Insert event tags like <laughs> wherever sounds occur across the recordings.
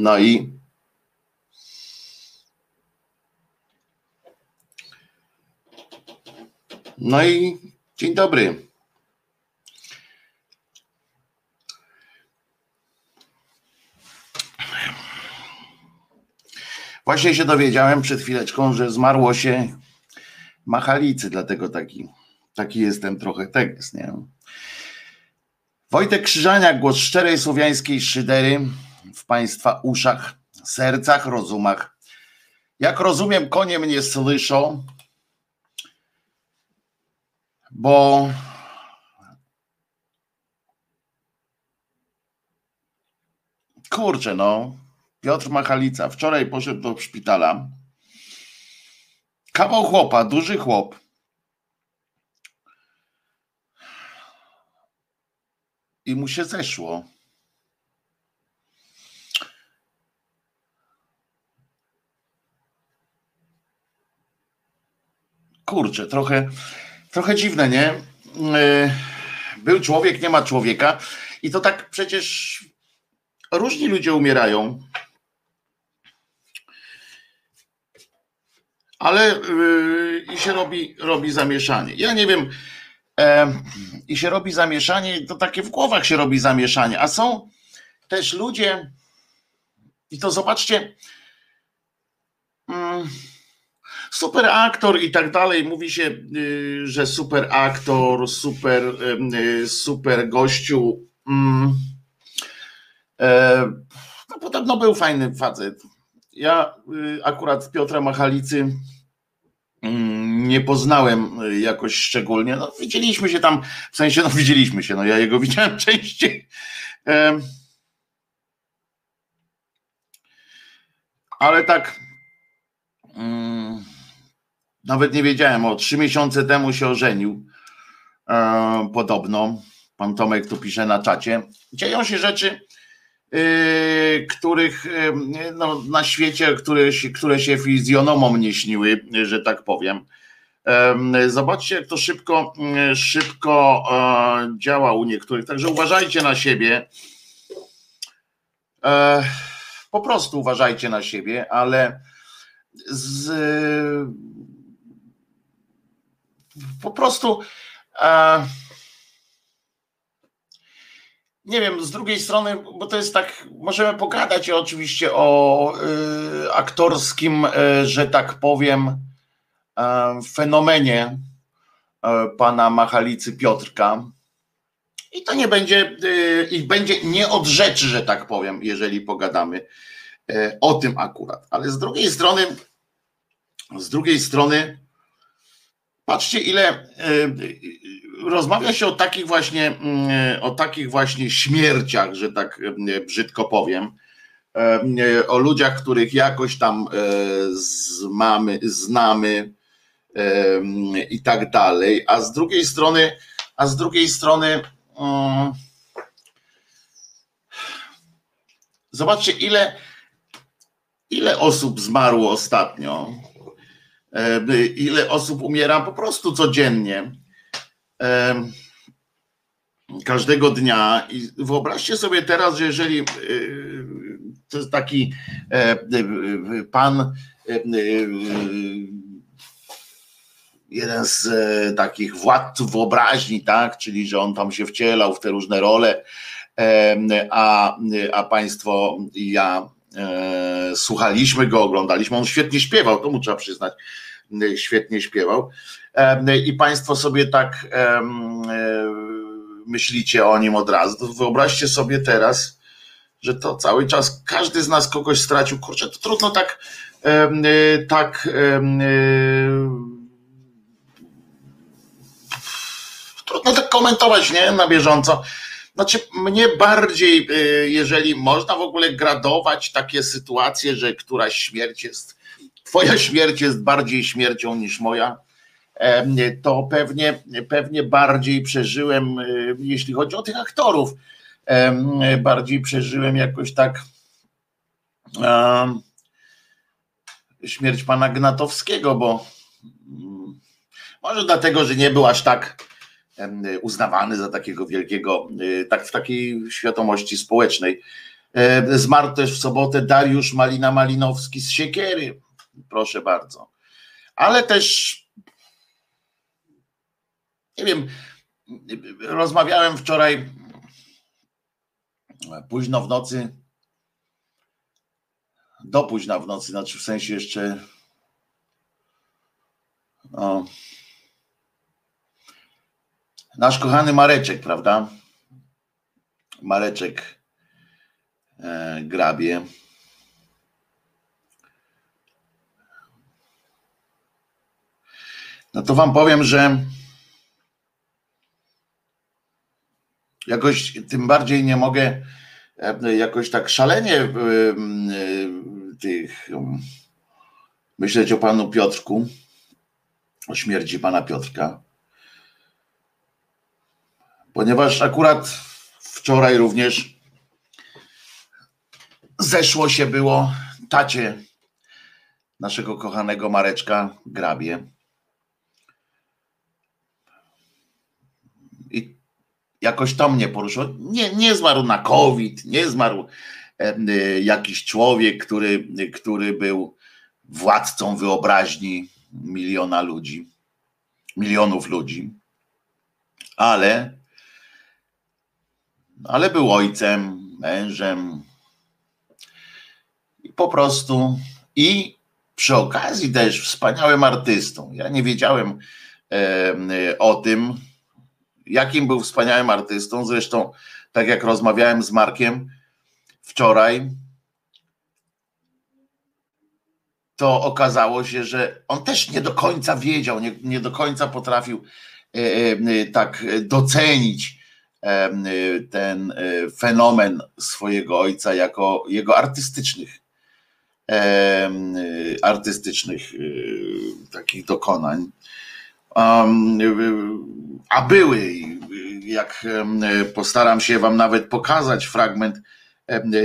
No i no i dzień dobry. Właśnie się dowiedziałem przed chwileczką, że zmarło się Machalicy, dlatego taki, taki jestem trochę tekst, nie? Wojtek Krzyżaniak, głos szczerej słowiańskiej szydery w Państwa uszach, sercach, rozumach. Jak rozumiem, konie mnie słyszą, bo kurczę, no, Piotr Machalica wczoraj poszedł do szpitala. Kawał chłopa, duży chłop. I mu się zeszło. Kurczę, trochę, trochę dziwne, nie? E, był człowiek, nie ma człowieka. I to tak przecież różni ludzie umierają. ale yy, i się robi, robi zamieszanie. Ja nie wiem, e, i się robi zamieszanie, to takie w głowach się robi zamieszanie, a są też ludzie, i to zobaczcie, mm, super aktor i tak dalej, mówi się, y, że super aktor, super, y, super gościu. Mm, e, no podobno był fajny facet ja y, akurat Piotra Machalicy mm, nie poznałem y, jakoś szczególnie. No, widzieliśmy się tam, w sensie, no widzieliśmy się, no ja jego <laughs> widziałem częściej. Ale tak mm, nawet nie wiedziałem, o trzy miesiące temu się ożenił. E, podobno. Pan Tomek tu pisze na czacie. Dzieją się rzeczy, Yy, których yy, no, na świecie, które, które się fizjonomom nie śniły, że tak powiem. Zobaczcie, jak to szybko, yy, szybko e, działa u niektórych. Także uważajcie na siebie. E, po prostu uważajcie na siebie, ale z, po prostu e, nie wiem, z drugiej strony, bo to jest tak, możemy pogadać oczywiście o y, aktorskim, y, że tak powiem, y, fenomenie pana Machalicy Piotrka. I to nie będzie, i będzie nie od rzeczy, że tak powiem, jeżeli pogadamy o tym akurat. Ale z drugiej strony, z drugiej strony, patrzcie, ile rozmawia się o takich właśnie, mm, o takich właśnie śmierciach, że tak mm, brzydko powiem, e, o ludziach, których jakoś tam e, znamy, znamy i tak dalej, a z drugiej strony, a z drugiej strony mm, zobaczcie ile ile osób zmarło ostatnio, e, ile osób umiera po prostu codziennie każdego dnia. I wyobraźcie sobie teraz, że jeżeli e, to jest taki e, e, pan, jeden z takich władców wyobraźni, tak, czyli że on tam się wcielał w te różne role, a, a państwo i ja słuchaliśmy go, oglądaliśmy, on świetnie śpiewał, to mu trzeba przyznać, świetnie śpiewał i Państwo sobie tak myślicie o nim od razu, wyobraźcie sobie teraz, że to cały czas każdy z nas kogoś stracił. Kurczę, to trudno tak tak trudno tak komentować, nie? Na bieżąco. Znaczy, mnie bardziej, y, jeżeli można w ogóle gradować takie sytuacje, że któraś śmierć jest, twoja <laughs> śmierć jest bardziej śmiercią niż moja, to pewnie, pewnie bardziej przeżyłem, e, jeśli chodzi o tych aktorów, bardziej przeżyłem jakoś tak śmierć pana Gnatowskiego, bo mm, może dlatego, że nie był aż tak uznawany za takiego wielkiego, e, tak w takiej świadomości społecznej, Zmarł też w sobotę Dariusz Malina Malinowski z Siekiery. Proszę bardzo. Ale też nie wiem, rozmawiałem wczoraj późno w nocy, do późna w nocy, znaczy w sensie jeszcze no, nasz kochany Mareczek, prawda? Mareczek e, grabie. No to wam powiem, że jakoś tym bardziej nie mogę e, jakoś tak szalenie e, e, tych myśleć o panu Piotrku, o śmierci pana Piotrka. Ponieważ akurat wczoraj również zeszło się było tacie naszego kochanego Mareczka Grabie. I jakoś to mnie poruszyło. Nie, nie zmarł na COVID, nie zmarł y, jakiś człowiek, który, który był władcą wyobraźni miliona ludzi, milionów ludzi, ale, ale był ojcem, mężem i po prostu i przy okazji też wspaniałym artystą. Ja nie wiedziałem e, o tym, jakim był wspaniałym artystą. Zresztą, tak jak rozmawiałem z Markiem wczoraj, to okazało się, że on też nie do końca wiedział, nie, nie do końca potrafił e, e, tak docenić ten fenomen swojego ojca jako jego artystycznych artystycznych takich dokonań. A były, jak postaram się Wam nawet pokazać fragment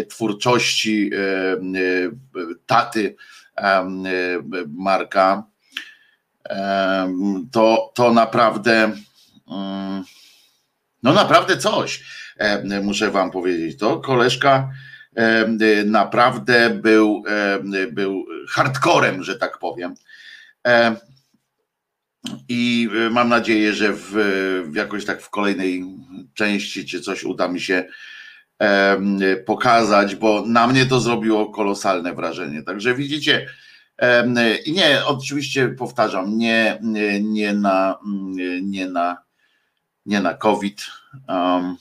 twórczości taty Marka, to, to naprawdę, mm, no naprawdę coś, muszę Wam powiedzieć. To koleżka naprawdę był, był hardcorem, że tak powiem. I mam nadzieję, że w, w jakoś tak w kolejnej części czy coś uda mi się pokazać, bo na mnie to zrobiło kolosalne wrażenie. Także widzicie, i nie, oczywiście powtarzam, nie, nie na, nie na, nie na COVID um,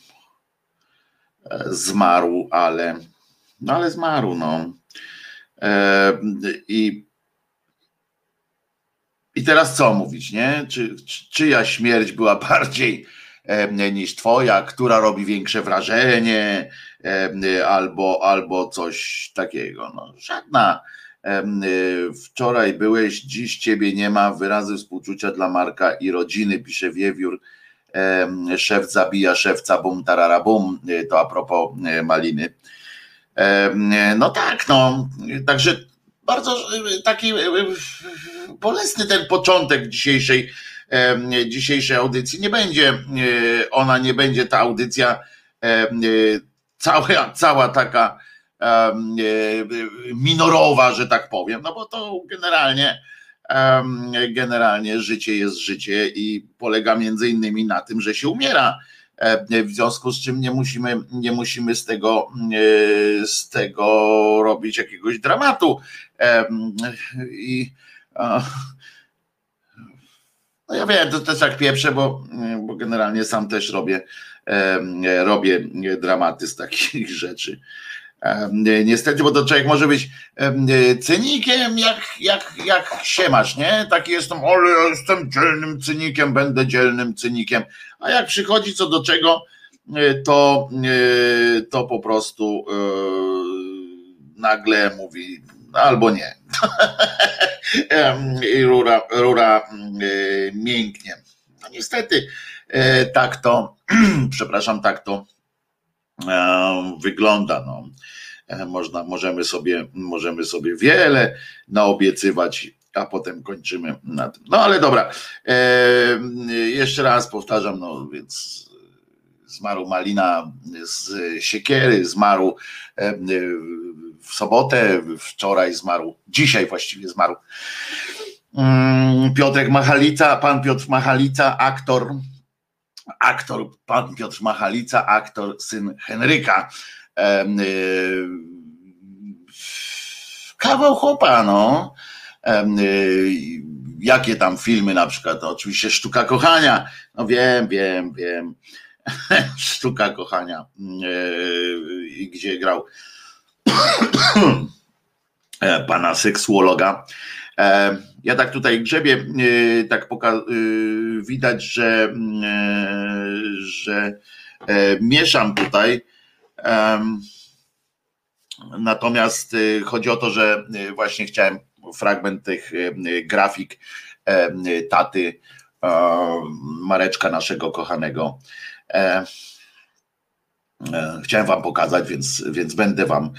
zmarł, ale, no ale zmarł, no. I, I teraz co mówić, nie? Czy, czy, czyja śmierć była <laughs> bardziej niż twoja, która robi większe wrażenie, albo, albo coś takiego. No, żadna. Wczoraj byłeś, dziś ciebie nie ma. Wyrazy współczucia dla Marka i rodziny, pisze Wiewiór. Szef zabija szewca, bum, tarara, bum. To a propos e, maliny. No tak, no. Także bardzo e, taki bolesny ten początek dzisiejszej dzisiejszej audycji. Nie będzie, ona nie będzie ta audycja cała, cała taka minorowa, że tak powiem, no bo to generalnie generalnie życie jest życie i polega między innymi na tym, że się umiera. W związku z czym nie musimy, nie musimy z tego, z tego robić jakiegoś dramatu. I no ja wiem, to też jak pieprzę, bo, bo generalnie sam też robię, robię dramaty z takich <laughs> rzeczy. Niestety, bo to człowiek może być cynikiem, jak, jak, jak się masz, nie? Taki jestem, ale jestem dzielnym cynikiem, będę dzielnym cynikiem. A jak przychodzi co do czego, e, to, e, to po prostu e, nagle mówi, albo nie. <laughs> I rura, rura mięknie. No niestety tak to, <clears throat> przepraszam, tak to wygląda. No. Można, możemy, sobie, możemy sobie wiele naobiecywać, a potem kończymy na tym. No ale dobra, jeszcze raz powtarzam, no więc zmarł Malina z Siekiery, zmarł w sobotę, wczoraj zmarł, dzisiaj właściwie zmarł mm, Piotrek Machalica, pan Piotr Machalica, aktor, aktor, pan Piotr Machalica, aktor, syn Henryka. Y, kawał chłopa, no. Y, jakie tam filmy na przykład, no, oczywiście Sztuka Kochania, no wiem, wiem, wiem, <laughs> Sztuka Kochania, yy, gdzie grał <clears throat> e, pana seksuologa. E, ja tak tutaj grzebię, yy, tak yy, widać, że, że mieszam tutaj. Natomiast chodzi o to, że właśnie chciałem fragment tych grafik taty Mareczka naszego kochanego E, e, chciałem wam pokazać, więc, więc będę wam e,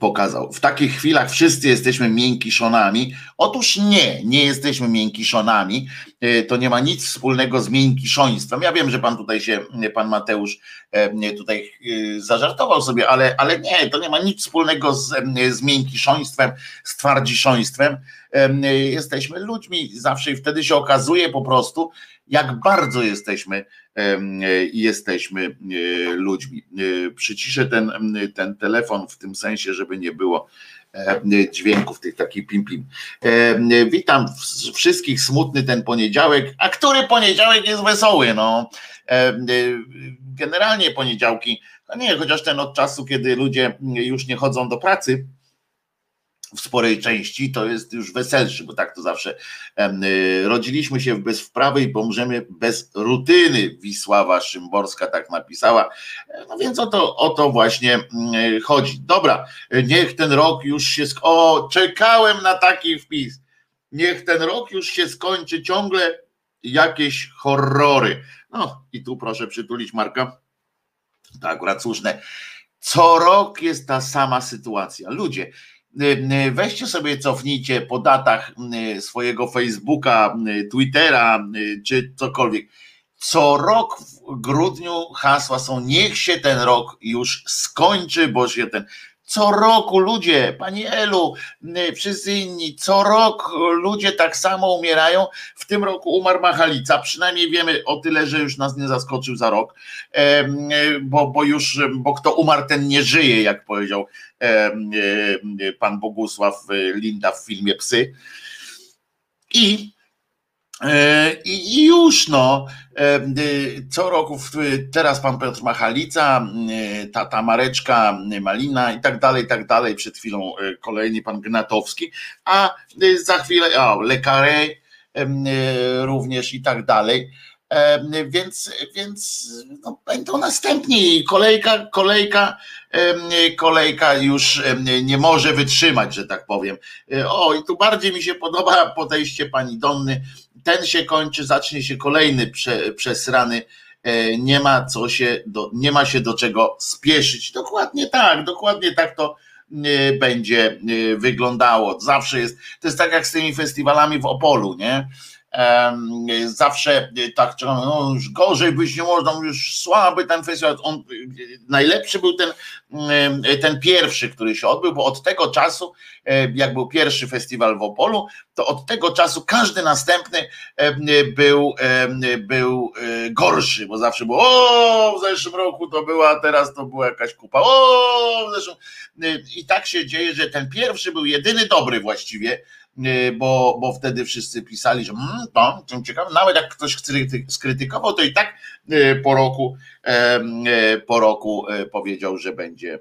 pokazał. W takich chwilach wszyscy jesteśmy miękiszonami. Otóż nie, nie jesteśmy miękiszonami. To nie ma nic wspólnego z miękiszoństwem. Ja wiem, że pan tutaj się, pan Mateusz tutaj zażartował sobie, ale, ale nie, to nie ma nic wspólnego z, z miękiszoństwem, z twardziszoństwem. Jesteśmy ludźmi zawsze i wtedy się okazuje po prostu, jak bardzo jesteśmy jesteśmy e, ludźmi. E, przyciszę ten, ten telefon w tym sensie, żeby nie było e, dźwięków tych takich pim pim. Witam wszystkich smutny ten poniedziałek, a który poniedziałek jest wesoły, no. Generalnie poniedziałki, nie, chociaż ten od czasu, kiedy ludzie już nie chodzą do pracy, w sporej części to jest już weselszy, bo tak to zawsze y, rodziliśmy się bez wprawy i pomrzemy bez rutyny. Wisława Szymborska tak napisała. No więc o to, o to właśnie mm, chodzi. Dobra, niech ten rok już się. Sk- o, czekałem na taki wpis. Niech ten rok już się skończy ciągle jakieś horrory. No i tu proszę przytulić Marka. Tak, akurat słuszne. Co rok jest ta sama sytuacja. Ludzie, Y, y, weźcie sobie, cofnijcie po datach y, swojego Facebooka, Twittera czy cokolwiek. Co rok w grudniu hasła są niech się ten rok już skończy, bo się ten co roku ludzie, pani Elu, wszyscy inni, co rok ludzie tak samo umierają. W tym roku umarł Machalica, przynajmniej wiemy o tyle, że już nas nie zaskoczył za rok, bo, bo już, bo kto umarł, ten nie żyje, jak powiedział pan Bogusław Linda w filmie Psy. I I już no, e, co roku, teraz pan Piotr Machalica, e, tata Mareczka, Malina i tak dalej, i tak dalej. Przed chwilą kolejny pan Gnatowski, a za chwilę, o, Lekare również i tak dalej. Więc, więc no, będą następni. Kolejka, kolejka, kolejka już nie może wytrzymać, że tak powiem. O, i tu bardziej mi się podoba podejście pani Donny ten się kończy, zacznie się kolejny prze, przesrany, e, nie ma co się, do, nie ma się do czego spieszyć. Dokładnie tak, dokładnie tak to e, będzie e, wyglądało. Zawsze jest, to jest tak jak z tymi festiwalami w Opolu, nie? Zawsze tak, no już gorzej być nie można, już słaby ten festiwal. On, najlepszy był ten, ten pierwszy, który się odbył, bo od tego czasu, jak był pierwszy festiwal w Opolu, to od tego czasu każdy następny był, był e, gorszy, bo zawsze było, o, w zeszłym roku to była, teraz to była jakaś kupa, o, w zeszłym. I tak się dzieje, że ten pierwszy był jedyny dobry właściwie, E, bo, bo wtedy wszyscy pisali, że mm, to, to ciekawe, nawet jak ktoś skrytykował, to i tak e, po roku, e, po roku powiedział, że będzie,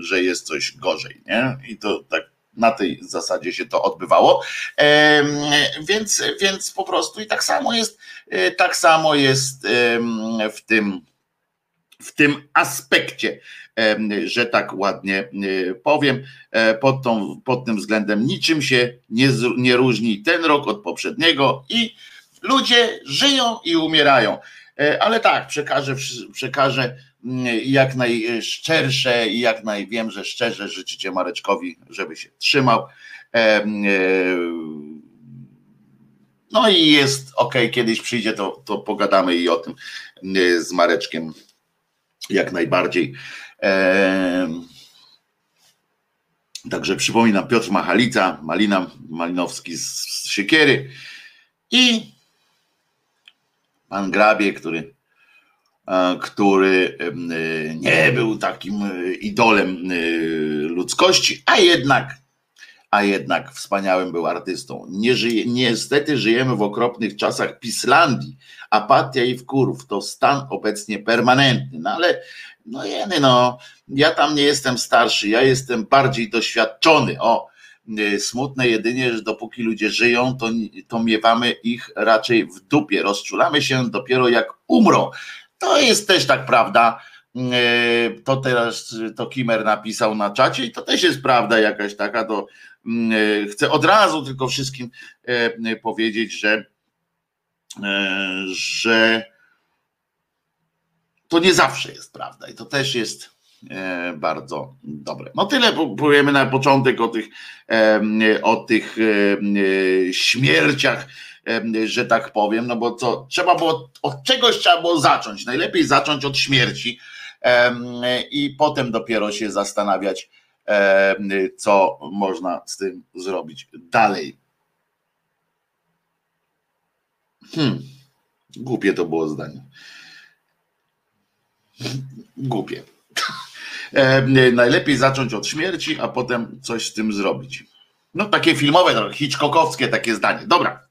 że jest coś gorzej, nie? I to tak na tej zasadzie się to odbywało. Więc, więc po prostu i tak samo jest, tak samo jest w tym, w tym aspekcie że tak ładnie e, powiem. E, pod, tą, pod tym względem niczym się nie, nie różni ten rok od poprzedniego i ludzie żyją i umierają. E, ale tak, przekażę, przekażę mm, jak najszczersze i jak naj wiem, że szczerze życzycie Mareczkowi, żeby się trzymał. No i jest ok, kiedyś przyjdzie, to, to pogadamy i o tym z Mareczkiem jak najbardziej. Także przypominam, Piotr Machalica, Malina Malinowski z Siekiery i pan Grabie, który, e, który e, nie był takim e, idolem ludzkości, a jednak, a jednak wspaniałym był artystą. Nie żyje, niestety żyjemy w okropnych czasach Pislandii. Apatia i wkurów to stan obecnie permanentny, no ale no jeny, no, ja tam nie jestem starszy, ja jestem bardziej doświadczony. O, y, smutne jedynie, że dopóki ludzie żyją, to, to miewamy ich raczej w dupie. Rozczulamy się dopiero jak umrą. To jest też tak prawda. Y, to teraz to Kimer napisał na czacie i to też jest prawda jakaś taka. To y, chcę od razu tylko wszystkim powiedzieć, że że to nie zawsze jest prawda i to też jest e, bardzo dobre. No tyle powiemy na początek o tych, o tych e, śmierciach, że tak powiem, no bo co, trzeba było, od czegoś trzeba było zacząć. Najlepiej zacząć od śmierci i potem dopiero się zastanawiać, co można z tym zrobić dalej. Hmm. Głupie to było zdanie. Głupie. <laughs> E, najlepiej zacząć od śmierci, a potem coś z tym zrobić. No takie filmowe, Hitchcockowskie takie zdanie. Dobra.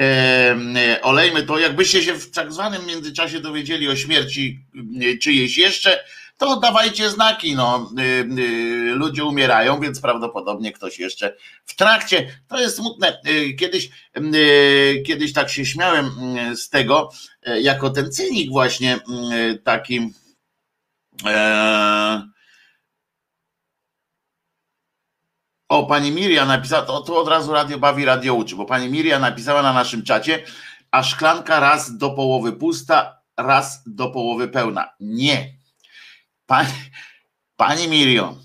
E, olejmy to. Jakbyście się w tak zwanym międzyczasie dowiedzieli o śmierci czyjejś jeszcze, to dawajcie znaki. No, ludzie umierają, więc prawdopodobnie ktoś jeszcze w trakcie. To jest smutne. Kiedyś, kiedyś tak się śmiałem z tego, jako ten cynik właśnie taki. O, pani Miria napisała, to, to od razu radio bawi, radio uczy, bo pani Miria napisała na naszym czacie, a szklanka raz do połowy pusta, raz do połowy pełna. Nie, Pani, pani Mirio,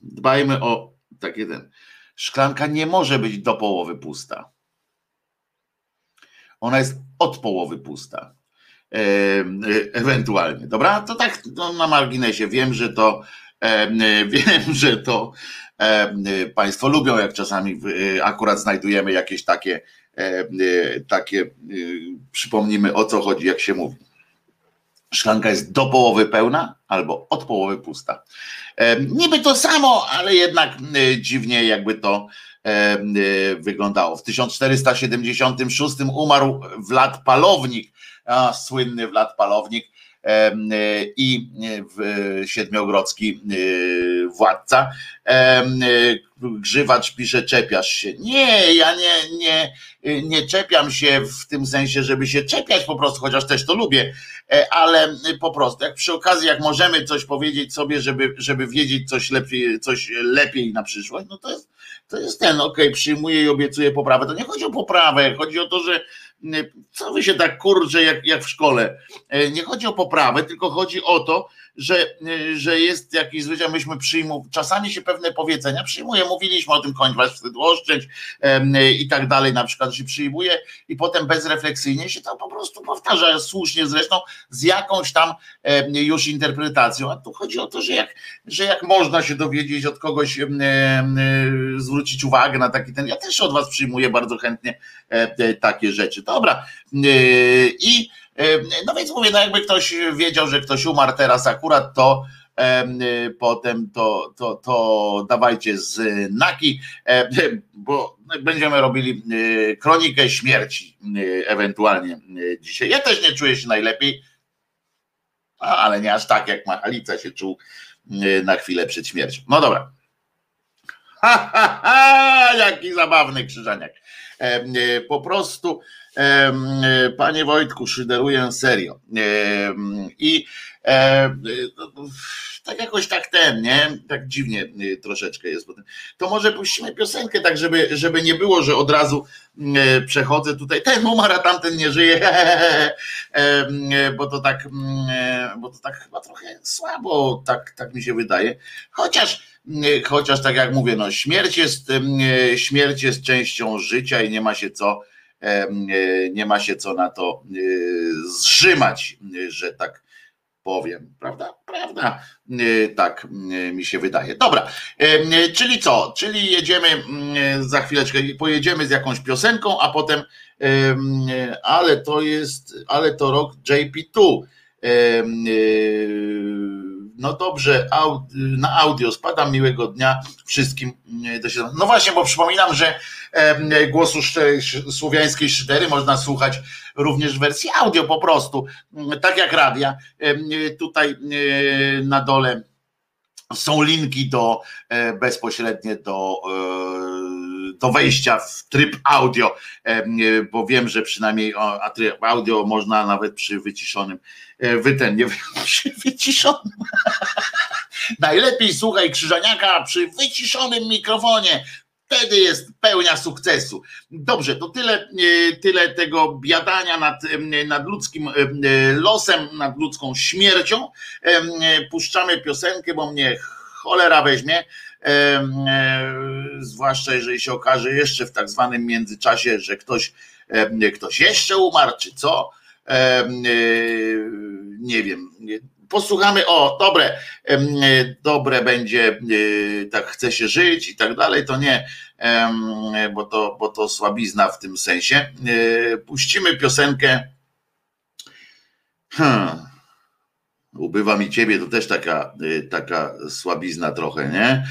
dbajmy o takie ten. Szklanka nie może być do połowy pusta. Ona jest od połowy pusta. E, ewentualnie. Dobra? To tak no, na marginesie. Wiem, że to e, <laughs> wiem, że to e, Państwo lubią, jak czasami e, akurat znajdujemy jakieś takie, e, e, takie przypomnimy o co chodzi, jak się mówi szklanka jest do połowy pełna albo od połowy pusta. Niby to samo, ale jednak e, dziwnie jakby to e, wyglądało. W 1476 umarł Wlad Palownik, a, słynny Wlad Palownik i siedmiogrodzki e, władca. Grzywacz pisze, czepiasz się. Nie, ja nie, nie, nie czepiam się w tym sensie, żeby się czepiać po prostu, chociaż też to lubię E, ale po prostu, jak przy okazji, jak możemy coś powiedzieć sobie, żeby, żeby wiedzieć coś lepiej, coś lepiej na przyszłość, no to jest, to jest ten, okej, okay, przyjmuję i obiecuję poprawę. To nie chodzi o poprawę, chodzi o to, że co wy się tak kurczę jak, jak w szkole. E, nie chodzi o poprawę, tylko chodzi o to, że, że jest jakiś zwyczaj, myśmy przyjmujemy, czasami się pewne powiedzenia przyjmuje, mówiliśmy o tym kończ was wstyd oszczędź i tak dalej, na przykład się przyjmuje i potem bezrefleksyjnie się to po prostu powtarza, słusznie zresztą, z jakąś tam już interpretacją, a tu chodzi o to, że jak, że jak można się dowiedzieć od kogoś, zwrócić uwagę na taki ten, ja też od was przyjmuję bardzo chętnie e, takie rzeczy, dobra, i no więc mówię, no jakby ktoś wiedział, że ktoś umarł teraz akurat, to potem to, to, to dawajcie znaki, bo będziemy robili kronikę śmierci ewentualnie dzisiaj. Ja też nie czuję się najlepiej, ale nie aż tak jak Machalica się czuł na chwilę przed śmiercią. No dobra. Ha, ha, ha, jaki zabawny krzyżaniak. Po prostu Panie Wojtku, szyderuję serio. I e, tak jakoś tak ten, nie? Tak dziwnie e, troszeczkę jest. To może puścimy piosenkę, tak żeby, żeby nie było, że od razu e, przechodzę tutaj, ten umarł, a tamten nie żyje, <laughs> bo to tak, bo to tak chyba trochę słabo, tak, tak mi się wydaje. Chociaż chociaż tak jak mówię, no śmierć jest, śmierć jest częścią życia i nie ma się co nie ma się co na to zrzymać, że tak powiem, prawda? Prawda, tak mi się wydaje. Dobra, czyli co? Czyli jedziemy za chwileczkę, pojedziemy z jakąś piosenką, a potem, ale to jest, ale to rok JP2 no dobrze, na audio spadam, miłego dnia wszystkim. No właśnie, bo przypominam, że głosu słowiańskiej szydery można słuchać również w wersji audio po prostu, tak jak radia. Tutaj na dole są linki do e, bezpośrednie do, e, do wejścia w tryb audio, bo wiem, że przynajmniej tryb audio można nawet przy wyciszonym E, wyten, nie <laughs> przy wyciszonym. <laughs> Najlepiej słuchaj Krzyżaniaka przy wyciszonym mikrofonie. Wtedy jest pełnia sukcesu. Dobrze, to tyle, e, tyle tego biadania nad, e, nad ludzkim losem, nad ludzką śmiercią. Puszczamy piosenkę, bo mnie cholera weźmie. Zwłaszcza jeżeli się okaże jeszcze w tak zwanym międzyczasie, że ktoś, ktoś jeszcze umarł, czy co E, nie wiem, posłuchamy, o, dobre, dobre będzie, e, tak chce się żyć i tak dalej, to nie, bo to, bo to słabizna w tym sensie. E, puścimy piosenkę. Hmm. Ubywa mi ciebie, to też taka, taka słabizna trochę, nie?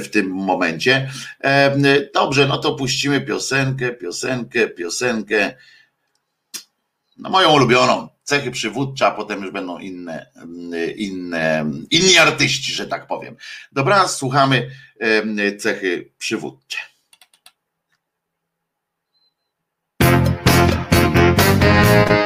W tym momencie. Dobrze, no to puścimy piosenkę, piosenkę, piosenkę no moją ulubioną, cechy przywódcze, a potem już będą inne, inne, inni artyści, że tak powiem. Dobra, słuchamy cechy przywódcze. I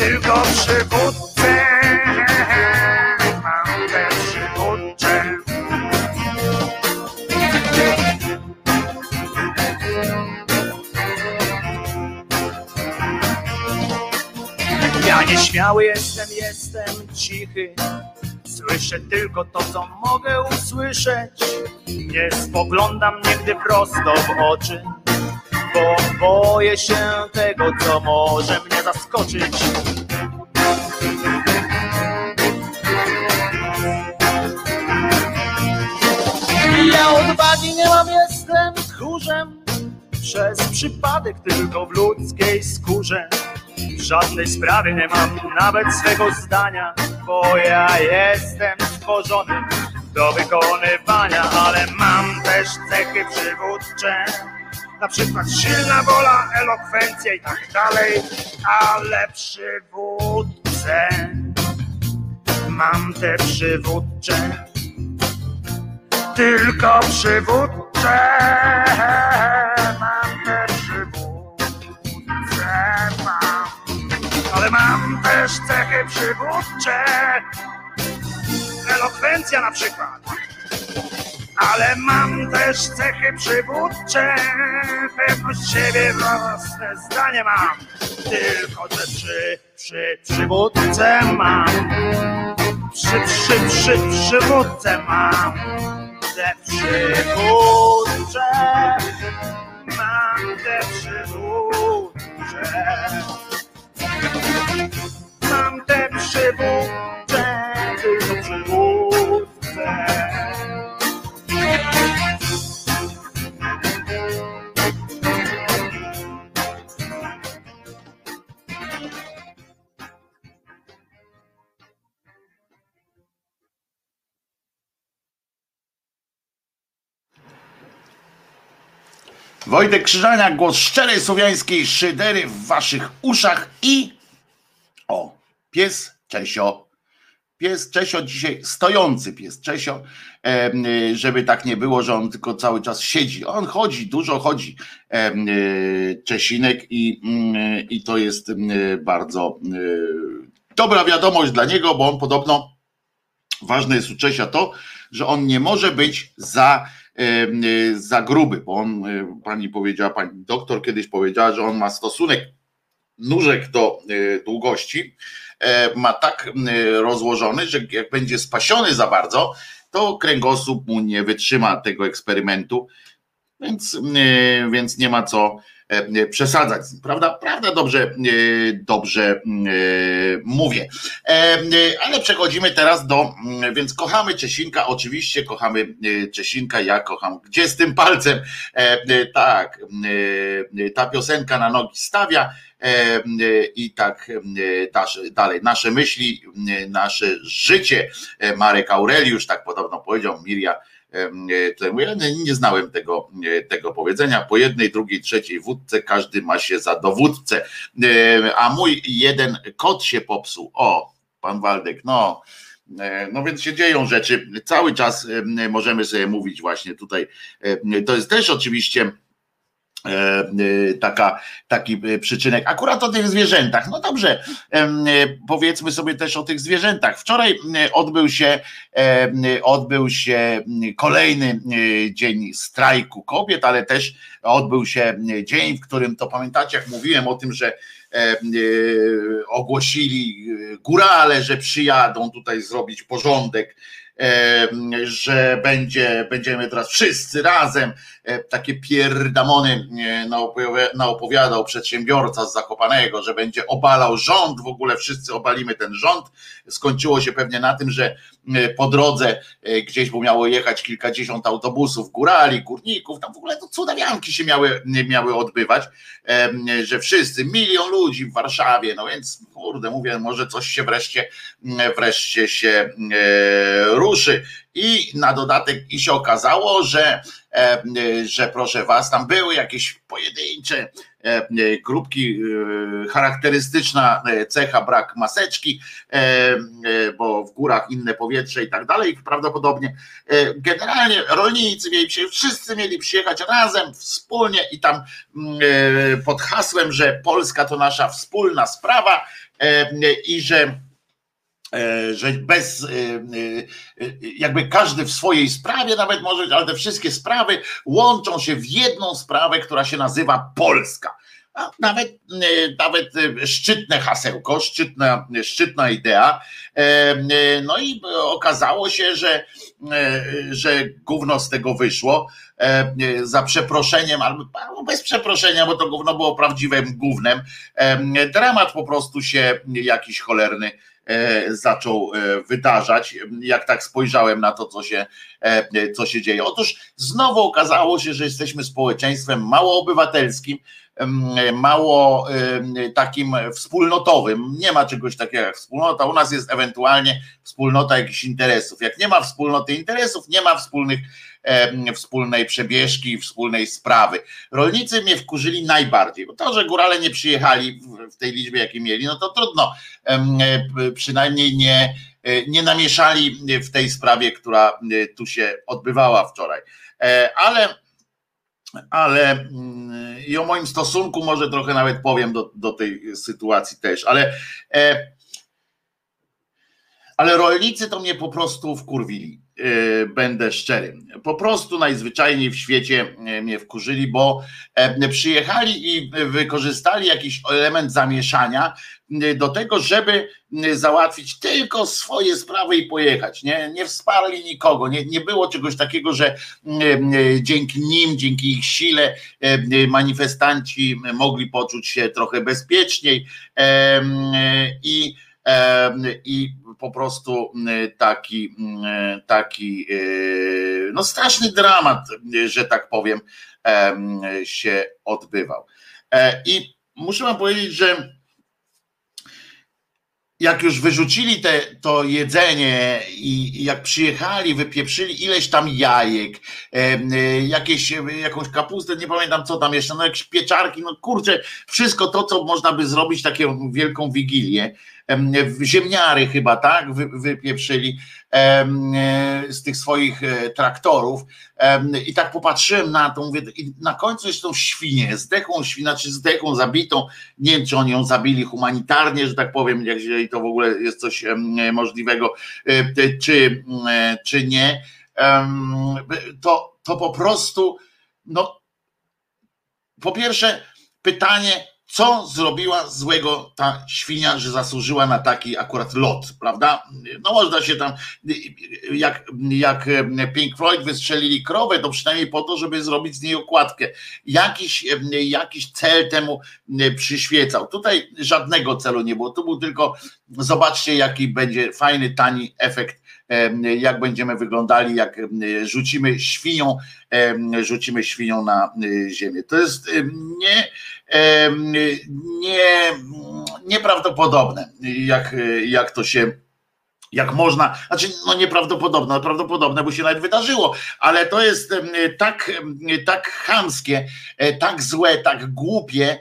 tylko przywódcę. Mam te przywódcze. Ja nieśmiały jestem, jestem cichy. Słyszę tylko to, co mogę usłyszeć. Nie spoglądam nigdy prosto w oczy, bo boję się tego, co może mnie zaskoczyć. Ja odwagi nie mam, jestem tchórzem. Przez przypadek tylko w ludzkiej skórze. W żadnej sprawie nie mam nawet swego zdania, bo ja jestem stworzony do wykonywania, ale mam też cechy przywódcze. Na przykład silna wola, elokwencja i tak dalej, ale przywódcę mam te przywódcze, tylko przywódcze mam te przywódcze mam ale mam też cechy przywódcze. Elokwencja na przykład. Ale mam też cechy przywódcze, pewność siebie, własne zdanie mam. Tylko te przy, przy, przywódce mam. Przy, przy, przy, przywódce mam. Te przywódcze. Mam te przywódcze Mam te przywódcze Wojtek Krzyżania, głos szczerej słowiańskiej szydery w waszych uszach i o, pies Czesio. Pies Czesio dzisiaj stojący pies Czesio, żeby tak nie było, że on tylko cały czas siedzi. On chodzi, dużo chodzi y, Czesinek i, mm, i to jest mm, bardzo y, dobra wiadomość dla niego, bo on podobno ważne jest u Czesia to, że on nie może być za, za gruby, bo on, y, pani powiedziała, pani doktor kiedyś powiedziała, że on ma stosunek nóżek do y, długości, e, ma tak rozłożony, że jak będzie spasiony za bardzo, to kręgosłup mu nie wytrzyma tego eksperymentu, więc, więc nie ma co e, przesadzać. Prawda? Prawda dobrze, y, dobrze mówię. E, y, Ale przechodzimy teraz do, mm, więc kochamy Czesinka, oczywiście kochamy Czesinka, ja kocham, gdzie z tym palcem? E, Tak, ta piosenka na nogi stawia e, i tak dalej. Nasze myśli, nasze życie. E, Marek Aureliusz tak podobno powiedział, Miria e, mówię, ja nie, nie znałem tego, e, tego powiedzenia. Po jednej, drugiej, trzeciej wódce każdy ma się za dowódcę. E, A mój jeden kot się popsuł. O, pan Waldek, no. No więc się dzieją rzeczy. Cały czas możemy sobie mówić właśnie tutaj. To jest też oczywiście taka, taki e, przyczynek. Akurat o tych zwierzętach. No dobrze, e, powiedzmy sobie też o tych zwierzętach. Wczoraj e, odbył się, e, odbył się kolejny e, dzień strajku kobiet, ale też odbył się e, dzień, w którym to pamiętacie, jak mówiłem o tym, że e, e, ogłosili e, górale, że przyjadą tutaj zrobić porządek, e, że będzie, będziemy teraz wszyscy razem, e, takie pierdamony e, naopowi- naopowiadał przedsiębiorca z Zakopanego, że będzie obalał rząd, w ogóle wszyscy obalimy ten rząd. Skończyło się pewnie na tym, że e, po drodze e, gdzieś, bo miało jechać kilkadziesiąt autobusów górali, górników, tam w ogóle to cudawianki się miały, miały odbywać, e, że wszyscy, milion ludzi w Warszawie, no więc kurde, mówię, może coś się wreszcie, wreszcie się e, ruszy. I na dodatek i się okazało, że, e, że proszę was, tam były jakieś pojedyncze e, grupki, e, charakterystyczna e, cecha brak maseczki, e, e, bo w górach inne powietrze i tak dalej. Prawdopodobnie e, generalnie rolnicy mieli przyjechać, wszyscy mieli przyjechać razem, wspólnie i tam mm, e, pod hasłem, że Polska to nasza wspólna sprawa e, i że e, że bez, e, e, e, jakby każdy w swojej sprawie nawet może, ale te wszystkie sprawy łączą się w jedną sprawę, która się nazywa Polska. A nawet, e, nawet e, szczytne hasełko, szczytna, szczytna idea. E, e, No i okazało się, że, e, że gówno z tego wyszło. E, e, Za przeproszeniem, albo bez przeproszenia, bo to gówno było prawdziwym gównem. E, Dramat po prostu się jakiś cholerny e, zaczął e, wydarzać, jak tak spojrzałem na to, co się, e, co się dzieje. Otóż znowu okazało się, że jesteśmy społeczeństwem mało obywatelskim, mało takim wspólnotowym. Nie ma czegoś takiego jak wspólnota. U nas jest ewentualnie wspólnota jakichś interesów. Jak nie ma wspólnoty interesów, nie ma wspólnych, wspólnej przebieżki, wspólnej sprawy. Rolnicy mnie wkurzyli najbardziej, bo to, że górale nie przyjechali w, tej liczbie, jakiej mieli, no to trudno. E, Przynajmniej nie, e, nie namieszali w tej sprawie, która e, tu się odbywała wczoraj. Ale ale mm, i o moim stosunku może trochę nawet powiem do, do tej sytuacji też, ale ale rolnicy to mnie po prostu wkurwili. Będę szczery. Po prostu najzwyczajniej w świecie mnie wkurzyli, bo przyjechali i wykorzystali jakiś element zamieszania do tego, żeby załatwić tylko swoje sprawy i pojechać. Nie, nie wsparli nikogo. Nie, nie było czegoś takiego, że dzięki nim, dzięki ich sile manifestanci mogli poczuć się trochę bezpieczniej i i po prostu taki, taki no straszny dramat, że tak powiem, się odbywał. E, I muszę wam powiedzieć, że jak już wyrzucili te, to jedzenie i, jak przyjechali, wypieprzyli ileś tam jajek, e, jakieś, jakąś kapustę, nie pamiętam co tam jeszcze, no jakieś pieczarki, no kurczę, wszystko to, co można by zrobić, taką wielką wigilię, ziemniary chyba, tak, wy, wypieprzyli e, z tych swoich e, traktorów. I tak popatrzyłem na to, mówię, i na końcu jest tą świnię, zdechłą świnę, czy zdechłą, zabitą, nie wiem, czy oni ją zabili humanitarnie, że tak powiem, jeżeli to w ogóle jest coś możliwego, e, czy, czy nie, to, to po prostu, no, po pierwsze, pytanie, co zrobiła złego ta świnia, że zasłużyła na taki akurat lot, prawda? No można się tam, jak, jak Pink Floyd wystrzelili krowę, to przynajmniej po to, żeby zrobić z niej okładkę. Jakiś, jakiś cel temu przyświecał. Tutaj żadnego celu nie było. Tu był tylko, zobaczcie, jaki będzie fajny, tani efekt jak będziemy wyglądali, jak rzucimy świnią, rzucimy świnią na ziemię. To jest nie, nie, nieprawdopodobne, jak, jak to się jak można, znaczy no nieprawdopodobne, prawdopodobne, bo się nawet wydarzyło, ale to jest tak, tak chamskie, e, tak złe, tak głupie,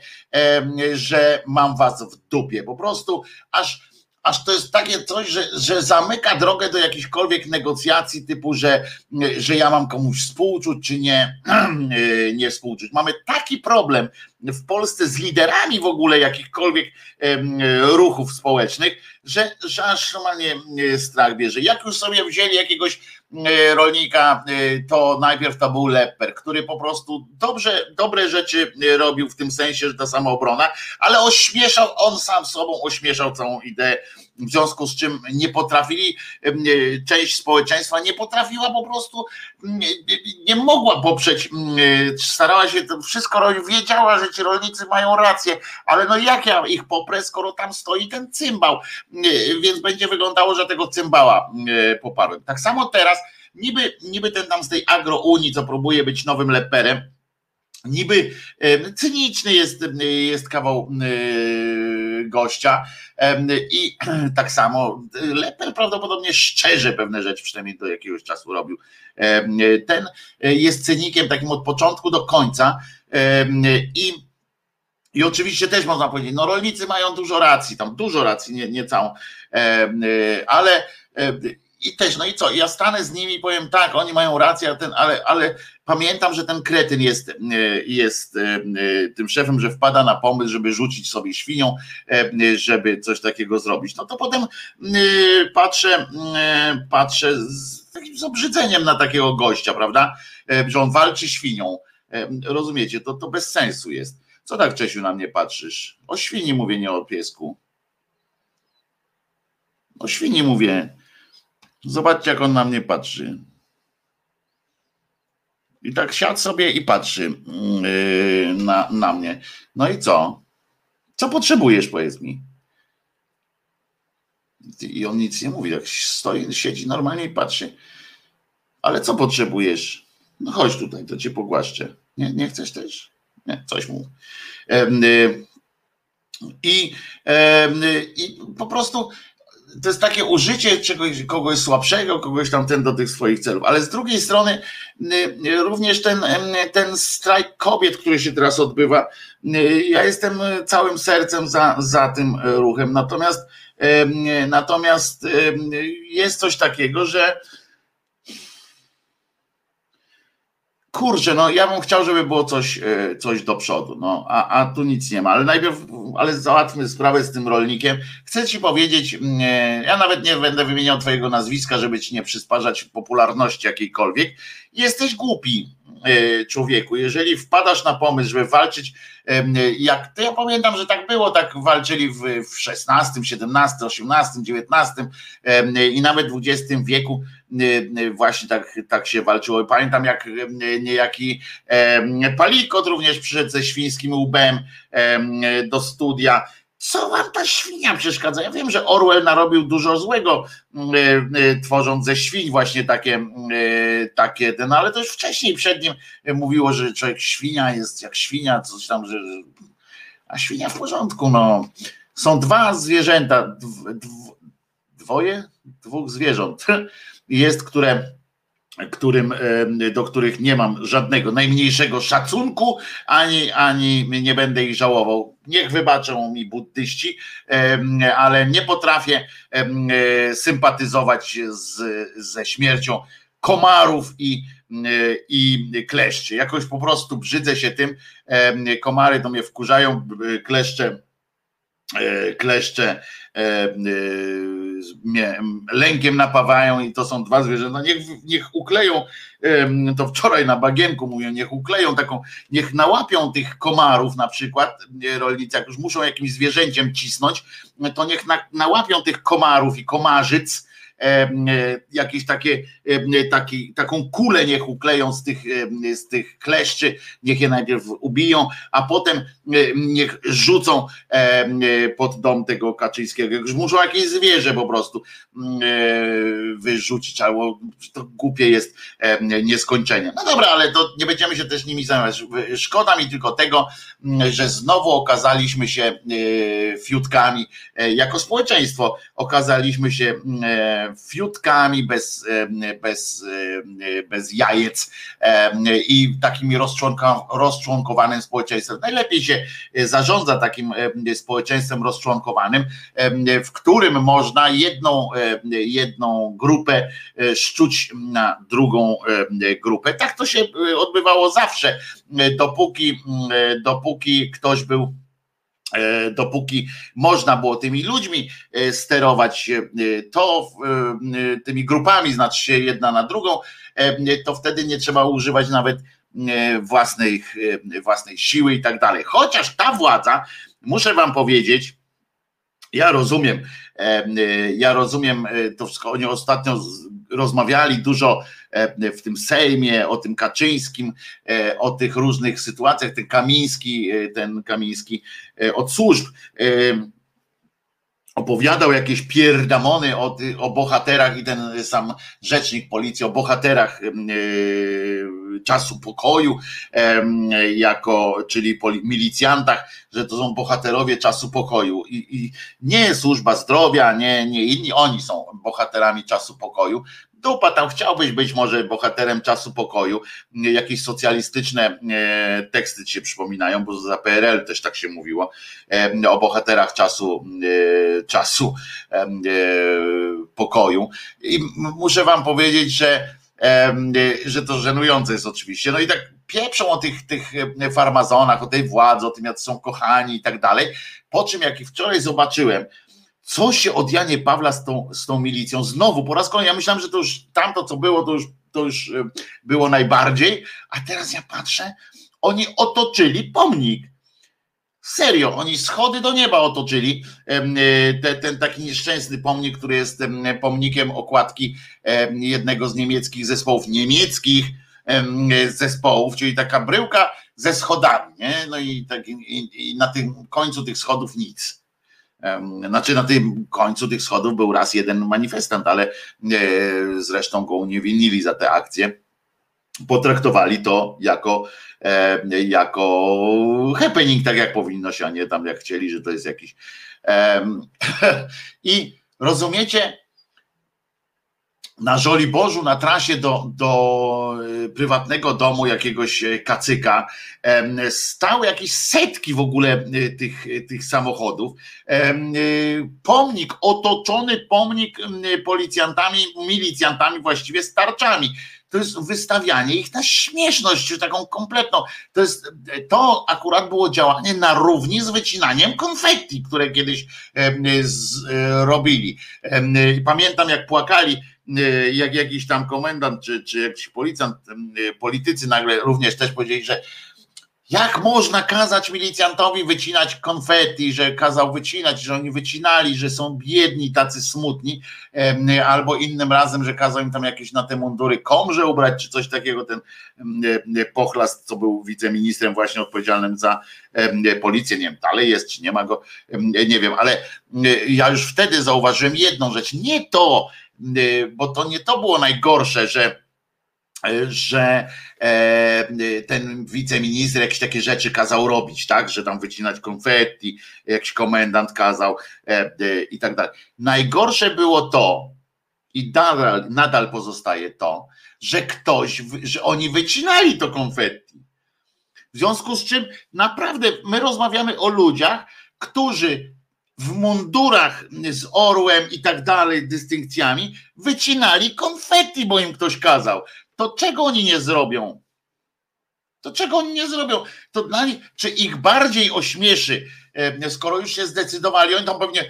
że mam was w dupie. Po prostu aż aż to jest takie coś, że, że zamyka drogę do jakichkolwiek negocjacji typu, że, że ja mam komuś współczuć, czy nie, <clears throat> nie współczuć. Mamy taki problem w Polsce z liderami w ogóle jakichkolwiek ruchów społecznych, że, że aż normalnie strach bierze. Jak już sobie wzięli jakiegoś rolnika, to najpierw to był Lepper, który po prostu dobrze, dobre rzeczy robił w tym sensie, że ta samoobrona, ale ośmieszał on sam sobą, ośmieszał całą ideę w związku z czym nie potrafili, część społeczeństwa nie potrafiła po prostu, nie mogła poprzeć, starała się to wszystko wiedziała, że ci rolnicy mają rację, ale no jak ja ich poprę, skoro tam stoi ten cymbał, więc będzie wyglądało, że tego cymbała poparłem. Tak samo teraz, niby, niby ten tam z tej agrounii, co próbuje być nowym leperem, niby cyniczny jest, jest kawał gościa. I <clears throat> tak samo Lepel prawdopodobnie szczerze pewne rzeczy przynajmniej do jakiegoś czasu robił. Ten jest cynikiem takim od początku do końca. I i oczywiście też można powiedzieć, no rolnicy mają dużo racji, tam dużo racji, nie, nie całą, ale i też, no i co? Ja stanę z nimi i powiem tak, oni mają rację, ten, ale, ale pamiętam, że ten kretyn jest, e, jest e, e, tym szefem, że wpada na pomysł, żeby rzucić sobie świnią, żeby coś takiego zrobić. No to potem patrzę, patrzę z takim z obrzydzeniem na takiego gościa, prawda? Że on walczy świnią. Rozumiecie, to, to bez sensu jest. Co tak, Czesiu, na mnie patrzysz? O świni mówię, nie o piesku. O świni mówię. Zobaczcie, jak on na mnie patrzy. I tak siadł sobie i patrzy yy, na, na mnie. No i co? Co potrzebujesz, powiedz mi? I on nic nie mówi, jak stoi, siedzi normalnie i patrzy. Ale co potrzebujesz? No chodź tutaj, to cię pogłaszczę. Nie, nie chcesz też? Nie, coś mów. Yy, I, I po prostu to jest takie użycie czegoś, kogoś słabszego, kogoś tam ten do tych swoich celów. Ale z drugiej strony y, również ten, ten strajk kobiet, który się teraz odbywa, y, ja jestem całym sercem za, za tym ruchem. Natomiast natomiast jest coś takiego, że kurczę, no ja bym chciał, żeby było coś, coś do przodu, no, a, a tu nic nie ma, ale najpierw, ale załatwmy sprawę z tym rolnikiem. Chcę ci powiedzieć, mm, ja nawet nie będę wymieniał twojego nazwiska, żeby ci nie przysparzać popularności jakiejkolwiek. Jesteś głupi, E, człowieku. Jeżeli wpadasz na pomysł, żeby walczyć, jak to ja pamiętam, że tak było, tak walczyli w, w XVI, XVII, XVIII, XIX i nawet XX wieku właśnie tak, tak się walczyło. Pamiętam jak niejaki Palikot również przyszedł ze świńskim łbem do studia co wam ta świnia przeszkadza? Ja wiem, że Orwell narobił dużo złego, mm, e, e, tworząc ze świń właśnie takie, mm, e, takie ten, ale to już wcześniej przed nim mówiło, że człowiek świnia jest jak świnia, coś tam, że a świnia w porządku, no. Są dwa zwierzęta, dw, dw, dwoje? Dwóch zwierząt <laughs> jest, które którym, do których nie mam żadnego najmniejszego szacunku, ani, ani nie będę ich żałował. Niech wybaczą mi buddyści, ale nie potrafię sympatyzować z, ze śmiercią komarów i, i kleszczy. Jakoś po prostu brzydzę się tym. Komary to mnie wkurzają, kleszcze, e, kleszcze e, mnie lękiem napawają i to są dwa zwierzęta. Niech, niech ukleją, to wczoraj na bagienku mówię, niech ukleją taką, niech nałapią tych komarów na przykład, rolnicy, jak już muszą jakimś zwierzęciem cisnąć, to niech na, nałapią tych komarów i komarzyc, jakieś takie, taki, taką kulę niech ukleją z tych, z tych kleszczy, niech je najpierw ubiją, a potem niech rzucą pod dom tego Kaczyńskiego. Już muszą jakieś zwierzę po prostu wyrzucić, albo to głupie jest nieskończenie. No dobra, ale to nie będziemy się też nimi zajmować. Szkoda mi tylko tego, że znowu okazaliśmy się e, fiutkami e, jako społeczeństwo, okazaliśmy się fiutkami, bez, bez, bez jajec i takim rozczłonkowanym społeczeństwem. Najlepiej się zarządza takim społeczeństwem rozczłonkowanym, w którym można jedną, jedną grupę e, szczuć na drugą grupę. Tak to się e, odbywało zawsze, dopóki, dopóki ktoś był E, dopóki można było tymi ludźmi e, sterować, e, to tymi grupami, znaczy się jedna na drugą, to wtedy nie trzeba używać nawet własnej, własnej siły i tak dalej. Chociaż ta władza, muszę wam powiedzieć, ja rozumiem, ja rozumiem to wszystko, oni ostatnio rozmawiali dużo e, w tym Sejmie, o tym Kaczyńskim, e, o tych różnych sytuacjach, ten Kamiński, e, ten Kamiński od służb opowiadał jakieś pierdamony o, o bohaterach i ten sam rzecznik policji o bohaterach czasu pokoju, jako, czyli milicjantach, że to są bohaterowie czasu pokoju. I, i nie służba zdrowia, nie, nie inni, oni są bohaterami czasu pokoju. Dupa, tam chciałbyś być może bohaterem czasu pokoju. Jakieś socjalistyczne e, teksty ci się przypominają, bo za PRL też tak się mówiło o bohaterach czasu, e, czasu e, pokoju. I muszę wam powiedzieć, że że to żenujące jest oczywiście. No i tak pieprzą o tych, tych farmazonach, o tej władzy, o tym, jak są kochani i tak dalej. Po czym, jak wczoraj zobaczyłem, co się od Janie Pawla z tą, z tą milicją znowu po raz kolejny, ja myślałem, że to już tamto, co było, to już, to już było najbardziej, a teraz ja patrzę, oni otoczyli pomnik. Serio, oni schody do nieba otoczyli ten, ten taki nieszczęsny pomnik, który jest pomnikiem okładki jednego z niemieckich zespołów, niemieckich zespołów, czyli taka bryłka ze schodami, nie? No i, tak, i, i na tym końcu tych schodów nic. Znaczy na tym końcu tych schodów był raz jeden manifestant, ale e, zresztą go uniewinili za tę akcję. Potraktowali to jako, jako happening, tak jak powinno się, a nie tam jak chcieli, że to jest jakiś. <laughs> I rozumiecie, na Żoliborzu, na trasie do, do y, prywatnego domu jakiegoś y, kacyka stały jakieś setki w ogóle y, tych, tych samochodów. Pomnik, otoczony pomnik policjantami, milicjantami, właściwie starczami. to jest wystawianie ich na śmieszność, taką kompletną. To jest, to akurat było działanie na równi z wycinaniem konfetti, które kiedyś z, robili. Pamiętam jak płakali jak jakiś tam komendant czy, czy jakiś policjant, politycy nagle również też powiedzieli, że jak można kazać milicjantowi wycinać konfetti, że kazał wycinać, że oni wycinali, że są biedni, tacy smutni, albo innym razem, że kazał im tam jakieś na te mundury komrze ubrać, czy coś takiego, ten pochlast, co był wiceministrem właśnie odpowiedzialnym za policję, nie wiem, dalej jest, czy nie ma go, nie wiem, ale ja już wtedy zauważyłem jedną rzecz, nie to, bo to nie to było najgorsze, że że e, ten wiceminister jakieś takie rzeczy kazał robić, tak, że tam wycinać konfetti, jakiś komendant kazał e, i tak dalej. Najgorsze było to i nadal, nadal pozostaje to, że ktoś, że oni wycinali to konfetti. W związku z czym naprawdę my rozmawiamy o ludziach, którzy w mundurach z orłem i tak dalej, dystynkcjami, wycinali konfetti, bo im ktoś kazał to czego oni nie zrobią? To czego oni nie zrobią? To dla nich, czy ich bardziej ośmieszy, e, skoro już się zdecydowali, oni tam pewnie e,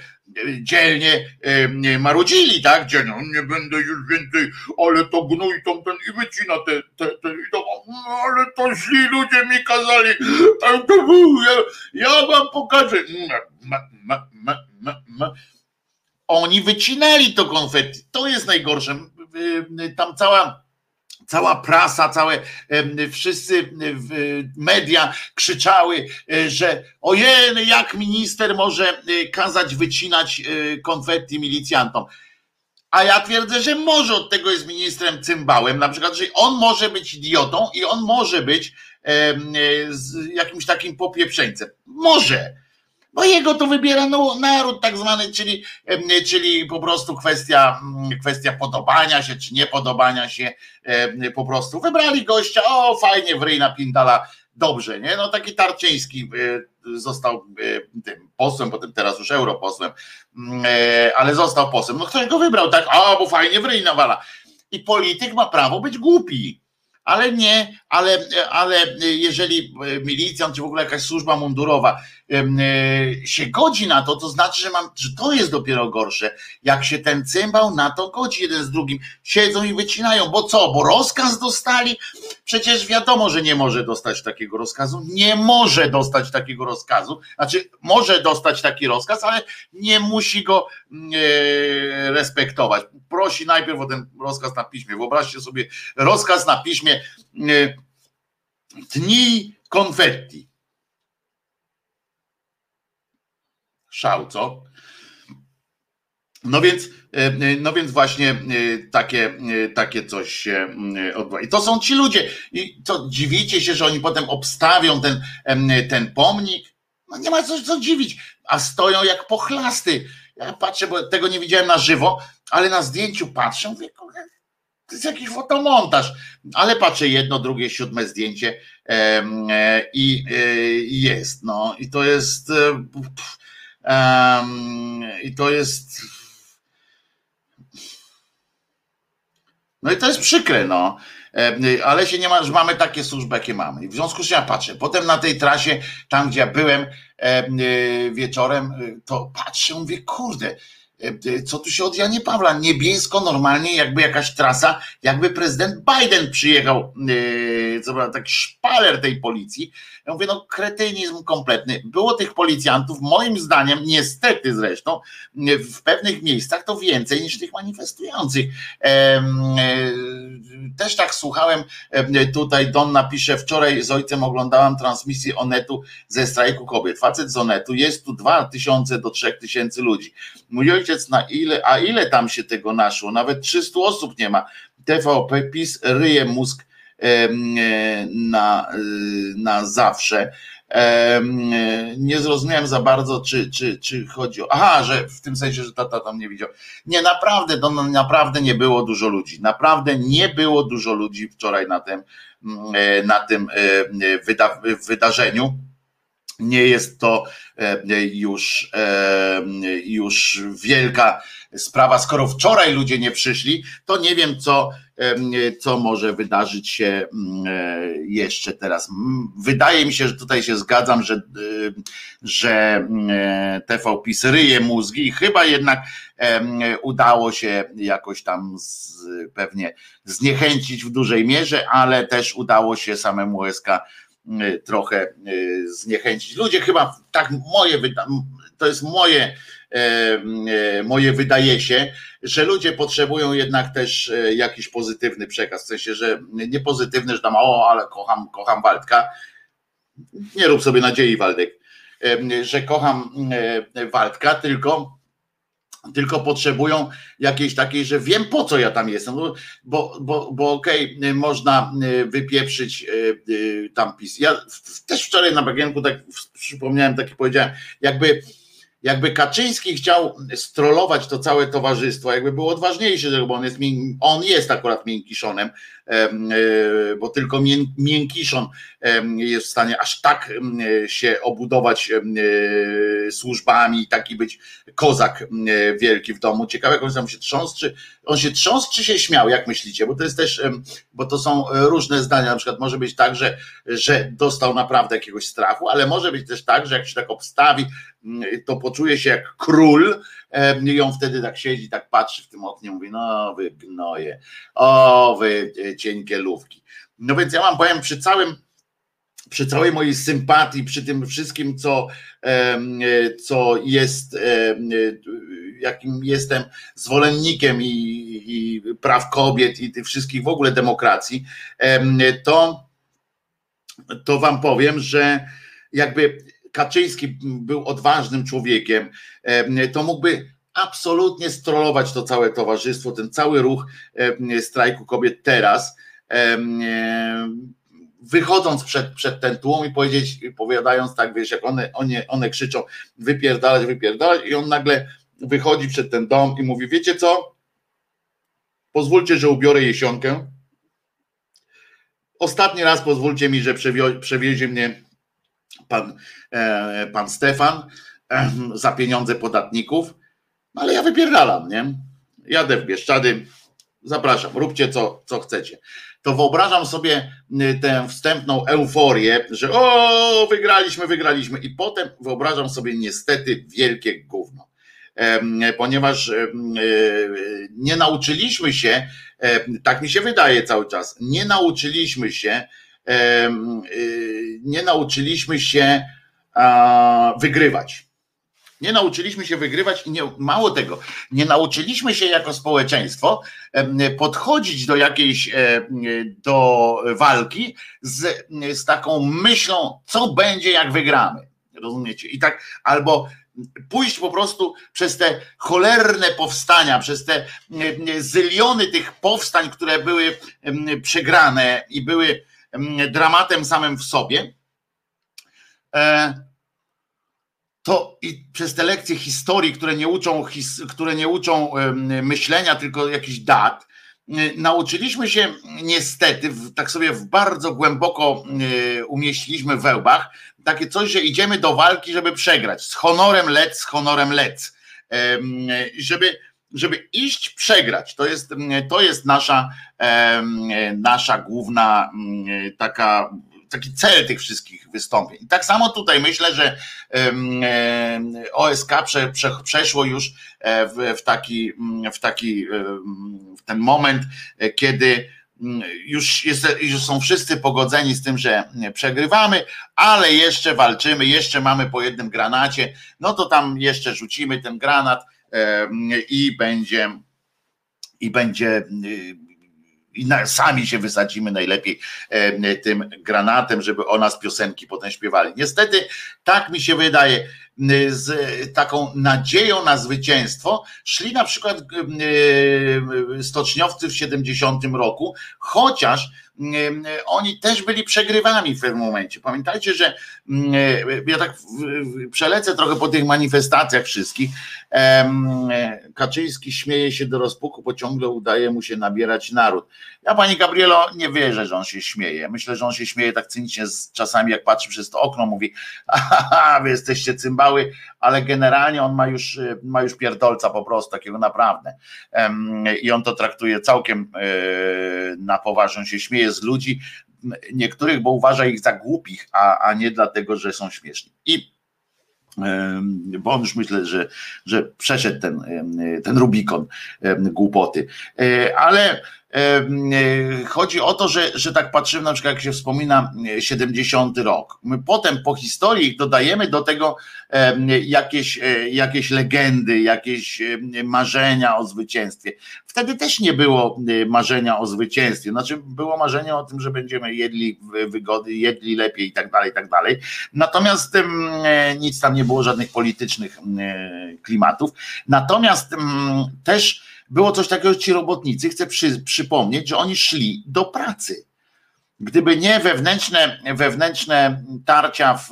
dzielnie e, marudzili, tak? Dzielnie, nie będę już więcej, ale to gnój tam ten i wycina te, te, te i to, no, ale to źli ludzie mi kazali, ja, ja wam pokażę. Ma, ma, ma, oni wycinali to konfetti, to jest najgorsze. Tam cała cała prasa, całe wszyscy media krzyczały, e, że ojej, jak minister może e, kazać wycinać e, konfetti milicjantom. A ja twierdzę, że może od tego jest ministrem cymbałem, na przykład, że on może być idiotą i on może być jakimś takim popieprzeńcem. Może bo jego to wybiera no, naród tak zwany, czyli, czyli po prostu kwestia, mm, kwestia podobania się czy niepodobania się po prostu. Wybrali gościa, o fajnie, w Pindala, dobrze, nie? No taki Tarczyński e, został e, tym posłem, potem teraz już europosłem, mm, e, ale został posłem. No ktoś go wybrał, tak, a bo fajnie w. I polityk ma prawo być głupi ale nie, ale, ale jeżeli milicjant czy w ogóle jakaś służba mundurowa E, się godzi na to, to znaczy, że, mam, że to jest dopiero gorsze. Jak się ten cymbał na to godzi jeden z drugim, siedzą i wycinają, bo co, bo rozkaz dostali? Przecież wiadomo, że nie może dostać takiego rozkazu, nie może dostać takiego rozkazu, znaczy może dostać taki rozkaz, ale nie musi go mm, e, respektować. Prosi najpierw o ten rozkaz na piśmie. Wyobraźcie sobie rozkaz na piśmie e, tnij konfetti szał, co? No więc, e, e, no więc właśnie e, takie, takie coś się odbywa. I to są ci ludzie. I co dziwicie się, że oni potem obstawią ten, ten pomnik? No nie ma co, co dziwić, a stoją jak pochlasty. Ja patrzę, bo tego nie widziałem na żywo, ale na zdjęciu patrzę, mówię, to jest jakiś fotomontaż. Ale patrzę jedno, drugie, siódme zdjęcie i, i jest. No i to jest. Pff, i to jest. No i to jest przykre, no. Ale się nie ma, że mamy takie służby, jakie mamy. I w związku z czym ja patrzę. Potem na tej trasie, tam gdzie ja byłem y, wieczorem, y, to patrzę, mówię, kurde, E, co tu się od Janie Pawła? Niebiesko normalnie, jakby jakaś trasa, jakby prezydent Biden przyjechał, co taki szpaler tej policji. Ja mówię, no kretynizm kompletny. Było tych policjantów, moim zdaniem, niestety zresztą, w pewnych miejscach to więcej niż tych manifestujących. E, też tak słuchałem, tutaj Don napisze, wczoraj z ojcem oglądałam transmisję Onetu ze strajku kobiet. Facet z Onetu, jest tu 2000 do 3000 ludzi. Mój ojciec na ile, a ile tam się tego naszło? Nawet 300 osób nie ma. TVP PiS ryje mózg na, e, na zawsze. Nie zrozumiałem za bardzo, czy, czy, czy chodzi o. Aha, że w tym sensie, że tata tam nie widział. Nie, naprawdę, to naprawdę nie było dużo ludzi. Naprawdę nie było dużo ludzi wczoraj na tym, e, na tym wyda wydarzeniu nie jest to już, już wielka sprawa. Skoro wczoraj ludzie nie przyszli, to nie wiem, co, co może wydarzyć się jeszcze teraz. Wydaje mi się, że tutaj się zgadzam, że, że TV PiS ryje mózgi i chyba jednak udało się jakoś tam z, pewnie zniechęcić w dużej mierze, ale też udało się samemu SK trochę zniechęcić. Ludzie chyba tak moje, to jest moje E, moje wydaje się, że ludzie potrzebują jednak też e, jakiś pozytywny przekaz, w sensie, że nie pozytywny, że tam o, ale kocham, kocham Waldka. Nie rób sobie nadziei, Waldek, że kocham e, Waldka, tylko tylko potrzebują jakiejś takiej, że wiem po co ja tam jestem, no, bo, bo, bo okej, okay, można wypieprzyć tam PiS. Ja też wczoraj na bagienku tak przypomniałem, taki powiedziałem, jakby jakby Kaczyński chciał strolować to całe towarzystwo, jakby był odważniejszy, bo on jest, on jest akurat miękkiszonem, bo tylko miękkiszon jest w stanie aż tak się obudować e, służbami i taki być kozak wielki w domu. Ciekawe, jak on się trząsł, czy on się trząsł, czy się śmiał, jak myślicie? Bo to jest też, bo to są różne zdania, na przykład może być tak, że, że dostał naprawdę jakiegoś strachu, ale może być też tak, że jak się tak obstawi, to poczuje się jak król i on wtedy tak siedzi, tak patrzy w tym oknie, mówi, no wy gnoje, o wy cienkie lówki. No więc ja mam powiem przy całym przy całej mojej sympatii, przy tym wszystkim, co, co jest, jakim jestem zwolennikiem i, i praw kobiet i tych wszystkich w ogóle demokracji, to, to wam powiem, że jakby Kaczyński był odważnym człowiekiem, to mógłby absolutnie strolować to całe towarzystwo, ten cały ruch strajku kobiet teraz, wychodząc przed, przed ten tłum i powiedzieć, powiadając tak, wiesz, jak one, one, one krzyczą wypierdalać, wypierdalać i on nagle wychodzi przed ten dom i mówi, wiecie co, pozwólcie, że ubiorę jesionkę, ostatni raz pozwólcie mi, że przewiezie mnie pan, e, pan Stefan za pieniądze podatników, no ale ja wypierdalam, nie? Jadę w Bieszczady, zapraszam, róbcie co, co chcecie. To wyobrażam sobie tę wstępną euforię, że o, wygraliśmy, wygraliśmy i potem wyobrażam sobie niestety wielkie gówno ponieważ e, nie nauczyliśmy się, tak mi się wydaje cały czas, nie nauczyliśmy się Y, nie nauczyliśmy się wygrywać. Nie nauczyliśmy się wygrywać i nie, mało tego, nie nauczyliśmy się jako społeczeństwo podchodzić do jakiejś do walki z, z taką myślą, co będzie, jak wygramy. Rozumiecie? I tak, albo pójść po prostu przez te cholerne powstania, przez te zyliony tych powstań, które były przegrane i były dramatem samym w sobie, e, to i przez te lekcje historii, które nie uczą, które nie uczą myślenia, tylko jakichś dat, nauczyliśmy się niestety, tak sobie w bardzo głęboko umieściliśmy w wełbach, takie coś, że idziemy do walki, żeby przegrać. Z honorem lec, z honorem lec. Żeby żeby iść przegrać. To jest, to jest nasza, nasza główna taka taki cel tych wszystkich wystąpień. Tak samo tutaj myślę, że OSK prze, prze, przeszło już e, w, w, taki, w taki w ten moment, e, kiedy już, jest, już są wszyscy pogodzeni z tym, że przegrywamy, ale jeszcze walczymy, jeszcze mamy po jednym granacie, no to tam jeszcze rzucimy ten granat i będzie i będzie i sami się wysadzimy najlepiej tym granatem, żeby o nas piosenki potem śpiewali. Niestety, tak mi się wydaje, z taką nadzieją na zwycięstwo szli na przykład stoczniowcy w 70 roku, chociaż oni też byli przegrywami w pewnym momencie. Pamiętajcie, że ja tak przelecę trochę po tych manifestacjach wszystkich. Kaczyński śmieje się do rozpuku, bo ciągle udaje mu się nabierać naród. Ja pani Gabrielo nie wierzę, że on się śmieje. Myślę, że on się śmieje tak cynicznie czasami, jak patrzy przez to okno, mówi, <laughs> aha, wy jesteście cymbały, ale generalnie on ma już, ma już pierdolca po prostu, takiego naprawdę. I on to traktuje całkiem e, na poważnie, się śmieje z ludzi, niektórych, bo uważa ich za głupich, a, a nie dlatego, że są śmieszni. I bo on już myślę, że, że przeszedł ten, ten Rubikon głupoty. E, ale chodzi o to, że, że tak patrzymy, na przykład jak się wspomina 70 rok. My potem po historii dodajemy do tego jakieś, e, jakieś legendy, jakieś marzenia o zwycięstwie. Wtedy też nie było marzenia o zwycięstwie. Znaczy było marzenie o tym, że będziemy jedli wygody, jedli lepiej i tak dalej, i tak dalej. Natomiast e, nic tam nie było, żadnych politycznych klimatów. Natomiast też było coś takiego, że ci robotnicy, chcę przy, przypomnieć, że oni szli do pracy. Gdyby nie wewnętrzne, wewnętrzne tarcia w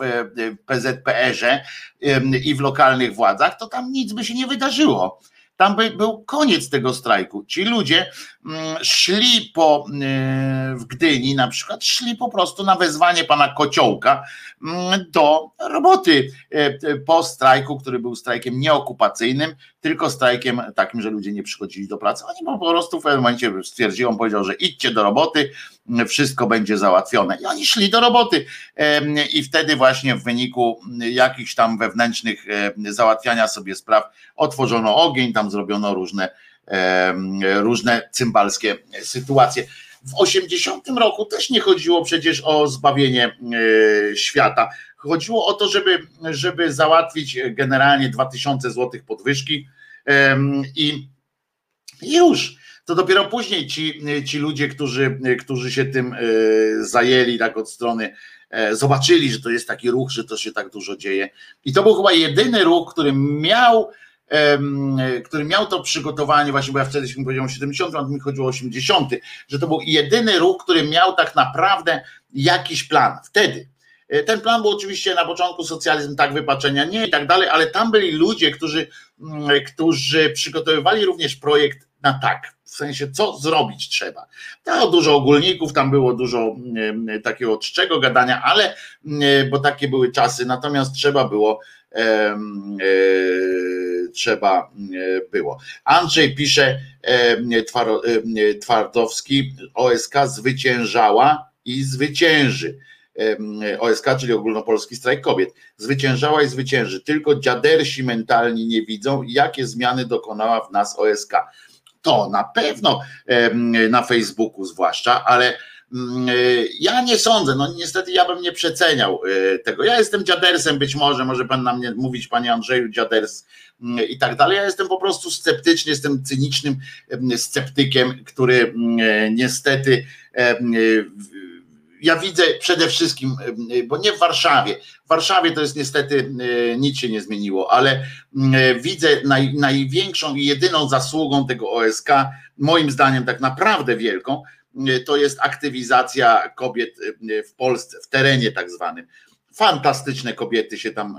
PZPR-ze i w lokalnych władzach, to tam nic by się nie wydarzyło. Tam by był koniec tego strajku. Ci ludzie mm, szli po, w Gdyni na przykład, szli po prostu na wezwanie pana Kociołka mm, do roboty po strajku, który był strajkiem nieokupacyjnym, tylko strajkiem takim, że ludzie nie przychodzili do pracy. Oni po prostu w pewnym momencie stwierdził, on powiedział, że idźcie do roboty, wszystko będzie załatwione. I oni szli do roboty. I wtedy właśnie w wyniku jakichś tam wewnętrznych załatwiania sobie spraw otworzono ogień, tam zrobiono różne, różne cymbalskie sytuacje. W 80 roku też nie chodziło przecież o zbawienie e, świata. Chodziło o to, żeby, żeby załatwić generalnie 2000 złotych podwyżki i już. To dopiero później ci, ci ludzie, którzy, którzy się tym e, zajęli tak od strony, e, zobaczyli, że to jest taki ruch, że to się tak dużo dzieje. I to był chyba jedyny ruch, który miał, który miał to przygotowanie, właśnie, bo ja wtedy się powiedział 70, a mi chodziło o 80, że to był jedyny ruch, który miał tak naprawdę jakiś plan. Wtedy. E, ten plan był oczywiście na początku socjalizm, tak wypaczenia nie i tak dalej, ale tam byli ludzie, którzy, którzy przygotowywali również projekt na tak, w sensie co zrobić trzeba. Tam dużo ogólników, tam było dużo takiego czczego gadania, ale bo takie były czasy, natomiast trzeba było e, trzeba było. Andrzej pisze Twardowski, OSK zwyciężała i zwycięży. OSK, czyli Ogólnopolski Strajk Kobiet. Zwyciężała i zwycięży. Tylko dziadersi mentalni nie widzą, jakie zmiany dokonała w nas OSK. To na pewno na Facebooku zwłaszcza, ale mm, ja nie sądzę, no niestety ja bym nie przeceniał e, tego. Ja jestem dziadersem być może, może pan na mnie mówić, panie Andrzeju, dziaders mm, i tak dalej. Ja jestem po prostu sceptyczny, jestem cynicznym sceptykiem, który mm, e, niestety ja widzę przede wszystkim, bo nie w Warszawie. W Warszawie to jest niestety nic się nie zmieniło, ale widzę naj, największą i jedyną zasługą tego OSK, moim zdaniem tak naprawdę wielką, to jest aktywizacja kobiet w Polsce, w terenie tak zwanym. Fantastyczne kobiety się tam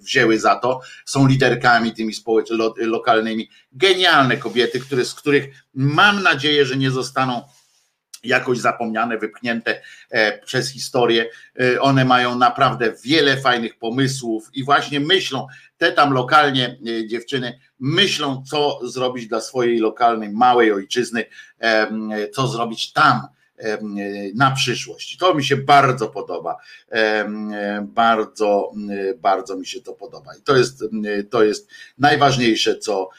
wzięły za to, są liderkami tymi społecznymi, lokalnymi. Genialne kobiety, które, z których mam nadzieję, że nie zostaną jakoś zapomniane, wypchnięte e, przez historię. E, one mają naprawdę wiele fajnych pomysłów i właśnie myślą, te tam lokalnie e, dziewczyny myślą, co zrobić dla swojej lokalnej, małej ojczyzny, co zrobić tam na przyszłość. To mi się bardzo podoba. Bardzo, bardzo mi się to podoba. I to jest, to jest najważniejsze, co,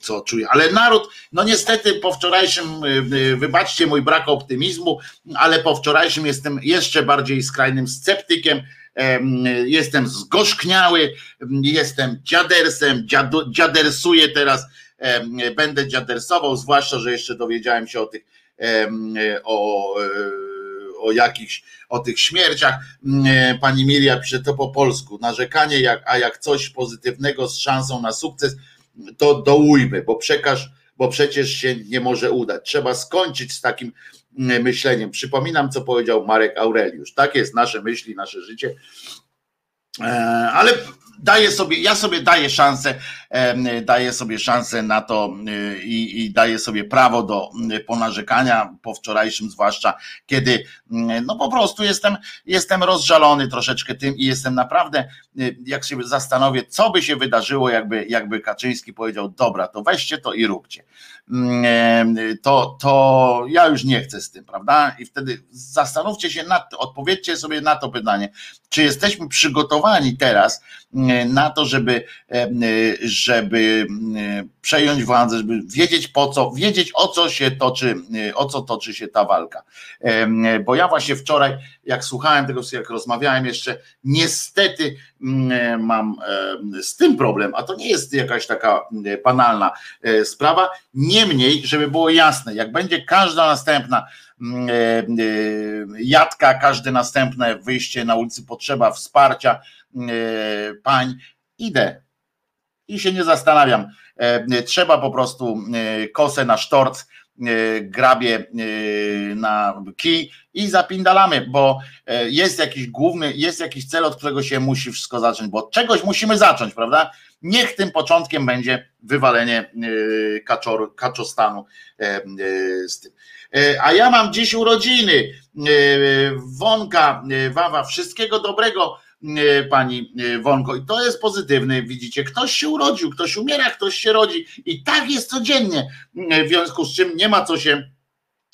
co czuję. Ale naród, no niestety po wczorajszym, wybaczcie mój brak optymizmu, ale po wczorajszym jestem jeszcze bardziej skrajnym sceptykiem. Jestem zgorzkniały, jestem dziadersem, dziadersuję teraz, będę dziadersował, zwłaszcza, że jeszcze dowiedziałem się o tych o, e, o jakichś, o tych śmierciach. E, pani Miria pisze to po polsku. Narzekanie, jak, a jak coś pozytywnego z szansą na sukces, to dołujmy, bo przekaż, bo przecież się nie może udać. Trzeba skończyć z takim myśleniem. Przypominam, co powiedział Marek Aureliusz. Tak jest nasze myśli, nasze życie. Ale daję sobie, ja sobie daję szansę, daję sobie szansę na to y, i, i daję sobie prawo do y, ponarzekania po wczorajszym, zwłaszcza kiedy y, no po prostu jestem, jestem rozżalony troszeczkę tym i jestem naprawdę, jak się zastanowię, co by się wydarzyło, jakby, jakby Kaczyński powiedział, dobra, to weźcie to i róbcie. Mm, to, to ja już nie chcę z tym, prawda? I wtedy zastanówcie się nad odpowiedzcie sobie na to pytanie, czy jesteśmy przygotowani teraz mm, na to, żeby mm, przejąć władzę, żeby wiedzieć po co, wiedzieć o co się toczy, o co toczy się ta walka. Bo ja właśnie wczoraj, jak słuchałem tego, jak rozmawiałem jeszcze, niestety mam z tym problem, a to nie jest jakaś taka banalna e, sprawa. Niemniej, żeby było jasne, jak będzie każda następna mm, e, e, jadka, każde następne wyjście na ulicy potrzeba wsparcia pań, idę i się nie zastanawiam. Trzeba po prostu kosę na sztorc E, grabie e, na kij i zapindalamy, bo e, jest jakiś główny, jest jakiś cel, od którego się musi wszystko zacząć, bo od czegoś musimy zacząć, prawda? Niech tym początkiem będzie wywalenie kaczor, kaczostanu z tym. A ja mam dziś urodziny. Wonka, Wawa, wszystkiego dobrego E, pani e, Wonko. I to jest pozytywne, widzicie, ktoś się urodził, ktoś umiera, ktoś się rodzi. I tak jest codziennie, e, w związku z czym nie ma co się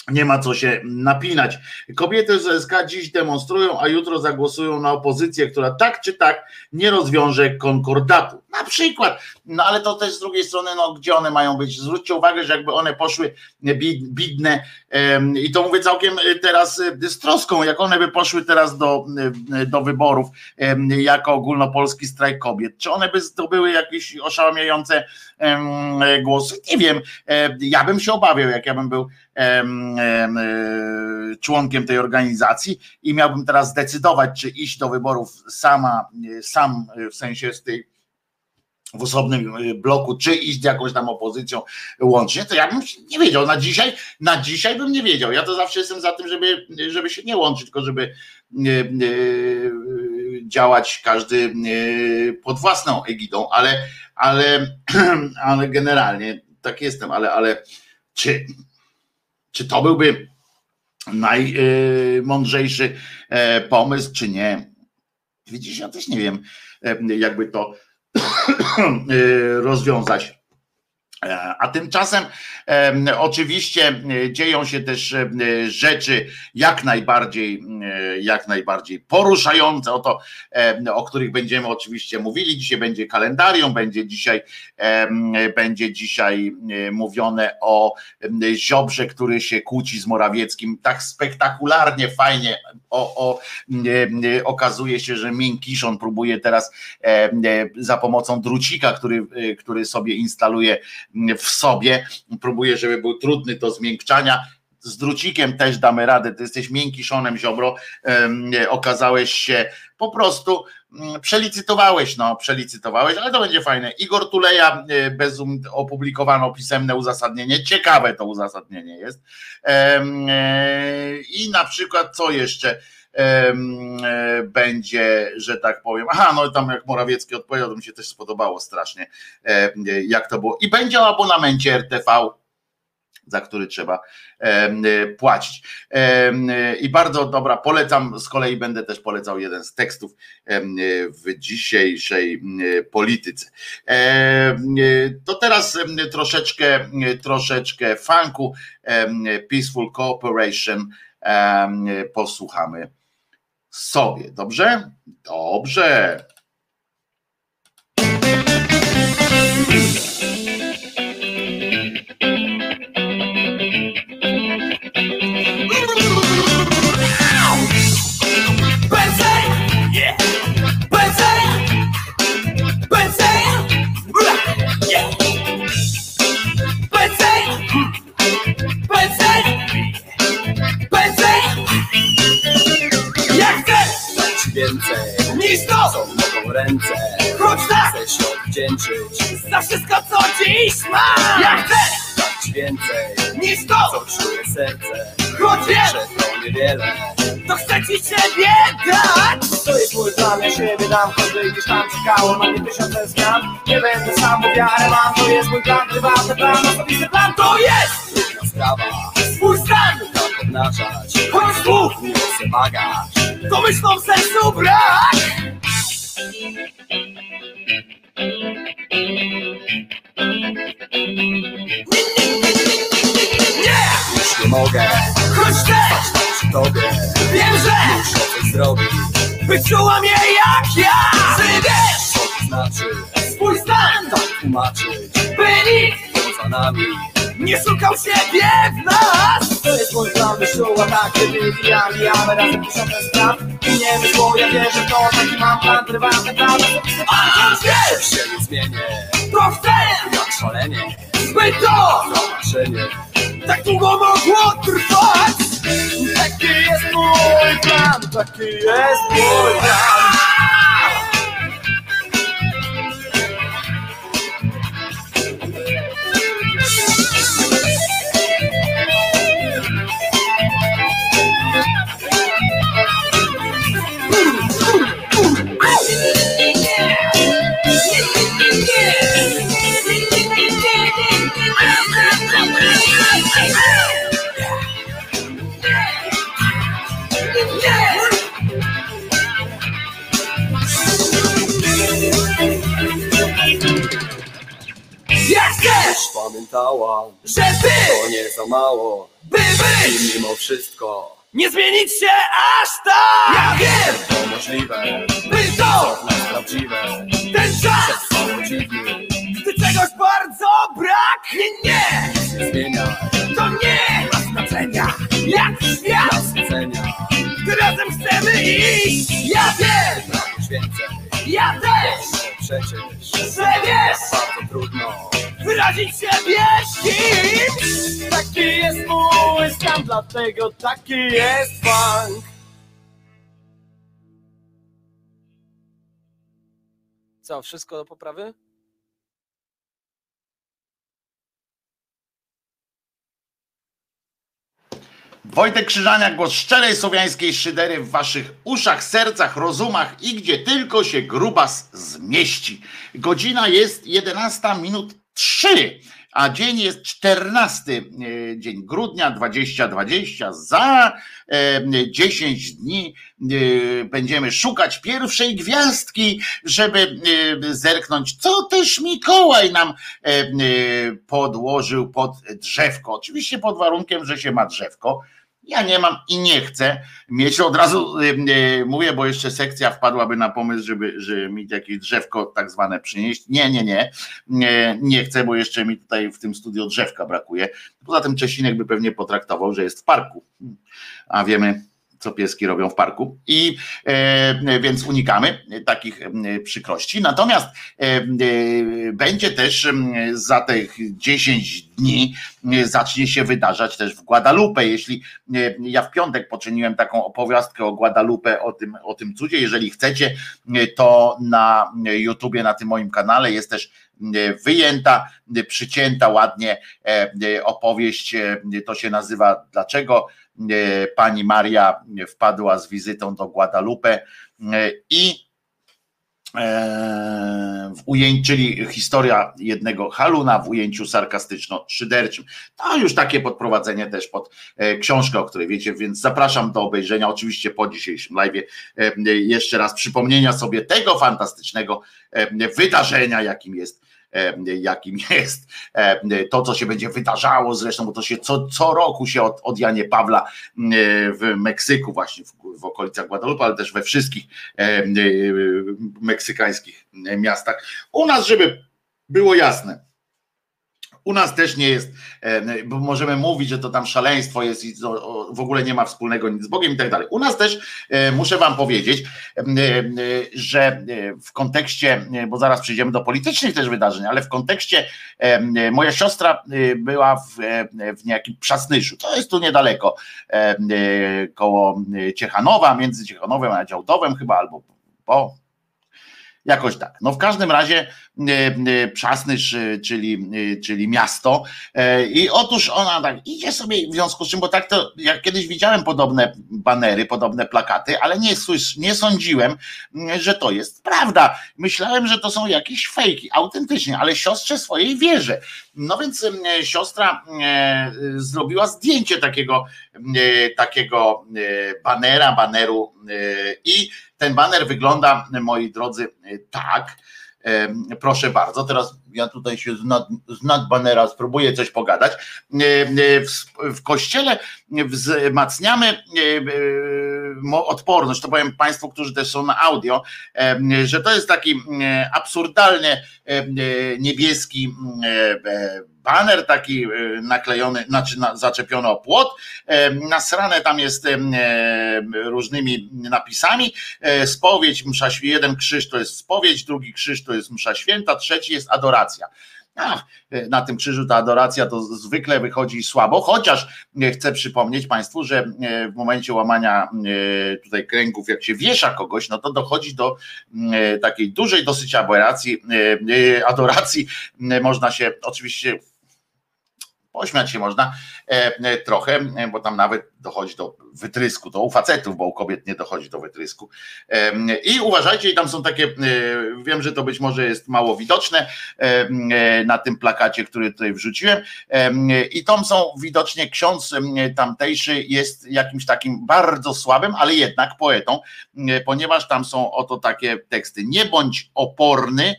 nie ma co się napinać. Kobiety z SK dziś demonstrują, a jutro zagłosują na opozycję, która tak czy tak nie rozwiąże konkordatu. Na przykład, no ale to też z drugiej strony, no gdzie one mają być? Zwróćcie uwagę, że jakby one poszły bidne i to mówię całkiem y, teraz y, z troską, jak one by poszły teraz do, y, do wyborów jako ogólnopolski strajk kobiet, czy one by zdobyły jakieś oszałamiające głosy? Nie wiem, ja bym się obawiał, jak ja bym był członkiem tej organizacji i miałbym teraz zdecydować, czy iść do wyborów sama, sam w sensie z tej w osobnym bloku, czy iść z jakąś tam opozycją łącznie, to ja bym nie wiedział. Na dzisiaj, na dzisiaj bym nie wiedział. Ja to zawsze jestem za tym, żeby, żeby się nie łączyć, tylko żeby działać każdy pod własną egidą, ale, ale, <clears throat> ale generalnie tak jestem, ale, ale czy, czy to byłby najmądrzejszy e, pomysł, czy nie? Widzisz, ja też nie wiem, e, jakby to <clears throat> Y, rozwiązać. E, a tymczasem oczywiście e, dzieją się też e, rzeczy jak najbardziej, jak najbardziej poruszające, o, to, o których będziemy oczywiście mówili. Dzisiaj będzie kalendarium, będzie dzisiaj, będzie dzisiaj mówione o Ziobrze, który się kłóci z Morawieckim tak spektakularnie, fajnie. O, o, okazuje się, że Minkiszon próbuje teraz za pomocą drucika, który, który sobie instaluje w sobie. Próbuję, żeby był trudny do zmiękczania. Z drucikiem też damy radę. Ty jesteś miękkiszonem, ziobro. Okazałeś się po prostu mm, przelicytowałeś, no, przelicytowałeś, ale to będzie fajne. Igor Tuleja e, bez opublikowano pisemne uzasadnienie. Ciekawe to uzasadnienie jest. E, I na przykład co jeszcze? E, będzie, że tak powiem. Aha, no tam jak Morawiecki odpowiedział, to mi się też spodobało strasznie, jak to było. I będzie o abonamencie RTV za który trzeba płacić. I bardzo dobra, polecam, z kolei będę też polecał jeden z tekstów w dzisiejszej polityce. To teraz troszeczkę, troszeczkę funku, Peaceful Cooperation posłuchamy sobie. Dobrze? Dobrze. Więcej niż to, co mogą ręce. Choć tak chcę się odwdzięczyć za wszystko, co dziś mam. Ja chcę dać więcej niż to, co czuje serce. Choć wiem, że to niewiele, to chcę ci siebie dać. To jest mój plan, ja siebie dam, choćby gdzieś tam czekało na mnie tysiące zmian. Nie będę sam, bo wiarę mam, to jest mój plan, prywatny plan, osobisty plan, to jest trudna sprawa. Swój stan, tam podnaczać, choć słów nie chcę bagaż. To myślą w sercu brak. Nie! Już nie mogę. Choć też przy tobie. Wiem, że muszę coś zrobić. By czuła mnie jak ja. Czy wiesz, co to znaczy? Swój stan tak tłumaczyć. By nikt poza nami nie szukał siebie w nas. To jest mój plan, wyszuła tak, kiedy wybijamy Jamy razem tysiące spraw I nie wyszło, ja wierzę to Taki mam plan, prywatny plan A choć wiesz, się nie zmienię. To chcę, jak szalenie. By to zobaczenie. Tak długo mogło trwać. Taki jest mój plan Taki jest mój plan Chcesz Pamiętała, że ty To nie za mało By być I mimo wszystko Nie zmienić się aż tak. Ja wiem To możliwe By to prawdziwe Ten czas dziwny Gdy czegoś bardzo brak Nie. Nie zmienia. To nie ma znaczenia Jak świat. Nas ocenia Gdy razem chcemy iść. Ja wiem. Pragnąć więcej. Ja też. Przecież Że wiesz. Bardzo trudno wyrazić siebie z kimś Taki jest mój stan, dlatego taki jest funk Co, wszystko do poprawy? Wojtek Krzyżaniak, głos szczerej słowiańskiej szydery w waszych uszach, sercach, rozumach i gdzie tylko się grubas zmieści. Godzina jest 11 minut 3, a dzień jest 14 e, dzień grudnia 2020. Za e, 10 dni e, będziemy szukać pierwszej gwiazdki, żeby zerknąć, co też Mikołaj nam podłożył pod drzewko. Oczywiście pod warunkiem, że się ma drzewko. Ja nie mam i nie chcę mieć. Od razu y, mówię, bo jeszcze sekcja wpadłaby na pomysł, żeby, żeby mi jakieś drzewko tak zwane przynieść. Nie, nie, nie, nie. Nie chcę, bo jeszcze mi tutaj w tym studio drzewka brakuje. Poza tym Czesinek by pewnie potraktował, że jest w parku. A wiemy, co pieski robią w parku. I e, więc unikamy takich e, przykrości. Natomiast e, będzie też za tych 10 dni zacznie się wydarzać też w Guadalupe. Jeśli ja w piątek poczyniłem taką opowiastkę o Guadalupe, o tym, o tym cudzie, jeżeli chcecie, to na YouTubie, na tym moim kanale jest też wyjęta, przycięta ładnie opowieść. To się nazywa Dlaczego pani Maria wpadła z wizytą do Guadalupe e, i e, w ujęciu, czyli historia jednego haluna w ujęciu sarkastyczno-szyderczym. To już takie podprowadzenie też pod e, książkę, o której wiecie, więc zapraszam do obejrzenia, oczywiście po dzisiejszym live jeszcze raz przypomnienia sobie tego fantastycznego e, wydarzenia, jakim jest e, jakim jest e, to, co się będzie wydarzało zresztą, bo to się co, co roku się od, od Janie Pawla e, w Meksyku, właśnie w, w okolicach Guadalupe, ale też we wszystkich e, e, meksykańskich miastach. U nas, żeby było jasne, u nas też nie jest, e, bo możemy mówić, że to tam szaleństwo jest i w ogóle nie ma wspólnego nic z Bogiem i tak dalej. U nas też e, muszę Wam powiedzieć, e, że w kontekście, bo zaraz przejdziemy do politycznych też wydarzeń, ale w kontekście moja siostra była w, w niejakim Przasnyszu, to jest tu niedaleko, koło Ciechanowa, między Ciechanowem a Działdowem chyba, albo po, Jakoś tak. No w każdym razie Przasnysz, czyli, czyli miasto. I otóż ona tak idzie sobie w związku z czym, bo tak to, jak kiedyś widziałem podobne banery, podobne plakaty, ale nie, słysz, nie sądziłem, że to jest prawda. Myślałem, że to są jakieś fejki, autentycznie, ale siostrze swojej wierzę. No więc siostra zrobiła zdjęcie takiego, takiego banera, baneru i ten baner wygląda, moi drodzy, tak. Proszę bardzo, teraz ja tutaj się z nad, banera spróbuję coś pogadać. W, w kościele wzmacniamy odporność, to powiem Państwu, którzy też są na audio, że to jest taki absurdalnie niebieski baner taki e, naklejony, znaczy zaczepiony o płot, nasrane tam jest różnymi napisami, e, spowiedź, msza, jeden krzyż to jest spowiedź, drugi krzyż to jest msza święta, trzeci jest adoracja. Ach, e, na tym krzyżu ta adoracja to zwykle wychodzi słabo, chociaż chcę przypomnieć Państwu, że w momencie łamania tutaj kręgów, jak się wiesza kogoś, no to dochodzi do takiej dużej dosyć aberracji, adoracji. Można się oczywiście pośmiać się można e, e, trochę, e, bo tam nawet dochodzi do wytrysku, to u facetów, bo u kobiet nie dochodzi do wytrysku. I uważajcie, i tam są takie, wiem, że to być może jest mało widoczne na tym plakacie, który tutaj wrzuciłem, i tam są widocznie ksiądz tamtejszy jest jakimś takim bardzo słabym, ale jednak poetą, ponieważ tam są oto takie teksty. Nie bądź oporny,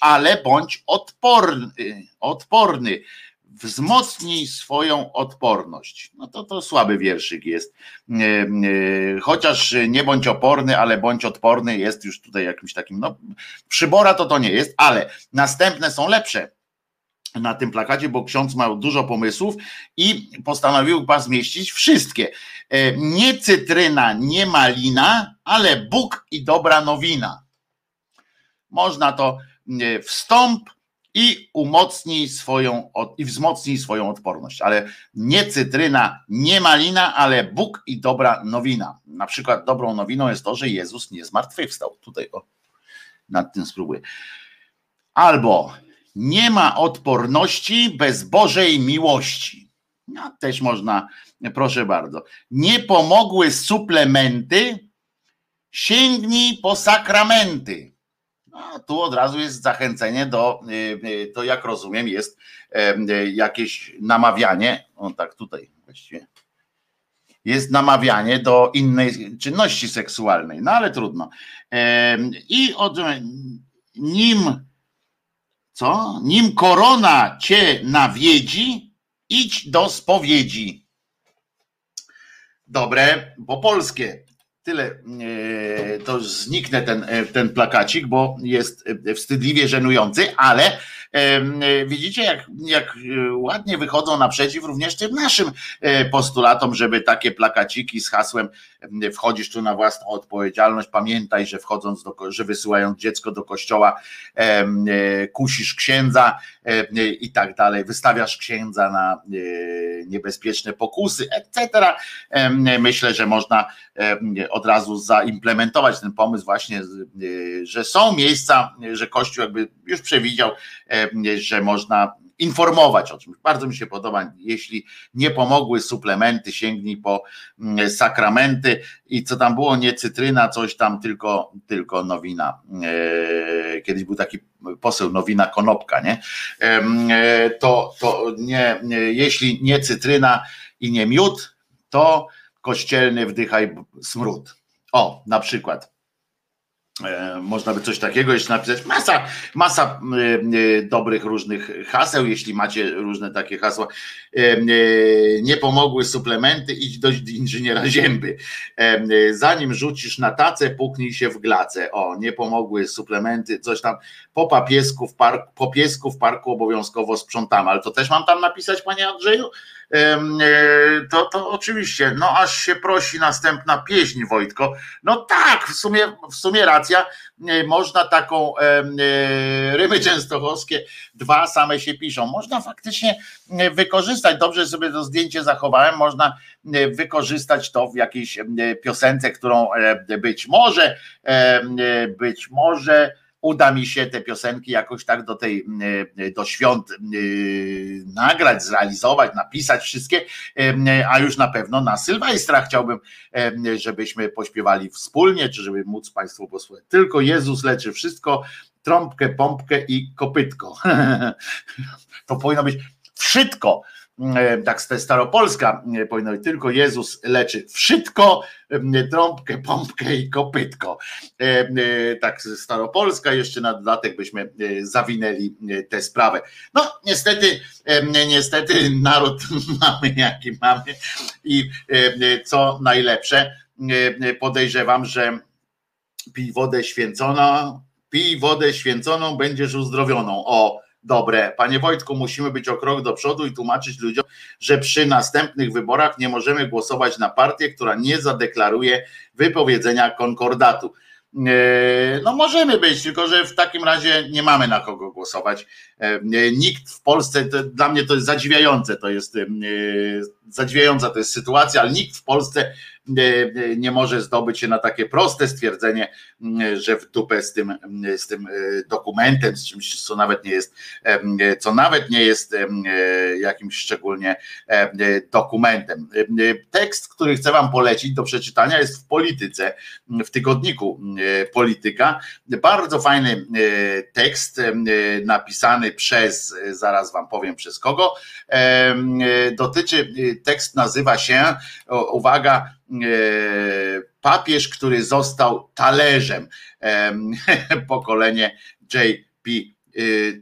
ale bądź odporny. odporny wzmocnij swoją odporność. No to to słaby wierszyk jest. E, e, chociaż nie bądź oporny, ale bądź odporny jest już tutaj jakimś takim, no przybora to to nie jest, ale następne są lepsze na tym plakacie, bo ksiądz miał dużo pomysłów i postanowił chyba zmieścić wszystkie. E, nie cytryna, nie malina, ale Bóg i dobra nowina. Można to wstąp, i umocnij swoją i wzmocnij swoją odporność. Ale nie cytryna, nie malina, ale Bóg i dobra nowina. Na przykład dobrą nowiną jest to, że Jezus nie zmartwychwstał. Tutaj o, nad tym spróbuję. Albo nie ma odporności bez Bożej miłości. No, też można, proszę bardzo. Nie pomogły suplementy, sięgnij po sakramenty. Tu od razu jest zachęcenie do, y, y, to jak rozumiem, jest y, jakieś namawianie, o tak tutaj właściwie, jest namawianie do innej czynności seksualnej, no ale trudno. I od nim, co? Nim korona cię nawiedzi, idź do spowiedzi. Dobre, po polskie tyle, e, to zniknę ten, e, ten plakacik, bo jest e, wstydliwie żenujący, ale widzicie, jak, jak ładnie wychodzą naprzeciw również tym naszym postulatom, żeby takie plakaciki z hasłem wchodzisz tu na własną odpowiedzialność, pamiętaj, że wchodząc do, że wysyłając dziecko do kościoła kusisz księdza i tak dalej, wystawiasz księdza na niebezpieczne pokusy, etc. Myślę, że można od razu zaimplementować ten pomysł właśnie, że są miejsca, że Kościół jakby już przewidział, że można informować o czymś. Bardzo mi się podoba, jeśli nie pomogły suplementy, sięgnij po mm, sakramenty i co tam było, nie cytryna, coś tam, tylko, tylko nowina. E, kiedyś był taki poseł Nowina Konopka, nie? E, to, to nie, jeśli nie cytryna i nie miód, to kościelny wdychaj smród. O, na przykład. E, można by coś takiego jeszcze napisać. Masa, masa e, e, dobrych różnych haseł, jeśli macie różne takie hasła. Nie pomogły suplementy, idź do inżyniera zięby. Zanim rzucisz na tacę, puknij się w glacę. O, nie pomogły suplementy, coś tam. Po papiesku w, park, po piesku w parku obowiązkowo sprzątam, ale to też mam tam napisać, panie Andrzeju? E, to, to oczywiście, no aż się prosi następna pieśń, Wojtko. No tak, w sumie, w sumie racja, e, można taką e, rymy częstochowskie, dwa same się piszą. Można faktycznie wykorzystać, dobrze sobie to zdjęcie zachowałem, można wykorzystać to w jakiejś piosence, którą być może, być może uda mi się te piosenki jakoś tak do tej, do świąt nagrać, zrealizować, napisać wszystkie, a już na pewno na Sylwestra chciałbym, żebyśmy pośpiewali wspólnie, czy żeby móc Państwu posłuchać. Tylko Jezus leczy wszystko, trąbkę, pompkę i kopytko. <laughs> To powinno być wszystko E, tak staropolska e, powinno być, tylko Jezus leczy wszystko, e, trąbkę, pompkę i kopytko. Tak staropolska, jeszcze na dodatek byśmy zawinęli tę sprawę. No niestety, niestety naród <laughs> mamy jaki mamy i co najlepsze, podejrzewam, że pij wodę święconą, pij wodę święconą, będziesz uzdrowioną. O, dobre. Panie Wojtku, musimy być o krok do przodu i tłumaczyć ludziom, że przy następnych wyborach nie możemy głosować na partię, która nie zadeklaruje wypowiedzenia konkordatu. E, no możemy być, tylko że w takim razie nie mamy na kogo głosować. E, nikt w Polsce, to, dla mnie to jest zadziwiające, to jest e, zadziwiająca to jest sytuacja, ale nikt w Polsce nie może zdobyć się na takie proste stwierdzenie, że w dupę z tym, z tym dokumentem, z czymś, co nawet nie jest, co nawet nie jest jakimś szczególnie dokumentem. Tekst, który chcę Wam polecić do przeczytania, jest w polityce, w tygodniku Polityka. Bardzo fajny tekst napisany przez, zaraz Wam powiem przez kogo, dotyczy, tekst nazywa się, uwaga, E, papież, który został talerzem. <laughs> Pokolenie JP e,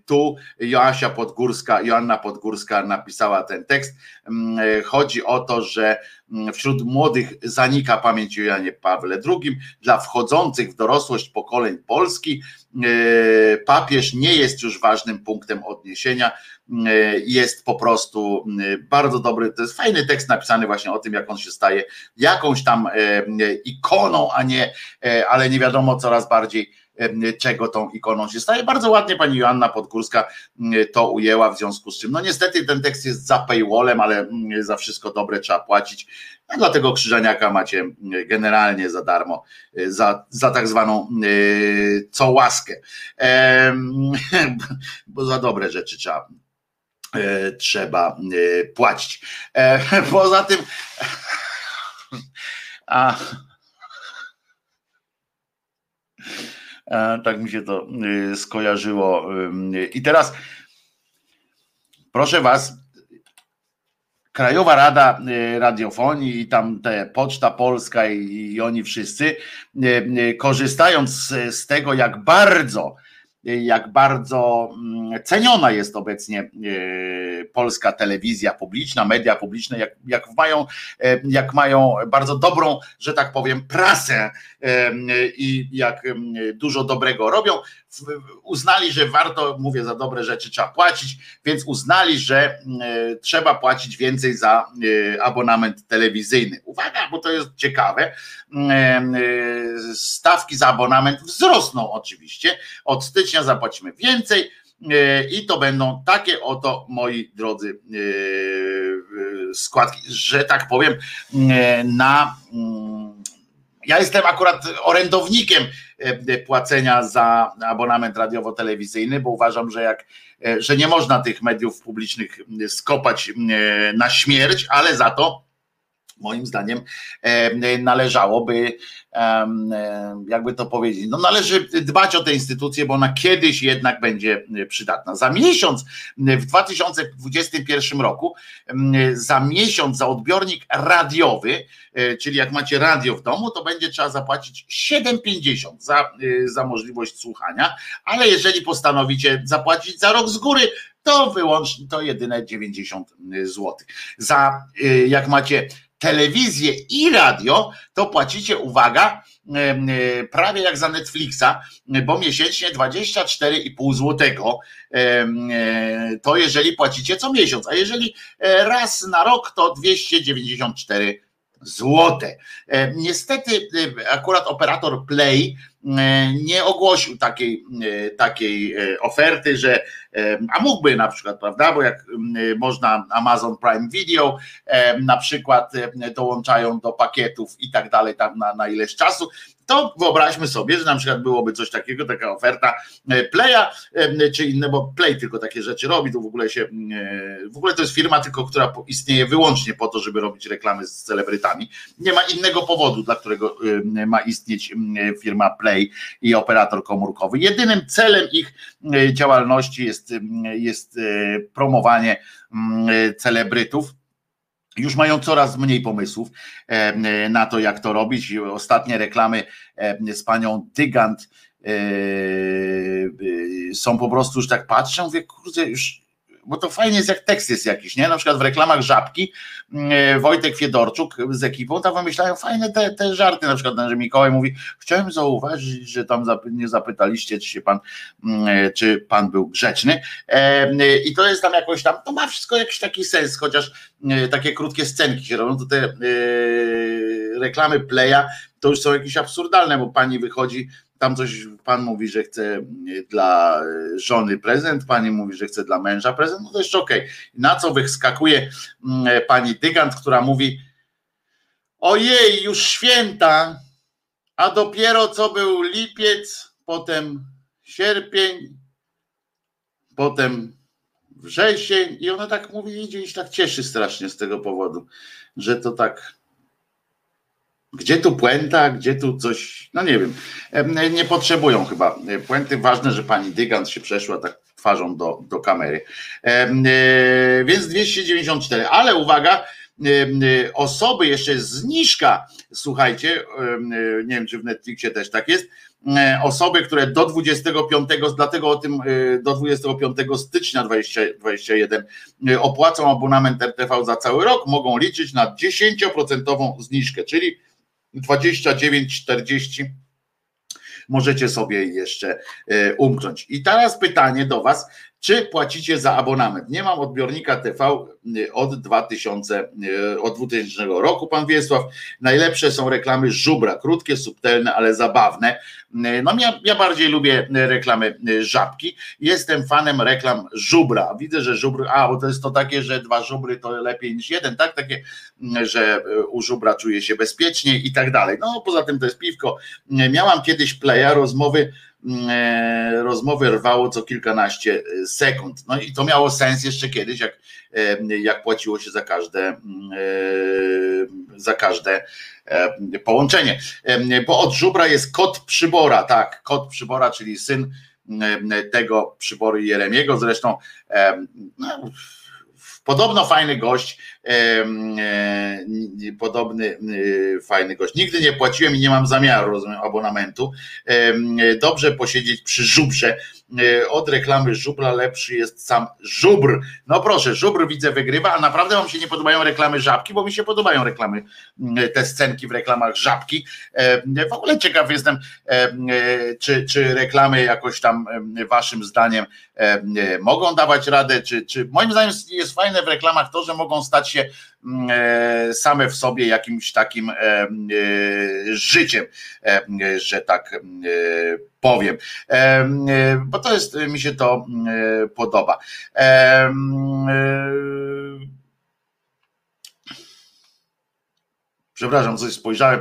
tu Joasia Podgórska, Joanna Podgórska napisała ten tekst. Mm, e, chodzi o to, że mm, wśród młodych zanika pamięć o Janie Pawle II. Dla wchodzących w dorosłość pokoleń Polski papież nie jest już ważnym punktem odniesienia jest po prostu bardzo dobry. To jest fajny tekst napisany właśnie o tym, jak on się staje jakąś tam ikoną, a nie, ale nie wiadomo coraz bardziej czego tą ikoną się staje. Bardzo ładnie pani Joanna Podgórska to ujęła, w związku z czym, no niestety ten tekst jest za paywallem, ale za wszystko dobre trzeba płacić. No dlatego Krzyżaniaka macie generalnie za darmo, za, za tak zwaną co łaskę, <laughs> bo za dobre rzeczy trzeba E, trzeba e, płacić. E, <laughs> poza tym, <laughs> a, tak mi się to skojarzyło. I teraz proszę Was, Krajowa Rada Radiofonii i tam te Poczta Polska i, oni wszyscy, korzystając z tego, jak bardzo jak bardzo mm, ceniona jest obecnie e, polska telewizja publiczna, media publiczne, jak, jak, mają, e, jak mają bardzo dobrą, że tak powiem, prasę e, i jak dużo dobrego robią, uznali, że warto, mówię, za dobre rzeczy trzeba płacić, więc uznali, że trzeba płacić więcej za abonament telewizyjny. Uwaga, bo to jest ciekawe. Stawki za abonament wzrosną oczywiście. Od stycznia zapłacimy więcej i to będą takie oto, moi drodzy, składki, że tak powiem, na ja jestem akurat orędownikiem e, płacenia za abonament radiowo-telewizyjny, bo uważam, że jak e, że nie można tych mediów publicznych skopać e, na śmierć, ale za to moim zdaniem należałoby, jakby to powiedzieć, no należy dbać o tę instytucję, bo ona kiedyś jednak będzie przydatna. Za miesiąc w 2021 roku, za miesiąc za odbiornik radiowy, e, czyli jak macie radio w domu, to będzie trzeba zapłacić 7,50 za, e, za możliwość słuchania, ale jeżeli postanowicie zapłacić za rok z góry, to wyłącznie to jedyne 90 zł. Za jak macie telewizję i radio, to płacicie, uwaga, prawie jak za Netflixa, bo miesięcznie 24,5 złotego. E, to jeżeli płacicie co miesiąc, a jeżeli e, raz na rok, to 294 złote. Niestety akurat operator Play nie ogłosił takiej, takiej oferty, że a mógłby na przykład, prawda, bo jak można Amazon Prime Video na przykład dołączają do pakietów i tak dalej tam na, na ileś czasu, to wyobraźmy sobie, że na przykład byłoby coś takiego, taka oferta e, Playa e, czy inne, bo Play tylko takie rzeczy robi, to w ogóle się, e, w ogóle to jest firma tylko, która istnieje wyłącznie po to, żeby robić reklamy z celebrytami. Nie ma innego powodu, dla którego ma istnieć firma Play i operator komórkowy. Jedynym celem ich działalności jest, jest promowanie celebrytów już mają coraz mniej pomysłów e, na to, jak to robić. Ostatnie reklamy e, z panią Tygant e, są po prostu już tak patrzę, mówię, kurde, już bo to fajnie jest jak tekst jest jakiś, nie? Na przykład w reklamach Żabki mm, Wojtek Fiedorczuk z ekipą tam wymyślają fajne te, te żarty, na przykład, że Mikołaj mówi, chciałem zauważyć, że tam nie zapytaliście, czy się pan, mm, czy pan był grzeczny i to jest tam jakoś tam, to ma wszystko jakiś taki sens, chociaż mm, takie krótkie scenki się robią, to te e, reklamy Playa to już są jakieś absurdalne, bo pani wychodzi tam coś pan mówi, że chce dla żony prezent, pani mówi, że chce dla męża prezent, no to jeszcze okej. Okay. Na co wyskakuje mm, pani Dygant, która mówi ojej, już święta, a dopiero co był lipiec, potem sierpień, potem wrzesień i ona tak mówi, i się tak cieszy strasznie z tego powodu, że to tak gdzie tu puenta, gdzie tu coś, no nie wiem, nie potrzebują chyba. Puenty. Ważne, że pani Dygant się przeszła tak twarzą do, do kamery. E, więc 294, ale uwaga, osoby, jeszcze zniżka, słuchajcie, nie wiem czy w Netflixie też tak jest, osoby, które do 25, dlatego o tym do 25 stycznia 2021 opłacą abonament RTV za cały rok, mogą liczyć na 10% zniżkę, czyli 29-40 możecie sobie jeszcze e, umknąć. I teraz pytanie do Was, czy płacicie za abonament? Nie mam odbiornika TV e, od 2000, e, od 2000 roku, pan Wiesław. Najlepsze są reklamy żubra, krótkie, subtelne, ale zabawne. No ja, ja bardziej lubię reklamy żabki. Jestem fanem reklam żubra. Widzę, że żubr, a bo to jest to takie, że dwa żubry to lepiej niż jeden, tak? Takie, że u żubra czuję się bezpieczniej i tak dalej. No poza tym to jest piwko. Miałam kiedyś playa rozmowy rozmowy rwało co kilkanaście e, sekund. No i to miało sens jeszcze kiedyś, jak, e, jak płaciło się za każde za każde połączenie. Bo od żubra jest kot przybora, tak, kot przybora, czyli syn tego przyboru Jeremiego, zresztą no, podobno fajny gość, podobny fajny gość. Nigdy nie płaciłem i nie mam zamiaru, rozumiem, abonamentu. Dobrze posiedzieć przy żubrze. E, od reklamy żubra lepszy jest sam żubr. No proszę, żubr widzę wygrywa, a naprawdę wam się nie podobają reklamy żabki, bo mi się podobają reklamy, te scenki w reklamach żabki. W ogóle ciekaw jestem, e, czy, czy reklamy jakoś tam waszym zdaniem mogą dawać radę, czy, czy moim zdaniem jest fajne w reklamach to, że mogą stać się Mm, e, same w sobie jakimś takim e, e, życiem, że tak powiem. Bo to jest, mi się to podoba. Przepraszam, coś spojrzałem,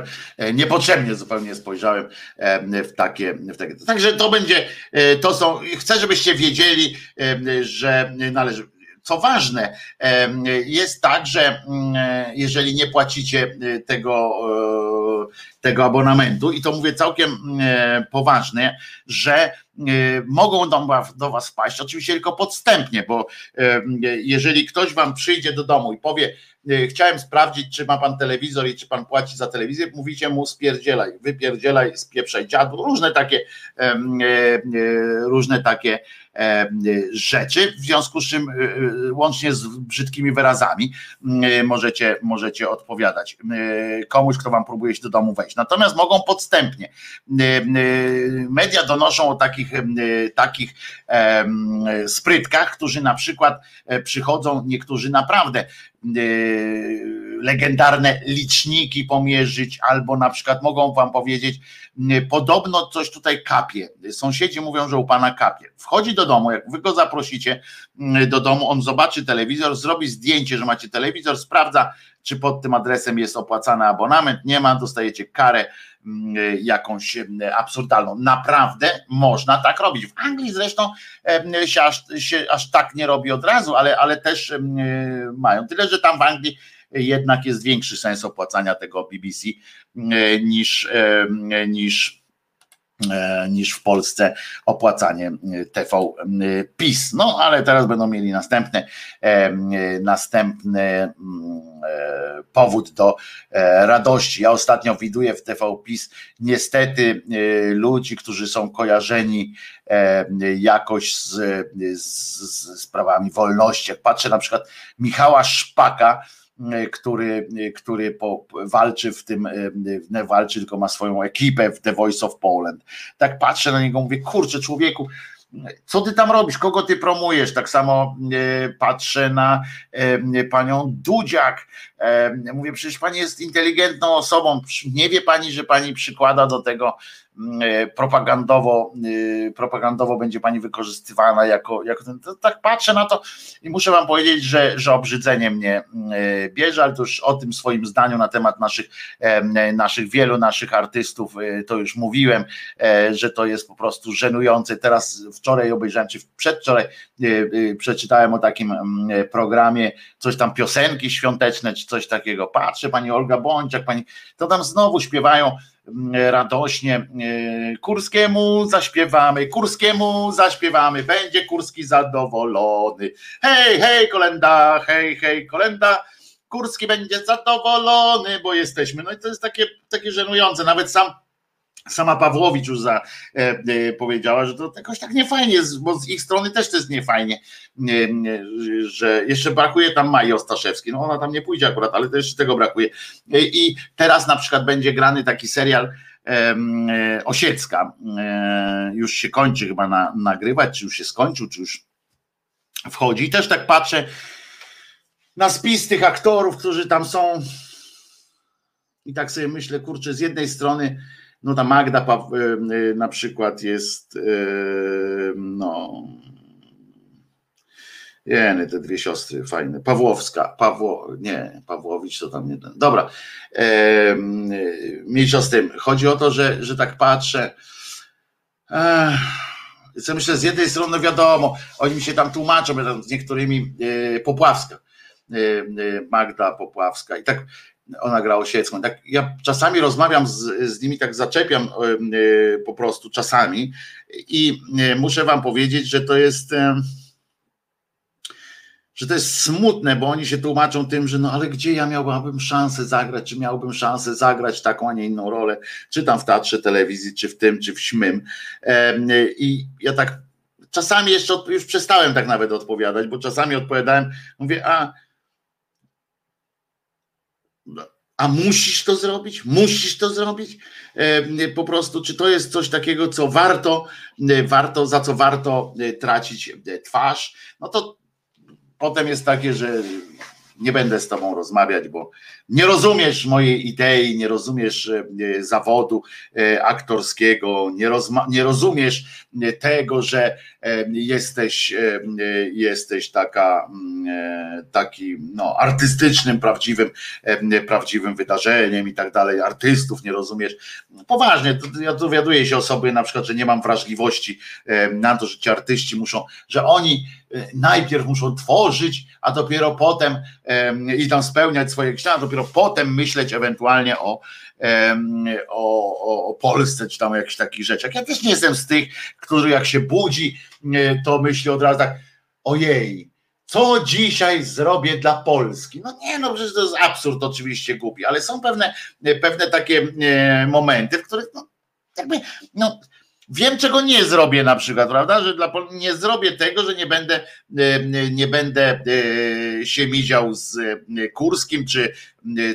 niepotrzebnie zupełnie spojrzałem w takie, w takie. Także to będzie, to są, chcę, żebyście wiedzieli, że należy, co ważne, jest tak, że mm, jeżeli nie płacicie y, tego, y, tego abonamentu, i to mówię całkiem y, poważnie, że mogą do, do Was wpaść, oczywiście tylko podstępnie, bo jeżeli ktoś Wam przyjdzie do domu i powie, chciałem sprawdzić, czy ma pan telewizor i czy pan płaci za telewizję, mówicie mu spierdzielaj, wypierdzielaj, spieprzaj dziadu, różne takie różne takie rzeczy, w związku z czym łącznie z brzydkimi wyrazami możecie, możecie odpowiadać komuś, kto wam próbuje się do domu wejść. Natomiast mogą podstępnie. Media donoszą o takich, takich sprytkach, którzy na przykład przychodzą, niektórzy naprawdę legendarne liczniki pomierzyć, albo na przykład mogą wam powiedzieć, podobno coś tutaj kapie. Sąsiedzi mówią, że u pana kapie. Wchodzi do domu, jak wy go zaprosicie do domu, on zobaczy telewizor, zrobi zdjęcie, że macie telewizor, sprawdza, czy pod tym adresem jest opłacany abonament. Nie ma, dostajecie karę jakąś absurdalną. Naprawdę można tak robić. W Anglii zresztą się aż, się aż tak nie robi od razu, ale, ale też mają. Tyle, że tam w Anglii jednak jest większy sens opłacania tego BBC niż, e, niż niż w Polsce opłacanie TV PiS. No ale teraz będą mieli następny, następny mm, powód do radości. Ja ostatnio widuję w TV PiS niestety ludzi, którzy są kojarzeni jakoś z, z, z sprawami wolności. Jak patrzę na przykład Michała Szpaka, E, który, e, który po, walczy w tym, e, nie walczy, tylko ma swoją ekipę w The Voice of Poland. Tak patrzę na niego, mówię, kurczę, człowieku, co ty tam robisz, kogo ty promujesz? Tak samo patrzę na panią Dudziak. Mówię, przecież pani jest inteligentną osobą. Nie wie pani, że pani przykłada do tego E, propagandowo, e, propagandowo będzie pani wykorzystywana jako, jako ten, tak patrzę na to i muszę wam powiedzieć, że, że obrzydzenie mnie e, bierze, ale to już o tym swoim zdaniu na temat naszych, naszych wielu naszych artystów to już mówiłem, że to jest po prostu żenujące. Teraz wczoraj obejrzałem, czy przedwczoraj przeczytałem o takim programie, coś tam piosenki świąteczne, czy coś takiego. Patrzę, pani Olga Bąciak, pani, to tam znowu śpiewają radośnie e, Kurskiemu zaśpiewamy, Kurskiemu zaśpiewamy, będzie Kurski zadowolony. Hej, hej, kolenda, hej, hej, kolenda. Kurski będzie zadowolony, bo jesteśmy. No i to jest takie, takie żenujące. Nawet sam Sama Pawłowicz już za, e, e, powiedziała, że to jakoś tak niefajnie bo z ich strony też to jest niefajnie, e, że jeszcze brakuje tam Maji Ostaszewskiej. No ona tam nie pójdzie akurat, ale jeszcze tego brakuje. E, I teraz na przykład będzie grany taki serial e, Osiecka. E, już się kończy chyba na, nagrywać, czy już się skończył, czy już wchodzi. I też tak patrzę na spis tych aktorów, którzy tam są. I tak sobie myślę, kurczę, z jednej strony no ta Magda y, y, na przykład jest y, no Jeny, te dwie siostry fajne. Pawłowska, Pawło, nie, Pawłowicz to tam nie ten. Dobra. E, mniejsza z tym. Chodzi o to, że, że tak patrzę. co myślę, z jednej strony wiadomo, oni się tam tłumaczą, z niektórymi e, Popławska. Magda Popławska. I tak ona gra Osiecką. Tak, ja czasami rozmawiam z, z nimi, tak zaczepiam e, po prostu czasami i e, muszę wam powiedzieć, że to jest e, że to jest smutne, bo oni się tłumaczą tym, że no ale gdzie ja miałbym szansę zagrać, czy miałbym szansę zagrać taką, a nie inną rolę, czy tam w teatrze telewizji, czy w tym, czy w śmym. I ja tak czasami jeszcze już przestałem tak nawet odpowiadać, bo czasami odpowiadałem, mówię, a a musisz to zrobić? Musisz to zrobić? E, po prostu, czy to jest coś takiego, co warto, e, warto, za co warto e, tracić twarz? No to potem jest takie, że nie będę z tobą rozmawiać, bo nie rozumiesz mojej idei, nie rozumiesz e, zawodu e, aktorskiego, nie, rozma- nie rozumiesz e, tego, że jesteś, jesteś taka, mm, taki no, artystycznym, prawdziwym, prawdziwym wydarzeniem i tak dalej, artystów nie rozumiesz. Poważnie, ja dowiaduję się osoby na przykład, że nie mam wrażliwości na to, że ci artyści muszą, że oni najpierw muszą tworzyć, a dopiero potem i tam spełniać swoje książki, potem myśleć ewentualnie o, o, o Polsce, czy tam o jakichś takich rzeczach. Ja też nie jestem z tych, którzy jak się budzi, e, to myśli od razu tak, ojej, co dzisiaj zrobię dla Polski? No nie, no przecież to jest absurd oczywiście głupi, ale są pewne, pewne takie e, momenty, w których no, jakby, no, Wiem, czego nie zrobię na przykład, prawda? Że dla nie zrobię tego, że nie będę, nie będę się miział z Kurskim czy,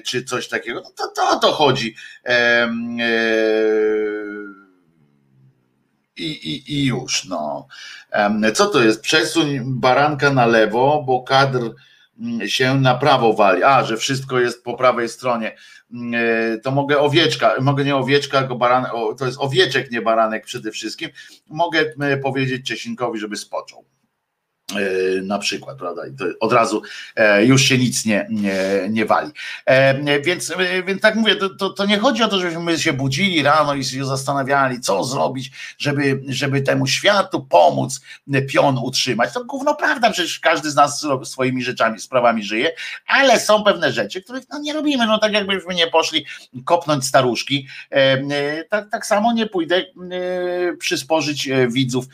czy coś takiego. No to, to o to chodzi. I, i, I już, no. Co to jest? Przesuń baranka na lewo, bo kadr mm, się na prawo wali. A, że wszystko jest po prawej stronie. Mm, e, to mogę owieczka, mogę nie owieczka, tylko baranek, to jest owieczek, nie baranek przede wszystkim. Mogę e, powiedzieć Ciesinkowi, żeby spoczął. E, na przykład, prawda? I to od razu e, już się nic nie, nie, nie wali. E, więc, więc tak mówię, to, to, nie chodzi o to, żebyśmy się budzili rano i się zastanawiali, co zrobić, żeby, żeby temu światu pomóc pion utrzymać. To gówno prawda, przecież każdy z nas swoimi rzeczami, sprawami żyje, ale są pewne rzeczy, których no, nie robimy. No tak jakbyśmy nie poszli kopnąć staruszki, tak, tak samo nie pójdę przysporzyć widzów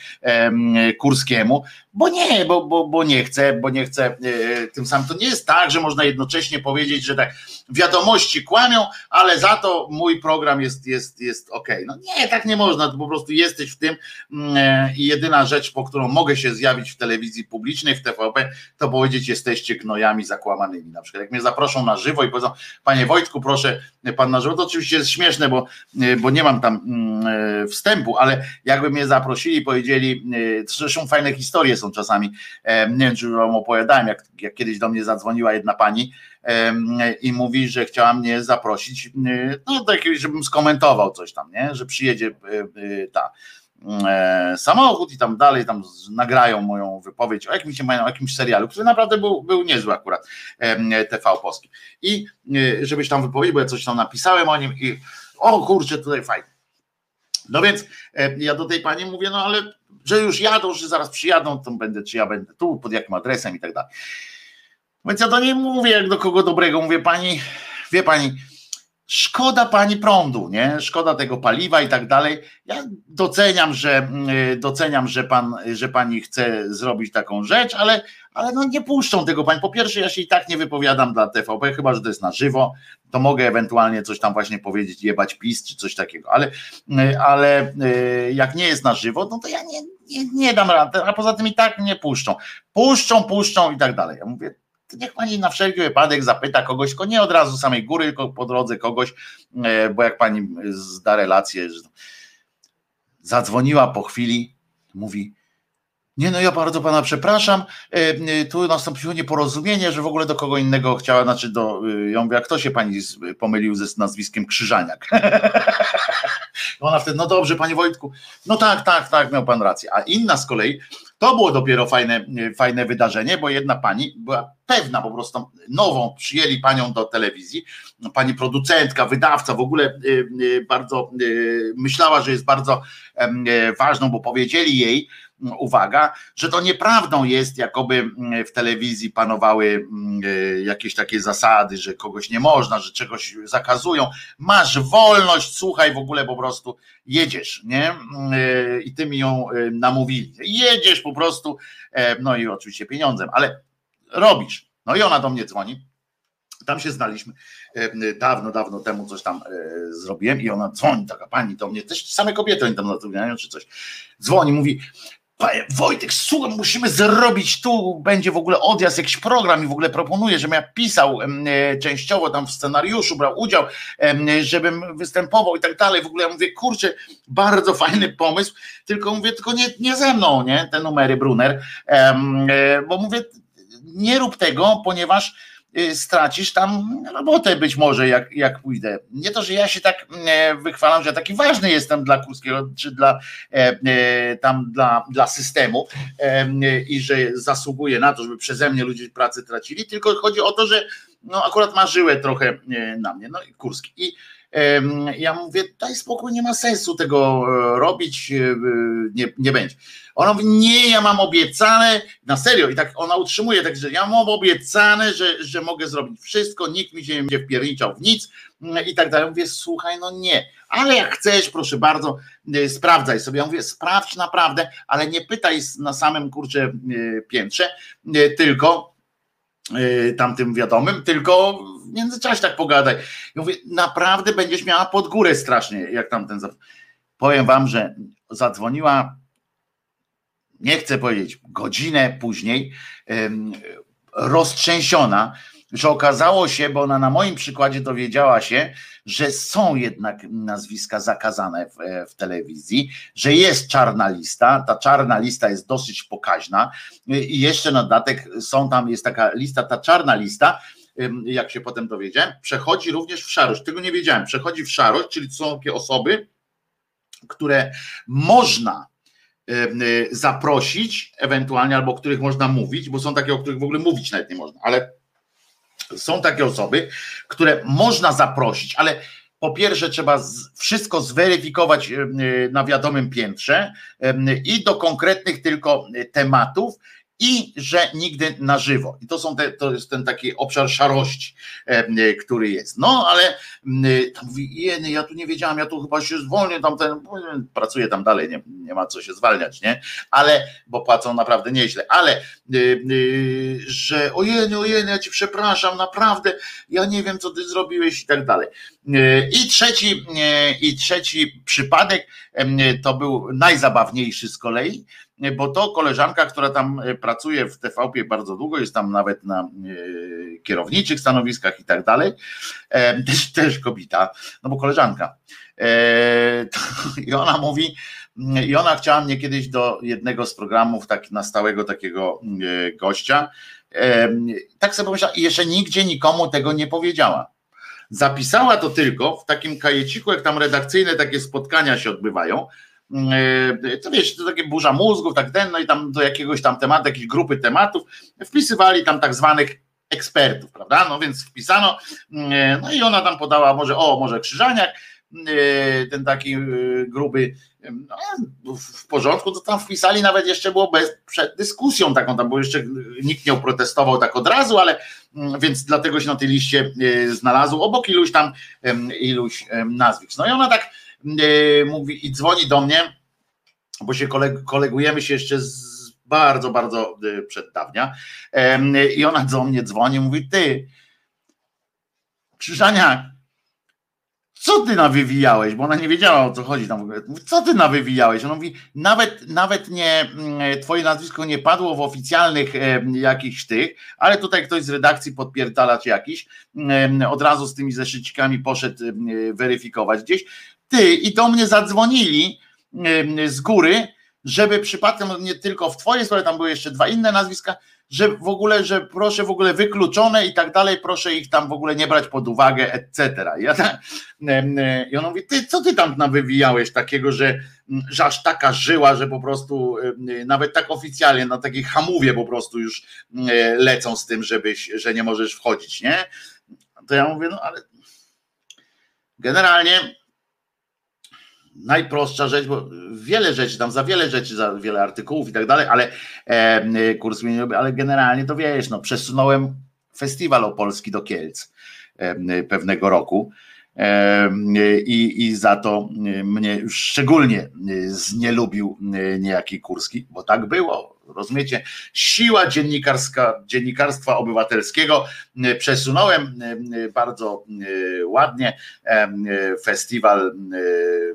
Kurskiemu, bo nie, bo, bo, bo nie chcę, bo nie chcę e, tym samym. To nie jest tak, że można jednocześnie powiedzieć, że tak wiadomości kłamią, ale za to mój program jest, jest, jest ok. No nie, tak nie można, to po prostu jesteś w tym mm, e, i jedyna rzecz, po którą mogę się zjawić w telewizji publicznej, w TVP, to powiedzieć jesteście gnojami zakłamanymi. Na przykład jak mnie zaproszą na żywo i powiedzą, panie Wojtku, proszę pan na żywo, to oczywiście jest śmieszne, bo, e, bo nie mam tam mm, wstępu, ale jakby mnie zaprosili, powiedzieli, zresztą fajne historie są czasami, nie wiem, czy wam opowiadałem, jak, jak kiedyś do mnie zadzwoniła jedna pani i mówi, że chciała mnie zaprosić, no tak, żebym skomentował coś tam, nie? że przyjedzie e, e, ta e, samochód i tam dalej tam nagrają moją wypowiedź o jakimś, o jakimś serialu, który naprawdę był, był niezły akurat TV Polski. I żebyś tam wypowiedział, bo ja coś tam napisałem o nim i o kurczę, tutaj fajnie. No więc ja do tej pani mówię, no ale że już jadą, że zaraz przyjadą, to będę, czy ja będę tu, pod jakim adresem i tak dalej. Więc ja do niej mówię, jak do kogo dobrego, mówię, pani, wie pani, szkoda pani prądu, nie? Szkoda tego paliwa i tak dalej. Ja doceniam, że mm, doceniam, że pan, że pani chce zrobić taką rzecz, ale, ale no nie puszczą tego pani. Po pierwsze, ja się i tak nie wypowiadam dla TVP, chyba że to jest na żywo, to mogę ewentualnie coś tam właśnie powiedzieć, jebać PiS czy coś takiego, ale, ale y, jak nie jest na żywo, no to ja nie, nie, nie dam rady, a poza tym i tak nie puszczą. Puszczą, puszczą i tak dalej. Ja mówię, niech pani na wszelki wypadek zapyta kogoś, tylko nie od razu samej góry, tylko po drodze kogoś, e, bo jak pani zda relację, że zadzwoniła po chwili, mówi, nie, no ja bardzo pana przepraszam. E, tu nastąpiło nieporozumienie, że w ogóle do kogo innego chciała, znaczy do. Ja mówię, a kto się pani pomylił ze nazwiskiem Krzyżaniak? <laughs> Ona wtedy, no dobrze, panie Wojtku, no tak, tak, tak, miał pan rację. A inna z kolei to było dopiero fajne, fajne wydarzenie, bo jedna pani była pewna po prostu, nową, przyjęli panią do telewizji, pani producentka, wydawca, w ogóle y, y, bardzo y, myślała, że jest bardzo ważną, bo powiedzieli jej, uwaga, że to nieprawdą jest, jakoby mm, w telewizji panowały mm, e, jakieś takie zasady, że kogoś nie można, że czegoś zakazują. Masz wolność, słuchaj, w ogóle po prostu jedziesz, nie? Mm, e, I ty mi ją e, namówili. Jedziesz po prostu, no i oczywiście pieniądzem, ale robisz. No i ona do mnie dzwoni. Tam się znaliśmy dawno, dawno temu coś tam zrobiłem i ona dzwoni, taka pani do mnie, też same kobiety oni tam zatrudniają czy coś. Dzwoni, mówi, Wojtek, słuchaj, musimy zrobić tu, będzie w ogóle odjazd, jakiś program i w ogóle proponuję, żebym ja pisał e, częściowo tam w scenariuszu, brał udział, żebym występował i tak dalej. W ogóle ja mówię, kurczę, bardzo fajny pomysł, tylko mówię, tylko nie, nie ze mną, nie, te numery Brunner, e, bo mówię, nie rób tego, ponieważ stracisz tam robotę być może, jak, jak pójdę. Nie to, że ja się tak e, wychwalam, że taki ważny jestem dla Kurskiego, czy dla e, e, tam dla, dla systemu i że zasługuję na to, żeby przeze mnie ludzie pracy tracili, tylko chodzi o to, że no akurat marzyłe trochę na mnie, no i Kurski. I ja mówię, daj spokój, nie ma sensu tego robić, nie, nie będzie. Ona mówi, nie, ja mam obiecane, na serio, i tak ona utrzymuje, także ja mam obiecane, że, że mogę zrobić wszystko, nikt mi się nie będzie wpierniczał w nic mm, i tak dalej. Mówię, słuchaj, no nie, ale jak chcesz, proszę bardzo, y, sprawdzaj sobie. Ja mówię, sprawdź naprawdę, ale nie pytaj na samym kurcze y, piętrze, tylko tamtym wiadomym, tylko w międzyczasie tak pogadaj. Ja mówię, naprawdę będziesz miała pod górę strasznie, jak tamten powiem wam, że zadzwoniła, nie chcę powiedzieć, godzinę później, roztrzęsiona, że okazało się, bo ona na moim przykładzie dowiedziała się, że są jednak nazwiska zakazane w, w, telewizji, że jest czarna lista. Ta czarna lista jest dosyć pokaźna i jeszcze na dodatek są tam, jest taka lista, ta czarna lista, jak się potem dowiedziałem, przechodzi również w szarość. Tego nie wiedziałem. Przechodzi w szarość, czyli są takie osoby, które można zaprosić, ewentualnie, albo o których można mówić, bo są takie, o których w ogóle mówić nawet nie można, ale są takie osoby, które można zaprosić, ale po pierwsze trzeba wszystko zweryfikować na wiadomym piętrze i do konkretnych tylko tematów i że nigdy na żywo. I to, są te, to jest ten taki obszar szarości, e, który jest. No ale tam mówi, jeny, ja tu nie wiedziałam, ja tu chyba się zwolnię, tam ten, pracuję tam dalej, nie, nie ma co się zwalniać, nie? Ale, bo płacą naprawdę nieźle, ale że ojeny, ojeny, ja ci przepraszam, naprawdę, ja nie wiem, co ty zrobiłeś i tak dalej. I trzeci, i trzeci przypadek to był najzabawniejszy z kolei, bo to koleżanka, która tam e, pracuje w TVP bardzo długo, jest tam nawet na e, kierowniczych stanowiskach i tak dalej, e, <laughs> też, też kobieta, no bo koleżanka. <laughs> I ona mówi, i ona chciała mnie kiedyś do jednego z programów tak, na stałego takiego gościa. Tak sobie pomyślała, i jeszcze nigdzie nikomu tego nie powiedziała. Zapisała to tylko w takim kajeciku, jak tam redakcyjne takie spotkania się odbywają, E, to wiesz, to takie burza mózgów, tak ten, no i tam do jakiegoś tam tematu, jakiejś grupy tematów wpisywali tam tak zwanych ekspertów, prawda? No więc wpisano, e, no i ona tam podała może, o, może Krzyżaniak, e, ten taki gruby, no, w porządku, to tam wpisali nawet jeszcze było bez, przed dyskusją taką, tam bo jeszcze nikt nie protestował tak od razu, ale mm, więc dlatego się na tej liście znalazł obok iluś tam, iluś nazwisk. No i ona tak mówi i dzwoni do mnie, bo się kolegujemy się jeszcze z bardzo, bardzo e, przed dawnia. I ona do mnie dzwoni, mówi: Ty, Krzyżania, co ty nawywijałeś? Bo ona nie wiedziała o co chodzi tam. Co ty nawywijałeś? Ona mówi, nawet, nawet nie, mm, twoje nazwisko nie padło w oficjalnych jakichś tych, ale tutaj ktoś z redakcji podpierdalać jakiś, od razu z tymi zeszycikami poszedł weryfikować gdzieś ty i do mnie zadzwonili z góry, żeby przypadkiem nie tylko w twojej sprawie, tam były jeszcze dwa inne nazwiska, że w ogóle, że proszę w ogóle wykluczone i tak dalej, proszę ich tam w ogóle nie brać pod uwagę, etc. Ja tak, I on mówi, ty co ty tam nawywijałeś takiego, że, że aż taka żyła, że po prostu nawet tak oficjalnie na takiej hamówie po prostu już lecą z tym, żebyś, że nie możesz wchodzić, nie? To ja mówię, no ale generalnie najprostsza rzecz, bo wiele rzeczy, tam za wiele rzeczy, za wiele artykułów i tak dalej, ale e, kurs mnie nie robi, ale generalnie to wiesz, no przesunąłem festiwal opolski do Kielc e, pewnego roku e, i, i za to mnie już szczególnie znielubił niejaki Kurski, bo tak było, Rozumiecie? Siła dziennikarska, dziennikarstwa obywatelskiego. Przesunąłem e, bardzo e, ładnie e, festiwal,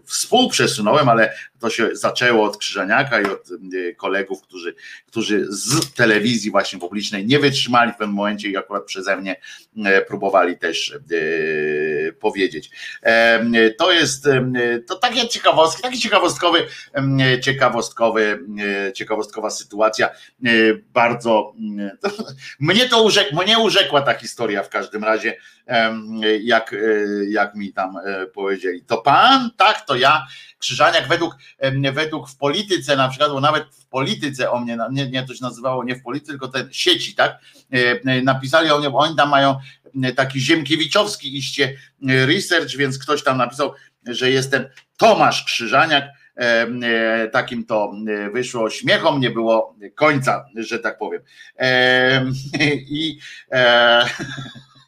współprzesunąłem, ale to się zaczęło od Krzyżaniaka i od kolegów, którzy, którzy z telewizji właśnie publicznej nie wytrzymali w pewnym momencie i akurat przeze mnie próbowali też powiedzieć. To jest to takie ciekawostki, taki ciekawostkowy, ciekawostkowy, ciekawostkowa sytuacja sytuacja e, bardzo. Mm, <laughs> mnie to urzek, mnie urzekła ta historia w każdym razie, jak, e, jak mi tam e, powiedzieli. To pan? Tak, to ja. Krzyżaniak według, według w polityce na przykład, bo nawet w polityce o mnie, nie, nie to się nazywało nie w polityce, tylko te sieci, tak? Napisali o mnie, bo oni tam mają taki ziemkiewiczowski iście research, więc ktoś tam napisał, że jestem Tomasz Krzyżaniak, takim to e, wyszło. Śmiechom nie było końca, że tak powiem. <laughs> I e,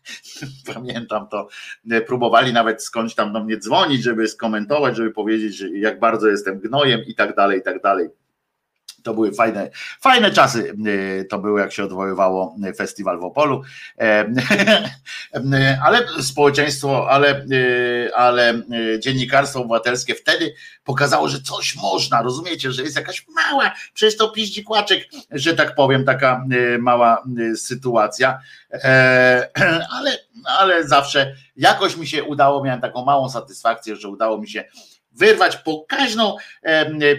<laughs> pamiętam to, próbowali nawet skądś tam do mnie dzwonić, żeby skomentować, żeby powiedzieć, jak bardzo jestem gnojem i tak dalej, i tak dalej. To były fajne, fajne czasy. To były, jak się odwoływało festiwal w Opolu. Ale społeczeństwo, ale, ale dziennikarstwo obywatelskie wtedy pokazało, że coś można. Rozumiecie, że jest jakaś mała, przecież to piździ kłaczek, że tak powiem, taka mała sytuacja. <clears throat> Ale, ale zawsze jakoś mi się udało, miałem taką małą satysfakcję, że udało mi się wyrwać pokaźną,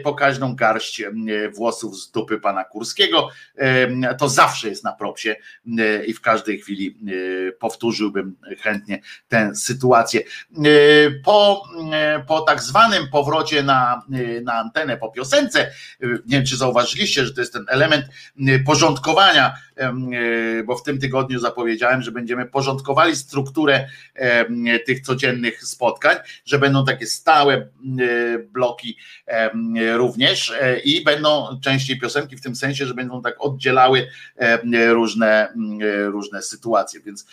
pokaźną garść włosów z dupy pana Kurskiego. To zawsze jest na propsie i w każdej chwili powtórzyłbym chętnie tę sytuację. Po, po tak zwanym powrocie na, na antenę po piosence, nie wiem czy zauważyliście, że to jest ten element porządkowania, bo w tym tygodniu zapowiedziałem, że będziemy porządkowali strukturę tych codziennych spotkań, że będą takie stałe E, bloki również e, i będą częściej piosenki w tym sensie, że będą tak oddzielały różne, różne sytuacje, więc,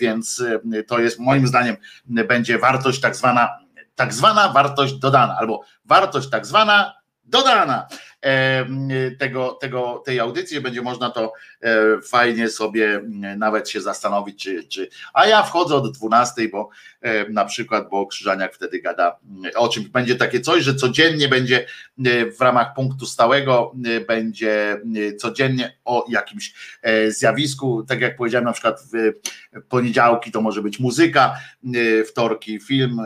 więc to jest moim zdaniem będzie wartość tak zwana tak zwana wartość dodana, albo wartość tak zwana dodana tego, tego, tej audycji, będzie można to e, fajnie sobie nawet się zastanowić, czy, czy a ja wchodzę od 12, bo na przykład, bo Krzyżaniak wtedy gada o czym będzie takie coś, że codziennie będzie w ramach punktu stałego będzie codziennie o jakimś e, zjawisku, tak jak powiedziałem na przykład w poniedziałki to może być muzyka, wtorki film,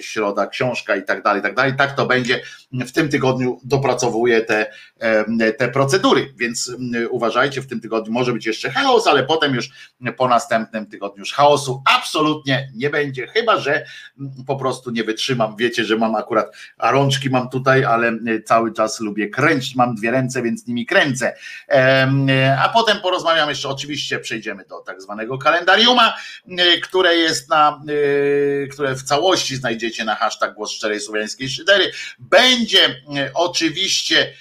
środa książka i tak dalej, i tak dalej, tak to będzie. W tym tygodniu dopracowuję te te, te procedury, więc uważajcie, w tym tygodniu może być jeszcze chaos, ale potem już po następnym tygodniu już chaosu absolutnie nie będzie, chyba że po prostu nie wytrzymam. Wiecie, że mam akurat, a rączki mam tutaj, ale cały czas lubię kręcić, mam dwie ręce, więc nimi kręcę. A potem porozmawiam jeszcze, oczywiście przejdziemy do tak zwanego kalendariuma, które jest na, które w całości znajdziecie na hashtag Głos Szczerej Słowiańskiej Szydery. Będzie oczywiście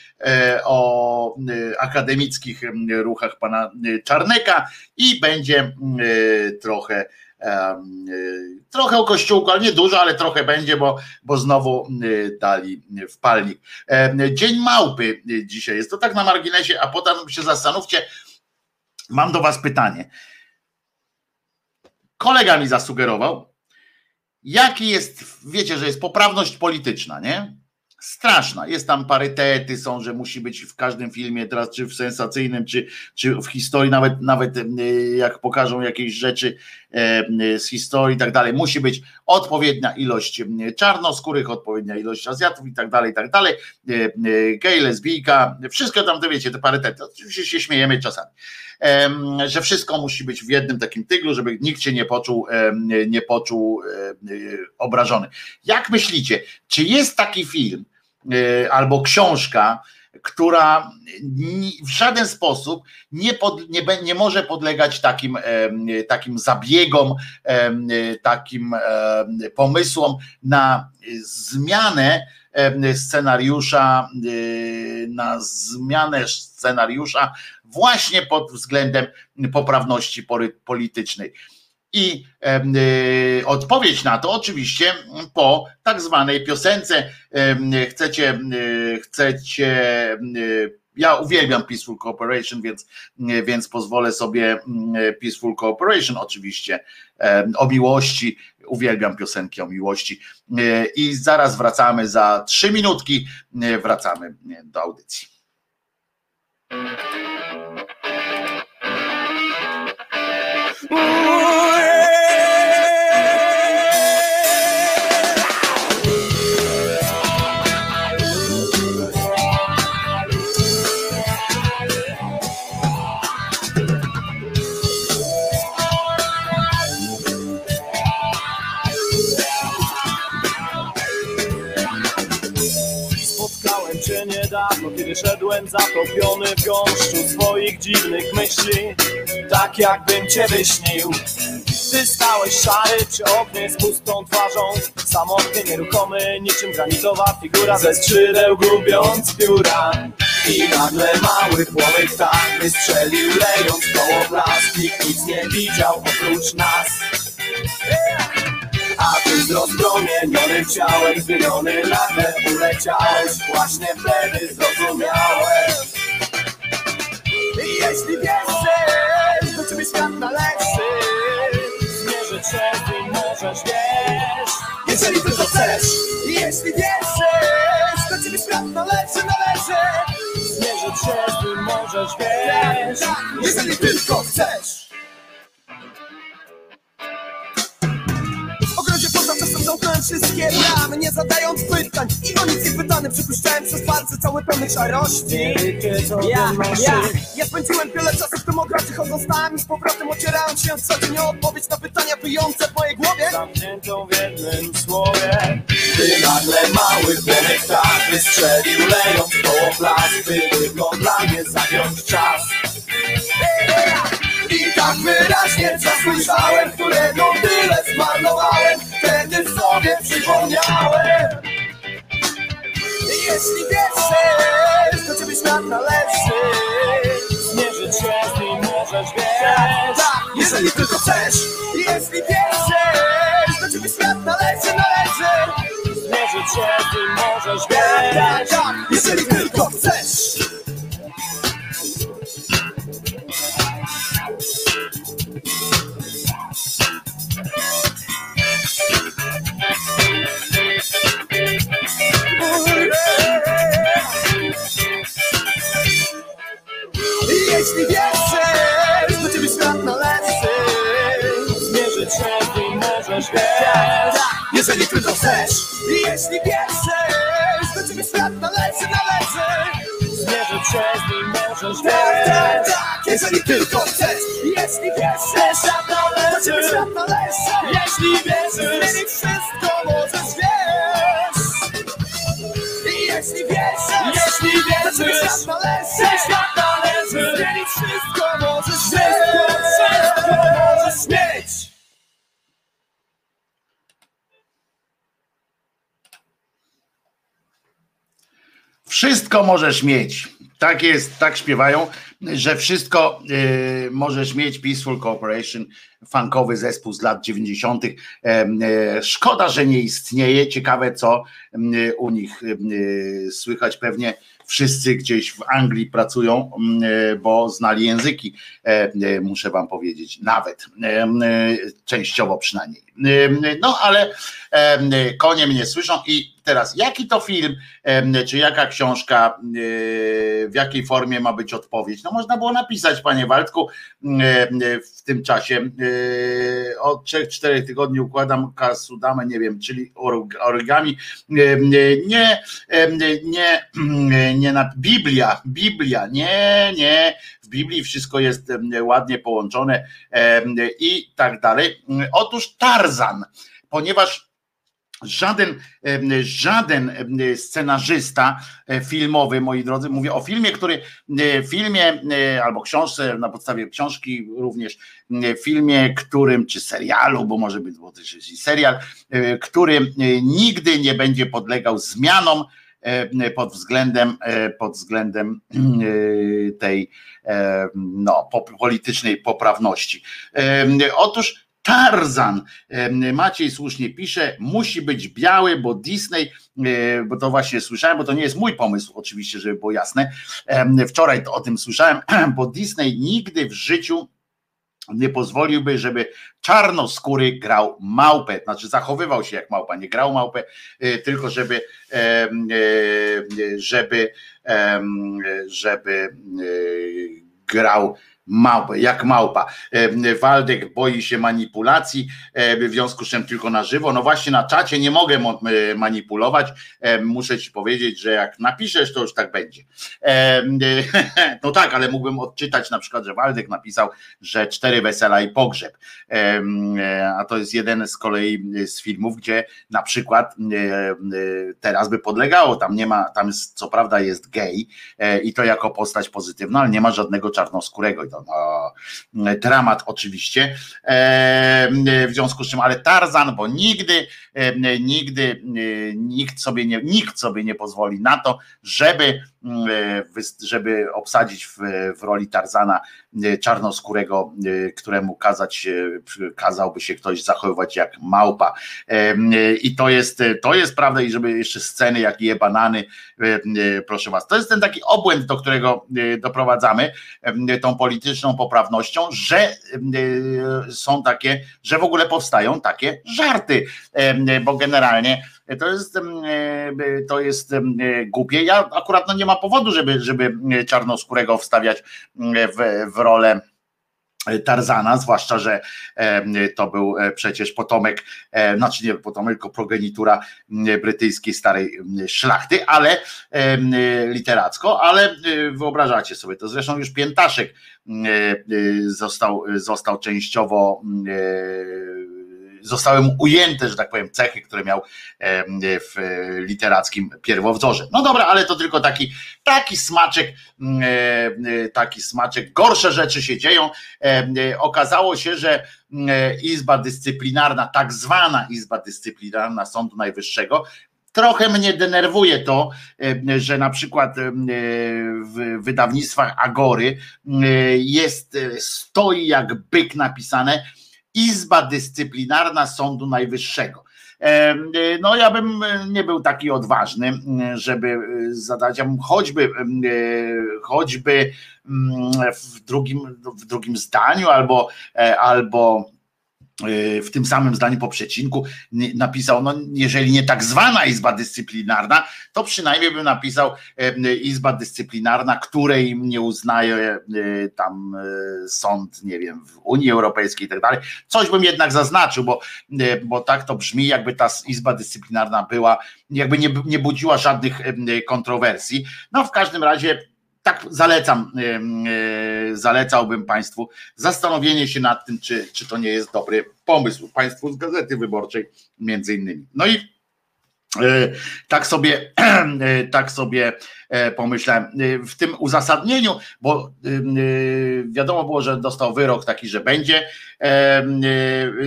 o e, akademickich ruchach pana e, Czarneka i będzie trochę trochę o kościółku, ale nie dużo, ale trochę będzie, bo, bo znowu dali wpalnik. Dzień małpy dzisiaj jest, to tak na marginesie, a potem się zastanówcie, mam do was pytanie. Kolega mi zasugerował, jaki jest, wiecie, że jest poprawność polityczna, nie? Straszna. Jest tam parytety, są, że musi być w każdym filmie, teraz czy w sensacyjnym, czy, czy w historii, nawet, nawet e, jak pokażą jakieś rzeczy e, z historii i tak dalej, musi być odpowiednia ilość czarnoskórych, odpowiednia ilość Azjatów i tak dalej, i tak dalej, e, gej, lesbijka, wszystko tam, to wiecie, te parytety, oczywiście się śmiejemy czasami, że wszystko musi być w jednym takim tyglu, żeby nikt się nie poczuł, nie poczuł obrażony. Jak myślicie, czy jest taki film, albo książka, która w żaden sposób nie, pod, nie, nie może podlegać takim, takim zabiegom, takim pomysłom na zmianę scenariusza, y, na zmianę scenariusza właśnie pod względem poprawności politycznej. I y, odpowiedź na to oczywiście po tak zwanej piosence. Chcecie, chcecie ja uwielbiam Peaceful Cooperation, więc, więc pozwolę sobie Peaceful Cooperation oczywiście o miłości. Uwielbiam piosenki o miłości. I zaraz wracamy za trzy minutki. Wracamy do audycji. more kiedy szedłem zatopiony w gąszczu swoich dziwnych myśli, tak jakbym cię wyśnił. Ty stałeś szary przy oknie z pustą twarzą. Samotnie nieruchomy, niczym granitowa figura. Ze skrzydeł gubiąc pióra. I nagle mały płomyk tak wystrzelił Lejąc koło blask Nikt nic nie widział oprócz nas A ty z rozpromienionym ciałem Zmieniony nagle uleciałeś. Właśnie wtedy zrozumiałeś. I jeśli wierzysz Do ciebie świat należy. Zmierzę cię, ty możesz wiesz. Jeżeli tylko chcesz I jeśli wierzysz Do ciebie świat należy, należy. Zmierzę cię, ty możesz wiesz. Jeżeli tylko chcesz wszystkie bramy Nie zadając pytań. I o nic nie pytany Przypuszczałem przez palce cały pełny szarości Ja, ja, ja spędziłem wiele czasu w tym ogrodzie Chodząc tam i z powrotem ocierając się co dzień odpowiedź na pytania wyjące w mojej głowie. Zamkniętą w jednym słowie. Ty nagle mały człowiek tak wystrzelił lejąc koło plac By tylko dla mnie zagiąć czas i tak wyraźnie zasłyszałem, którego tyle zmarnowałem. Wtedy sobie przypomniałem. Jeśli wierzysz, to ciebie świat należy. Zmierzyć się z nim możesz, wiesz. Tak, jeżeli tylko chcesz. Jeśli wierzysz, to ciebie świat należy, należy. Zmierzyć się z nim możesz, wiesz Tak, tak, jeżeli tylko Jeśli wierzysz, to ciebie świat należy. Zmierzyć się nim możesz, wiesz. Jeżeli tylko chcesz. I Jeśli wierzysz, to ciebie świat należy, należy Zmierzyć się z nim możesz, wiesz tak, tak, Jeżeli tylko chcesz Jeśli wierzysz, świat należy, ciebie świat należy. Jeśli wierzysz, zmienić wszystko możesz, wiesz jeśli wierzysz, jeśli wierzysz, świat należy, świat należy. Zmienić wszystko możesz, wszystko, wszystko Wszystko możesz mieć. Tak jest, tak śpiewają, że wszystko y, możesz mieć. Peaceful Corporation, funkowy zespół z lat 90. E, e, szkoda, że nie istnieje. Ciekawe, co y, u nich y, słychać. Pewnie wszyscy gdzieś w Anglii pracują, y, bo znali języki, e, e, muszę wam powiedzieć, nawet e, e, częściowo przynajmniej. E, No ale e, konie mnie słyszą i teraz jaki to film, czy jaka książka, e, w jakiej formie ma być odpowiedź? No można było napisać, panie Waldku, e, w tym czasie. e, Od 3-4 tygodni układam kasudamę, nie wiem, czyli origami. Nie, nie, nie na Biblia, Biblia, nie, nie. W Biblii wszystko jest ładnie połączone i tak dalej. Otóż Tarzan, ponieważ Żaden, żaden scenarzysta e, filmowy, moi drodzy, mówię o filmie, który e, filmie e, albo książce na podstawie książki również filmie, którym czy serialu, bo może być bo też jest i serial, który nigdy nie będzie podlegał zmianom pod względem pod względem tej no, politycznej poprawności. Otóż Tarzan, Maciej słusznie pisze, musi być biały, bo Disney, e, bo to właśnie słyszałem, bo to nie jest mój pomysł, oczywiście, żeby było jasne. Wczoraj o tym słyszałem, <clears throat> bo Disney nigdy w życiu nie pozwoliłby, żeby czarnoskóry grał małpę, znaczy zachowywał się jak małpa, nie grał małpę, e, tylko żeby e, żeby żeby grał małpę, jak małpa. E, Waldek boi się manipulacji, e, w związku z czym tylko na żywo. No właśnie na czacie nie mogę mo- e, manipulować. E, Muszę ci powiedzieć, że jak napiszesz, to już tak będzie. E, <laughs> No tak, ale mógłbym odczytać na przykład, że Waldek napisał, że cztery wesela i pogrzeb. E, A to jest jeden z kolei z filmów, gdzie na przykład e, e, teraz by podlegało, tam nie ma, tam jest, co prawda jest gej e, i to jako postać pozytywna, ale nie ma żadnego czarnoskórego. To, no, Dramat oczywiście. W związku z czym, ale Tarzan, bo nigdy, nigdy nikt sobie nie, nikt sobie nie pozwoli na to, żeby, żeby obsadzić w, w roli Tarzana czarnoskórego, któremu kazać, kazałby się ktoś zachowywać jak małpa. I to jest, to jest prawda, i żeby jeszcze sceny jak je banany, proszę was. To jest ten taki obłęd, do którego doprowadzamy tą polityczną poprawnością, że są takie, że w ogóle powstają takie żarty, bo generalnie to jest, to jest głupie. Ja akurat no nie ma powodu, żeby, żeby czarnoskórego wstawiać w, w rolę Tarzana, zwłaszcza, że to był e, przecież potomek, e, znaczy nie potomek, tylko progenitura brytyjskiej starej szlachty, ale literacko, ale e, wyobrażacie sobie to. Zresztą już Piętaszek został, został częściowo zostały mu ujęte, że tak powiem, cechy, które miał w literackim pierwowzorze. No dobra, ale to tylko taki, taki smaczek, mm, e, taki smaczek. Gorsze rzeczy się dzieją. E, okazało się, że mm, Izba Dyscyplinarna, tak zwana Izba Dyscyplinarna Sądu Najwyższego, Trochę mnie denerwuje to, że na przykład w wydawnictwach Agory jest, stoi jak byk napisane, Izba Dyscyplinarna Sądu Najwyższego. No, ja bym nie był taki odważny, żeby zadać, ja choćby, choćby w drugim, w drugim zdaniu albo, e, albo w tym samym zdaniu po przecinku napisał, no jeżeli nie tak zwana Izba Dyscyplinarna, to przynajmniej bym napisał Izba Dyscyplinarna, której nie uznaje e, tam e, sąd, nie wiem, w Unii Europejskiej i tak dalej. Coś bym jednak zaznaczył, bo, bo tak to brzmi, jakby ta Izba Dyscyplinarna była, jakby nie, nie budziła żadnych kontrowersji. No w każdym razie tak zalecam, e, zalecałbym Państwu zastanowienie się nad tym, czy, czy to nie jest dobry pomysł. Państwu z Gazety Wyborczej między innymi. No i e, tak sobie, <clears throat> e, tak sobie pomyślałem w tym uzasadnieniu, bo wiadomo było, że dostał wyrok taki, że będzie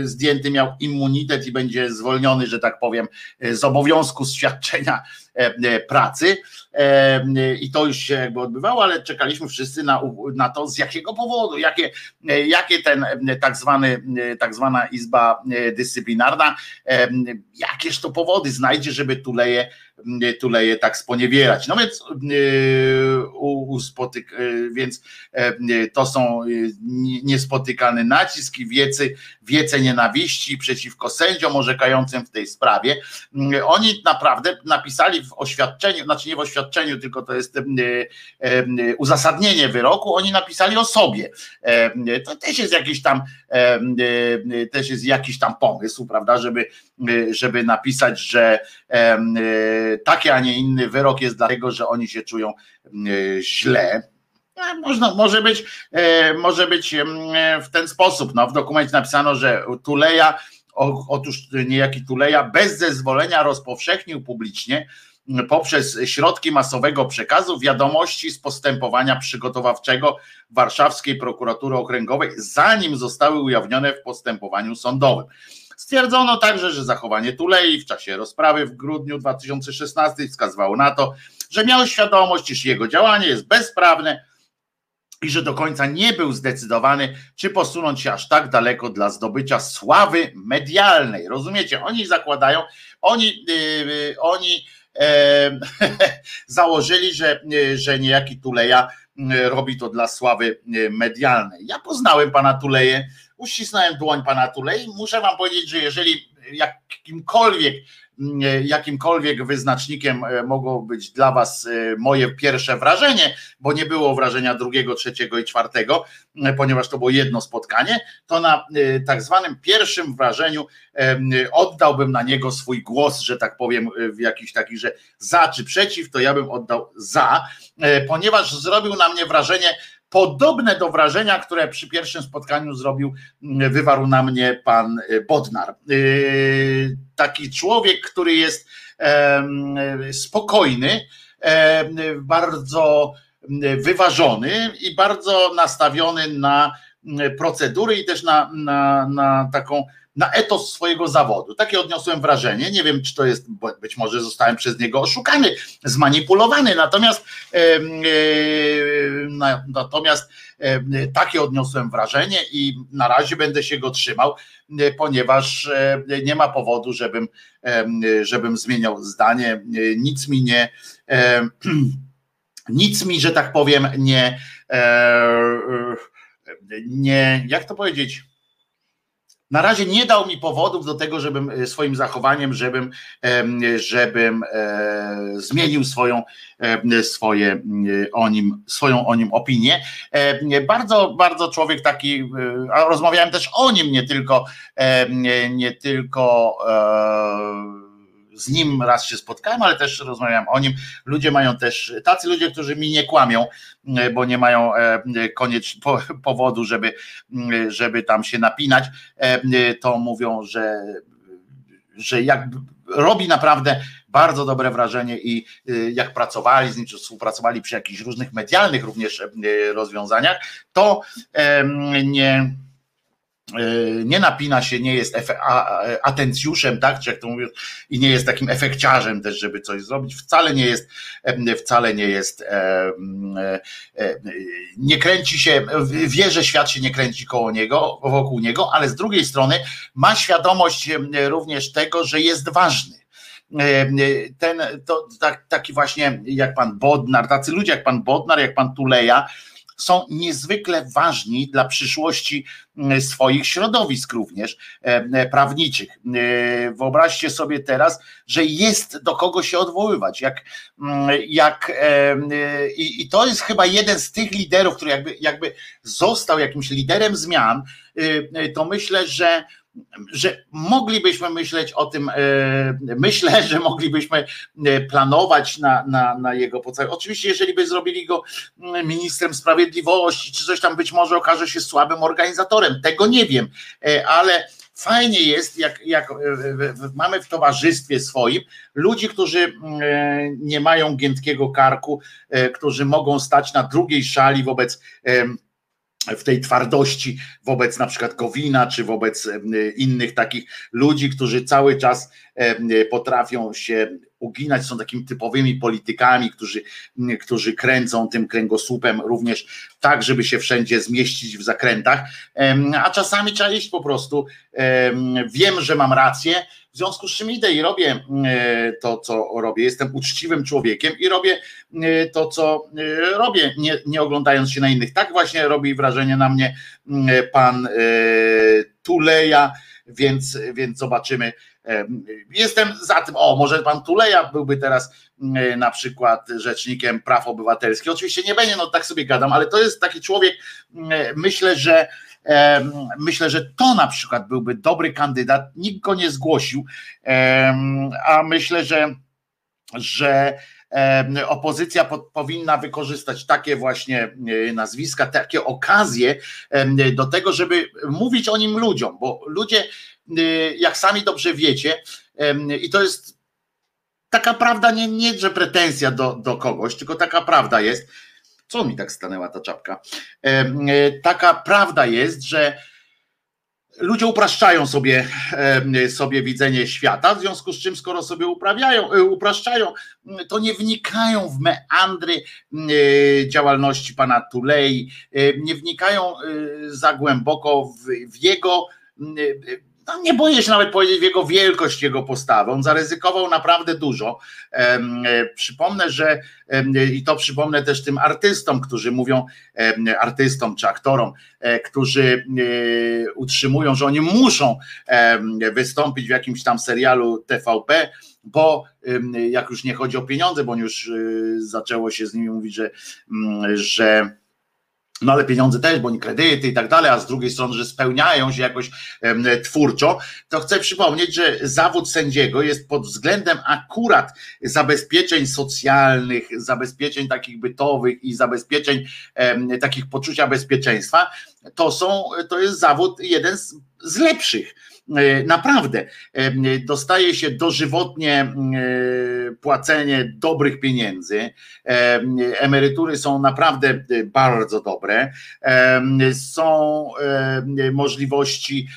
zdjęty, miał immunitet i będzie zwolniony, że tak powiem, z obowiązku świadczenia pracy. I to już się jakby odbywało, ale czekaliśmy wszyscy na, na to, z jakiego powodu, jakie, jakie ten tak zwany, tak zwana izba dyscyplinarna, jakież to powody znajdzie, żeby Tuleje, Tuleje tak sponiewierać. No więc, uspotyk, więc to są niespotykany nacisk i wiecy, wiece nienawiści przeciwko sędziom orzekającym w tej sprawie. Oni naprawdę napisali w oświadczeniu, znaczy nie w oświadczeniu, oświadczeniu, tylko to jest uzasadnienie wyroku, oni napisali o sobie. To też jest jakiś tam też jest jakiś tam pomysł, prawda, żeby, żeby napisać, że taki, a nie inny wyrok jest dlatego, że oni się czują źle. Można, może być, może być w ten sposób. No, w dokumencie napisano, że Tuleja, otóż niejaki Tuleja bez zezwolenia rozpowszechnił publicznie poprzez środki masowego przekazu wiadomości z postępowania przygotowawczego Warszawskiej Prokuratury Okręgowej, zanim zostały ujawnione w postępowaniu sądowym. Stwierdzono także, że zachowanie Tulei w czasie rozprawy w grudniu 2016 wskazywało na to, że miał świadomość, iż jego działanie jest bezprawne i że do końca nie był zdecydowany, czy posunąć się aż tak daleko dla zdobycia sławy medialnej. Rozumiecie? Oni zakładają, oni, yy, oni <laughs> założyli, że, że niejaki Tuleja robi to dla sławy medialnej. Ja poznałem pana Tuleję, uścisnąłem dłoń pana Tulei. Muszę wam powiedzieć, że jeżeli jakimkolwiek jakimkolwiek wyznacznikiem e, mogło być dla Was e, moje pierwsze wrażenie, bo nie było wrażenia drugiego, trzeciego i czwartego, e, ponieważ to było jedno spotkanie, to na tak zwanym pierwszym wrażeniu oddałbym na niego swój głos, że tak powiem, w jakiś taki, że za czy przeciw, to ja bym oddał za, ponieważ zrobił na mnie wrażenie podobne do wrażenia, które przy pierwszym spotkaniu zrobił, mm, wywarł na mnie pan y, Bodnar. Y, taki człowiek, który jest spokojny, bardzo mm, wyważony i bardzo nastawiony na procedury i też na, na, na taką na etos swojego zawodu. Takie odniosłem wrażenie. Nie wiem, czy to jest, być może zostałem przez niego oszukany, zmanipulowany, natomiast e, e, natomiast e, takie odniosłem wrażenie i na razie będę się go trzymał, ponieważ nie ma powodu, żebym, żebym zmieniał zdanie. Nic mi nie <clears throat> nic mi, że tak powiem, nie nie, jak to powiedzieć, na razie nie dał mi powodów do tego, żebym e, swoim zachowaniem, żebym, żebym e, zmienił swoją, swoje e, o nim, swoją o nim opinię. Bardzo, bardzo człowiek taki, a rozmawiałem też o nim, nie tylko, nie tylko z nim raz się spotkałem, ale też rozmawiałem o nim. Ludzie mają też, tacy ludzie, którzy mi nie kłamią, e, bo nie mają e, koniecz, powodu, żeby, żeby tam się napinać, e, to mówią, że, że jak robi naprawdę bardzo dobre wrażenie i jak pracowali z nim, czy współpracowali przy jakichś różnych medialnych również rozwiązaniach, to nie nie napina się, nie jest atencjuszem, tak, czy jak to mówię, i nie jest takim efekciarzem też, żeby coś zrobić, wcale nie jest, wcale nie jest, e, e, nie kręci się, wie, że świat się nie kręci koło niego, wokół niego, ale z drugiej strony ma świadomość również tego, że jest ważny. Ten, to tak, taki właśnie jak pan Bodnar, tacy ludzie jak pan Bodnar, jak pan Tuleja, są niezwykle ważni dla przyszłości mm, swoich środowisk również e, e, prawniczych. E, wyobraźcie sobie teraz, że jest do kogo się odwoływać. Jak, mm, jak, i, i to jest chyba jeden z tych liderów, który jakby, jakby został jakimś liderem zmian, to myślę, że że moglibyśmy myśleć o tym, e, myślę, <laughs> że moglibyśmy e, planować na, na, na jego podstawie. Oczywiście, jeżeli by zrobili go mm, ministrem sprawiedliwości, czy coś tam być może okaże się słabym organizatorem, tego nie wiem, e, ale fajnie jest, jak, jak mamy w towarzystwie swoim ludzi, którzy mm, nie mają giętkiego karku, którzy mogą stać na drugiej szali wobec w tej twardości wobec na przykład Gowina, czy wobec innych takich ludzi, którzy cały czas potrafią się uginać, są takimi typowymi politykami, którzy, którzy kręcą tym kręgosłupem również tak, żeby się wszędzie zmieścić w zakrętach, a czasami trzeba iść po prostu, wiem, że mam rację, w związku z czym idę i robię e, to, co robię. Jestem uczciwym człowiekiem i robię e, to, co e, robię, nie, nie oglądając się na innych. Tak właśnie robi wrażenie na mnie pan Tuleja, więc, więc zobaczymy. Jestem za tym, o, może pan Tuleja byłby teraz na przykład rzecznikiem praw obywatelskich. Oczywiście nie będzie, no tak sobie gadam, ale to jest taki człowiek, myślę, że Myślę, że to na przykład byłby dobry kandydat. Nikt go nie zgłosił, a myślę, że, że opozycja powinna wykorzystać takie właśnie e, nazwiska, takie okazje do tego, żeby mówić o nim ludziom, bo ludzie, e, jak sami dobrze wiecie, i to jest taka prawda, nie, nie że pretensja do, do kogoś, tylko taka prawda jest, co mi tak stanęła ta czapka? E, taka prawda jest, że ludzie upraszczają sobie, sobie widzenie świata, w związku z czym, skoro sobie uprawiają, e, upraszczają, to nie wnikają w meandry e, działalności pana Tulei, nie wnikają za głęboko w, w jego no nie boję się nawet powiedzieć jego wielkość, jego postawę. On zaryzykował naprawdę dużo. E, przypomnę, że i to przypomnę też tym artystom, którzy mówią, artystom czy aktorom, e, którzy e, utrzymują, że oni muszą wystąpić w jakimś tam serialu TVP, bo jak już nie chodzi o pieniądze, bo już zaczęło się z nimi mówić, że, że no ale pieniądze też, bo nie kredyty i tak dalej, a z drugiej strony, że spełniają się jakoś twórczo, to chcę przypomnieć, że zawód sędziego jest pod względem akurat zabezpieczeń socjalnych, zabezpieczeń takich bytowych i zabezpieczeń takich poczucia bezpieczeństwa, to są, to jest zawód jeden z, z lepszych naprawdę dostaje się dożywotnie płacenie dobrych pieniędzy. Emerytury są naprawdę bardzo dobre. Są możliwości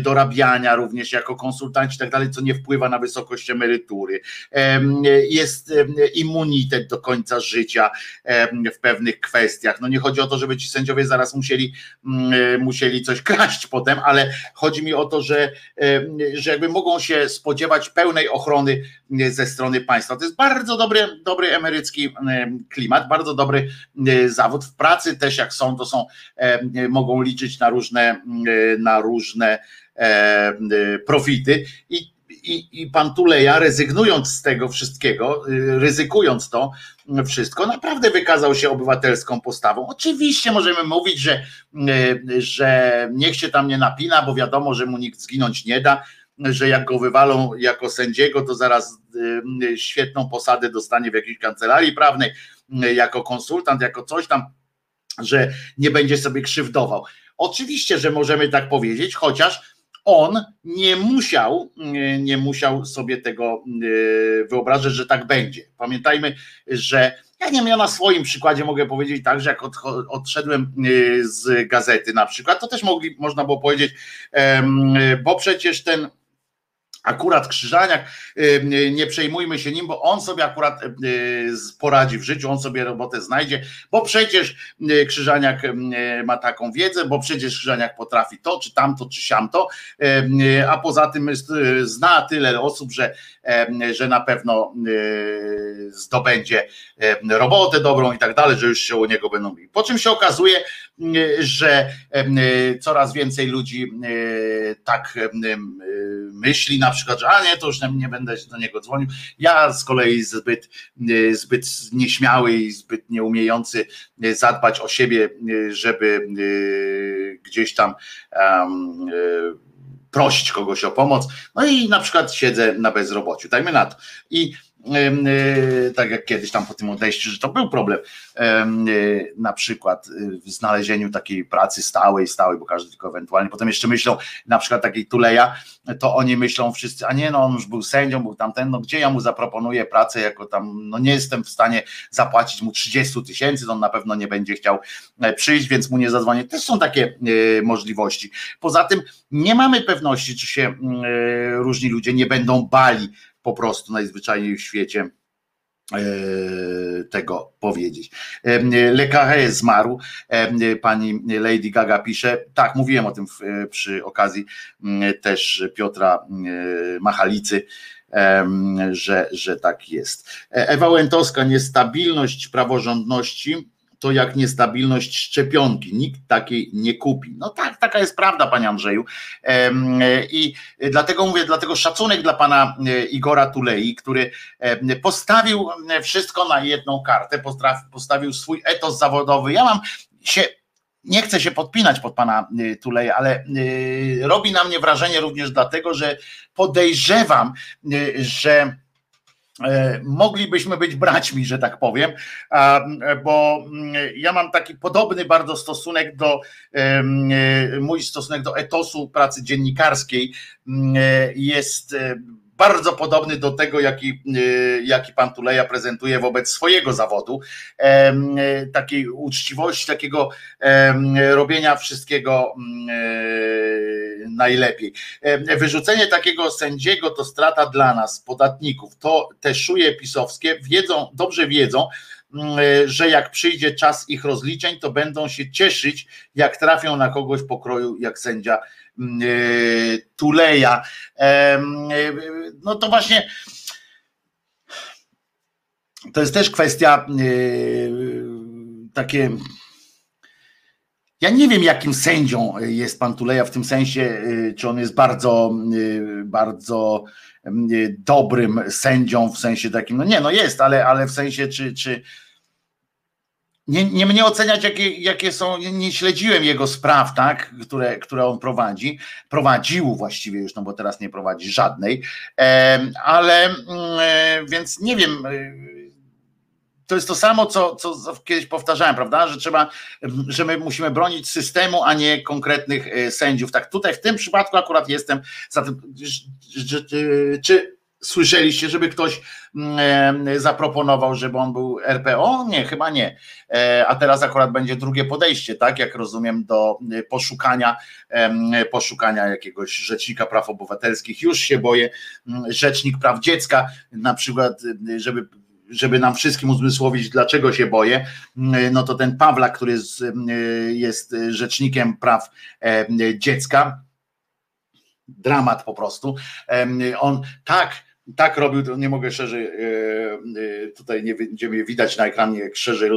dorabiania również jako konsultanci i tak dalej, co nie wpływa na wysokość emerytury. Jest immunitet do końca życia w pewnych kwestiach. No nie chodzi o to, żeby ci sędziowie zaraz musieli, musieli coś kraść potem, ale chodzi mi o to, że, że jakby mogą się spodziewać pełnej ochrony ze strony państwa. To jest bardzo dobry, dobry emerycki klimat, bardzo dobry zawód. W pracy też jak są, to są, mogą liczyć na różne, na różne profity i i, i pan Tuleja, rezygnując z tego wszystkiego, ryzykując to wszystko, naprawdę wykazał się obywatelską postawą. Oczywiście możemy mówić, że, że niech się tam nie napina, bo wiadomo, że mu nikt zginąć nie da że jak go wywalą jako sędziego, to zaraz y, świetną posadę dostanie w jakiejś kancelarii prawnej, y, jako konsultant, jako coś tam, że nie będzie sobie krzywdował. Oczywiście, że możemy tak powiedzieć, chociaż on nie musiał, y, nie musiał sobie tego wyobrażać, że tak będzie. Pamiętajmy, że ja nie wiem, na swoim przykładzie mogę powiedzieć tak, że jak odszedłem z gazety na przykład, to też mogli, można było powiedzieć, bo przecież ten akurat Krzyżaniak, nie przejmujmy się nim, bo on sobie akurat poradzi w życiu, on sobie robotę znajdzie, bo przecież Krzyżaniak ma taką wiedzę, bo przecież Krzyżaniak potrafi to, czy tamto, czy siamto, a poza tym zna tyle osób, że, że na pewno zdobędzie robotę dobrą i tak dalej, że już się u niego będą mówić. Po czym się okazuje, że coraz więcej ludzi tak myśli na przykład, że a nie, to już nie będę do niego dzwonił. Ja z kolei zbyt, zbyt nieśmiały i zbyt nieumiejący zadbać o siebie, żeby gdzieś tam um, prosić kogoś o pomoc. No i na przykład siedzę na bezrobociu, dajmy na to. I tak jak kiedyś tam po tym odejściu, że to był problem e, na przykład e, w znalezieniu takiej pracy stałej, stałej, bo każdy tylko ewentualnie, potem jeszcze myślą na przykład takiej Tuleja, to oni myślą wszyscy, a nie no on już był sędzią, był tamten, no gdzie ja mu zaproponuję pracę jako tam, no nie jestem w stanie zapłacić mu 30 tysięcy, on na pewno nie będzie chciał przyjść, więc mu nie zadzwonię. Też są takie możliwości. Poza tym nie mamy pewności, czy się różni ludzie nie będą bali po prostu najzwyczajniej w świecie e, tego powiedzieć. E, Le zmarł, e, pani Lady Gaga pisze, tak, mówiłem o tym przy okazji też Piotra Machalicy, że, że tak jest. Ewa Łętowska, niestabilność praworządności to jak niestabilność szczepionki. Nikt takiej nie kupi. No tak, taka jest prawda, panie Andrzeju. I dlatego mówię, dlatego szacunek dla pana e, Igora Tulei, który postawił wszystko na jedną kartę, postawił swój etos zawodowy. Ja mam się nie chcę się podpinać pod pana e, Tuleja, ale e, robi na mnie wrażenie również dlatego, że podejrzewam, że E, moglibyśmy być braćmi, że tak powiem, bo mm, ja mam taki podobny bardzo stosunek do, e, mój stosunek do etosu pracy dziennikarskiej mm, e, jest bardzo podobny do tego, jaki, jaki pan Tuleja prezentuje wobec swojego zawodu. Takiej uczciwości, takiego robienia wszystkiego mm, najlepiej. Wyrzucenie takiego sędziego to strata dla nas, podatników. To te szuje pisowskie wiedzą, dobrze wiedzą, że jak przyjdzie czas ich rozliczeń, to będą się cieszyć, jak trafią na kogoś pokroju, jak sędzia mm, e, Tuleja. E, no to właśnie to jest też kwestia e, takie ja nie wiem, jakim sędzią jest pan Tuleja w tym sensie, y, czy on jest bardzo, y, bardzo dobrym sędzią w sensie takim, no nie, no jest, ale, ale w sensie, czy, czy nie, nie mnie oceniać, jakie, jakie są, nie śledziłem jego spraw, tak, które, które on prowadzi, prowadził właściwie już, no bo teraz nie prowadzi żadnej, ale mm, e, więc nie wiem, to jest to samo, co, co kiedyś powtarzałem, prawda, że trzeba, że my musimy bronić systemu, a nie konkretnych sędziów. Tak tutaj w tym przypadku akurat jestem za tym, czy Słyszeliście, żeby ktoś e, zaproponował, żeby on był RPO? Nie, chyba nie. E, a teraz akurat będzie drugie podejście, tak, jak rozumiem, do e, poszukania, poszukania jakiegoś rzecznika praw obywatelskich. Już się boję, rzecznik praw dziecka, na przykład, żeby żeby nam wszystkim uzmysłowić, dlaczego się boję, mm, no to ten Pawla, który jest, jest rzecznikiem praw dziecka, dramat po prostu. On tak tak robił, nie mogę szerzej, e, e, tutaj nie będziemy widać na ekranie, jak szerzej,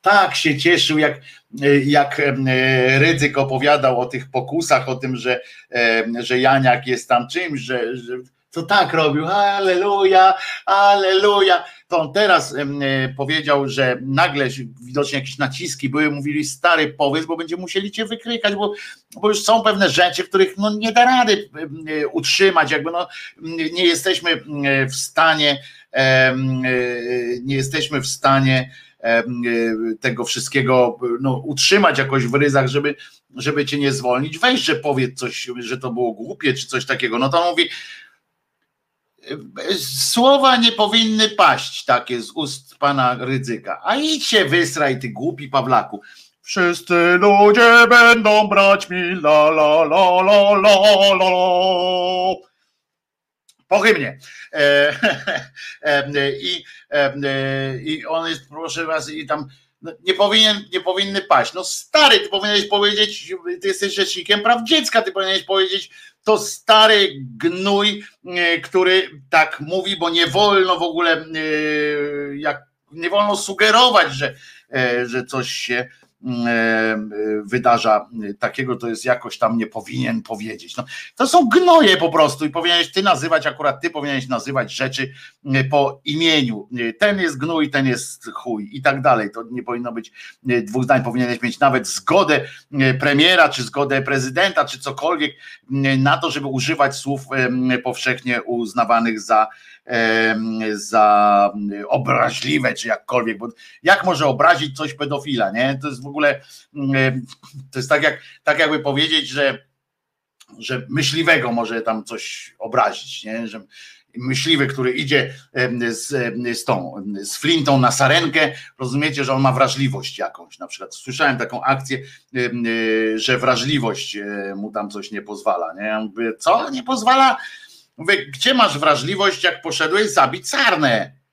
tak się cieszył, jak, e, jak Rydzyk opowiadał o tych pokusach, o tym, że, że Janiak jest tam czymś, że, że to tak robił, aleluja, aleluja. To on teraz e, powiedział, że nagle widocznie jakieś naciski były, mówili stary powiedz, bo będziemy musieli cię wykrykać, bo, bo już są pewne rzeczy, których no, nie da rady e, utrzymać, jakby no, nie jesteśmy w stanie, e, nie jesteśmy w stanie tego wszystkiego no, utrzymać jakoś w ryzach, żeby, żeby cię nie zwolnić. Weź, że powiedz coś, że to było głupie, czy coś takiego. No to on mówi, Słowa nie powinny paść takie z ust pana Rydzyka. A idź się wysraj, ty głupi Pawlaku. Wszyscy ludzie będą brać mi la la la la la la. Po hymnie. <laughs> E, e, i, e, I on jest, proszę was, i tam no, nie, powinien, nie powinny paść. No stary, ty powinieneś powiedzieć, ty jesteś rzecznikiem praw dziecka, ty powinieneś powiedzieć, to stary gnój, e, który tak mówi, bo nie wolno w ogóle, e, jak nie wolno sugerować, że, e, że coś się wydarza takiego, to jest jakoś tam nie powinien powiedzieć. No, to są gnoje po prostu i powinieneś ty nazywać, akurat ty powinieneś nazywać rzeczy e, po imieniu. E, ten jest gnój, ten jest chuj i tak dalej. To nie powinno być dwóch zdań, powinieneś mieć nawet zgodę premiera, czy zgodę prezydenta, czy cokolwiek na to, żeby używać słów powszechnie uznawanych za za obraźliwe, czy jakkolwiek, bo jak może obrazić coś pedofila, nie? To jest w ogóle, to jest tak, jak, tak jakby powiedzieć, że, że myśliwego może tam coś obrazić, nie? Że myśliwy, który idzie z, z tą, z flintą na sarenkę, rozumiecie, że on ma wrażliwość jakąś, na przykład słyszałem taką akcję, że wrażliwość mu tam coś nie pozwala, nie? Ja mówię, co nie pozwala? Mówię, gdzie masz wrażliwość, jak poszedłeś zabić sarnę?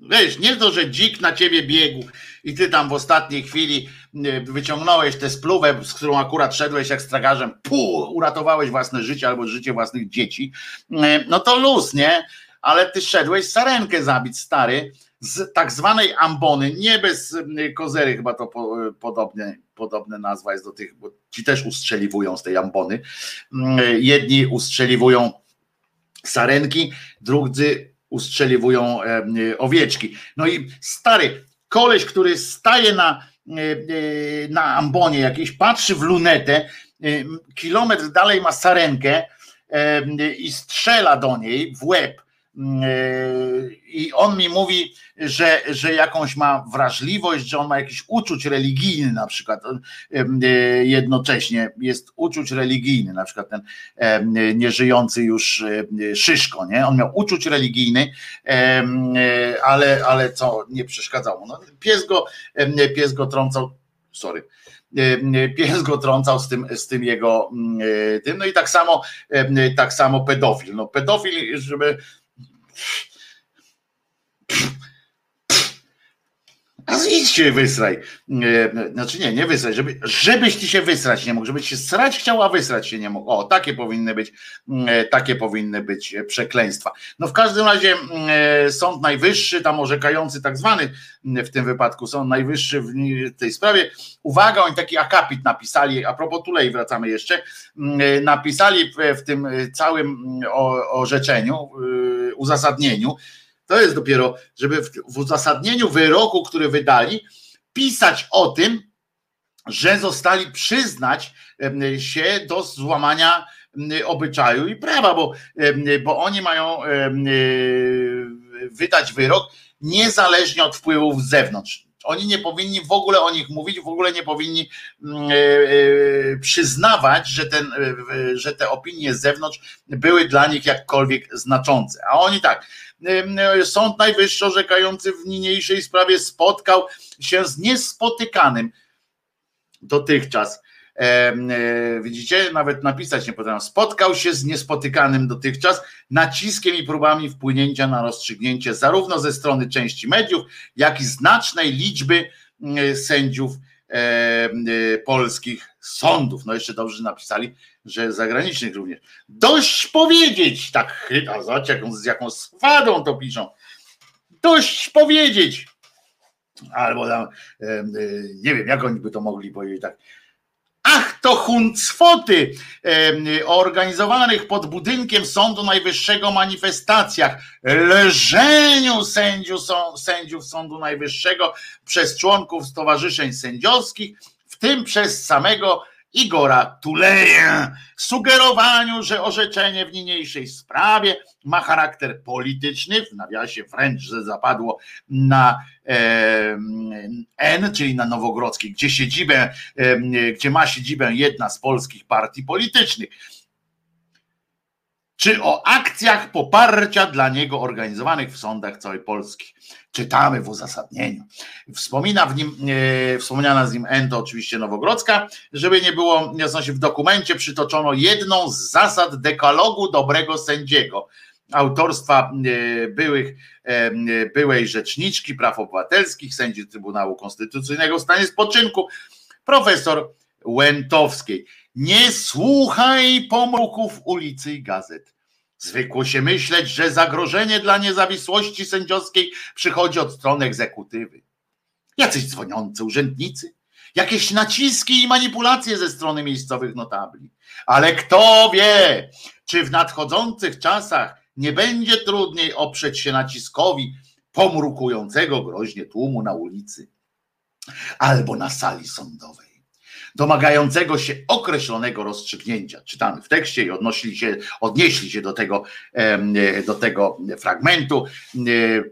Wiesz, nie to, że dzik na ciebie biegł i ty tam w ostatniej chwili e, wyciągnąłeś tę spluwę, z którą akurat szedłeś jak stragarzem, pół, uratowałeś własne życie albo życie własnych dzieci, e, no to luz, nie? Ale ty szedłeś sarenkę zabić, stary, z tak zwanej ambony, nie bez e, kozery, chyba to po, podobnie, podobna nazwa jest do tych, bo ci też ustrzeliwują z tej ambony. Jedni ustrzeliwują sarenki, drudzy ustrzeliwują owieczki. No i stary, koleś, który staje na, na ambonie jakiejś, patrzy w lunetę, kilometr dalej ma sarenkę i strzela do niej w łeb. I on mi mówi, że, że jakąś ma wrażliwość, że on ma jakiś uczuć religijny na przykład jednocześnie jest uczuć religijny, na przykład ten nieżyjący już Szyszko, nie? On miał uczuć religijny, ale, ale co nie przeszkadzało. No, pies, go, pies go trącał, sorry, pies go trącał z tym, z tym jego tym, no i tak samo tak samo pedofil. No pedofil, żeby a idź się wysraj. Znaczy nie, nie wysraj, żeby, żebyś ty się wysrać nie mógł, żebyś się srać chciał, a wysrać się nie mógł. O, takie powinny być, mm, takie powinny być przekleństwa. No w każdym razie mm, Sąd Najwyższy, tam orzekający tak zwany mm, w tym wypadku Sąd Najwyższy w tej sprawie, uwaga, oni taki akapit napisali, a propos Tulei wracamy jeszcze, napisali w tym całym orzeczeniu, y, uzasadnieniu, to jest dopiero, żeby w, w uzasadnieniu wyroku, który wydali, pisać o tym, że zostali przyznać się do złamania obyczaju i prawa, bo, bo oni mają wydać wyrok niezależnie od wpływów z zewnątrz. Oni nie powinni w ogóle o nich mówić, w ogóle nie powinni mm, e, e, przyznawać, że, ten, e, że te opinie z zewnątrz były dla nich jakkolwiek znaczące. A oni tak, Sąd Najwyższy orzekający w niniejszej sprawie spotkał się z niespotykanym dotychczas. Widzicie, nawet napisać nie potrafię. Spotkał się z niespotykanym dotychczas naciskiem i próbami wpłynięcia na rozstrzygnięcie zarówno ze strony części mediów, jak i znacznej liczby sędziów polskich sądów. No jeszcze dobrze napisali, że zagranicznych również. Dość powiedzieć, tak chyba, zobacz jaką, z jaką swadą to piszą. Dość powiedzieć. Albo tam, nie wiem, jak oni by to mogli powiedzieć tak. Ach, to huncwoty organizowanych pod budynkiem Sądu Najwyższego manifestacjach, leżeniu sędziów Sądu Najwyższego przez członków stowarzyszeń sędziowskich, w tym przez samego Igora Tuleja, sugerowaniu, że orzeczenie w niniejszej sprawie ma charakter polityczny, w nawiasie wręcz, że zapadło na e, N, czyli na Nowogrodzkiej, gdzie siedzibę, e, gdzie ma siedzibę jedna z polskich partii politycznych czy o akcjach poparcia dla niego organizowanych w sądach całej Polski. Czytamy w uzasadnieniu. Wspomina w nim, e, wspomniana z nim Ento, oczywiście Nowogrodzka, żeby nie było jasności, w dokumencie przytoczono jedną z zasad dekalogu dobrego sędziego autorstwa e, byłych, e, byłej rzeczniczki praw obywatelskich, sędzi Trybunału Konstytucyjnego w stanie spoczynku, profesor Łętowskiej. Nie słuchaj pomruków ulicy i gazet. Zwykło się myśleć, że zagrożenie dla niezawisłości sędziowskiej przychodzi od strony egzekutywy. Jacyś dzwoniący urzędnicy, jakieś naciski i manipulacje ze strony miejscowych notabli. Ale kto wie, czy w nadchodzących czasach nie będzie trudniej oprzeć się naciskowi pomrukującego groźnie tłumu na ulicy albo na sali sądowej domagającego się określonego rozstrzygnięcia. Czytamy w tekście i odnosili się, odnieśli się do tego, do tego fragmentu,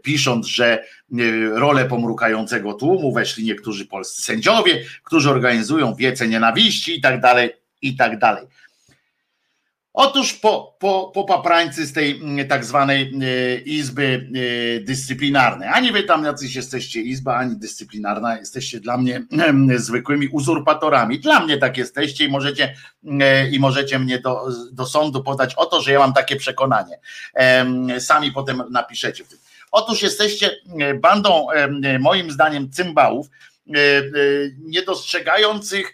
pisząc, że rolę pomrukającego tłumu weszli niektórzy polscy sędziowie, którzy organizują wiece nienawiści i tak dalej, i tak dalej. Otóż po, po, po paprańcy z tej mm, tak zwanej e, izby e, dyscyplinarnej, ani wy tam jacyś jesteście izba, ani dyscyplinarna, jesteście dla mnie zwykłymi uzurpatorami. Dla mnie tak jesteście i możecie, e, i możecie mnie do, do sądu podać o to, że ja mam takie przekonanie. Sami potem napiszecie w tym. Otóż jesteście bandą, moim zdaniem, cymbałów, nie dostrzegających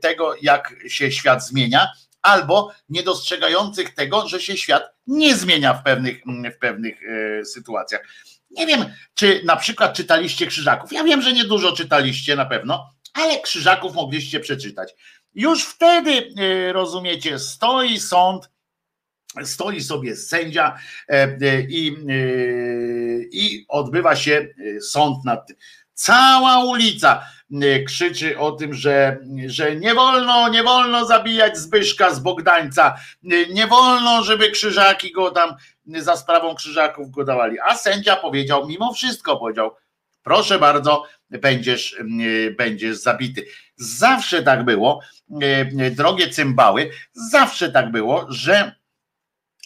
tego, jak się świat zmienia albo niedostrzegających tego, że się świat nie zmienia w pewnych, w pewnych e, sytuacjach. Nie wiem, czy na przykład czytaliście Krzyżaków. Ja wiem, że niedużo czytaliście na pewno, ale Krzyżaków mogliście przeczytać. Już wtedy, e, rozumiecie, stoi sąd, stoi sobie sędzia e, i, i odbywa się sąd nad tym. Cała ulica krzyczy o tym, że, że nie wolno, nie wolno zabijać Zbyszka z Bogdańca, y, nie wolno, żeby krzyżaki go tam za sprawą krzyżaków go dawali. A sędzia powiedział, mimo wszystko powiedział, proszę bardzo, będziesz, y, będziesz zabity. Zawsze tak było, drogie cymbały, zawsze tak było, że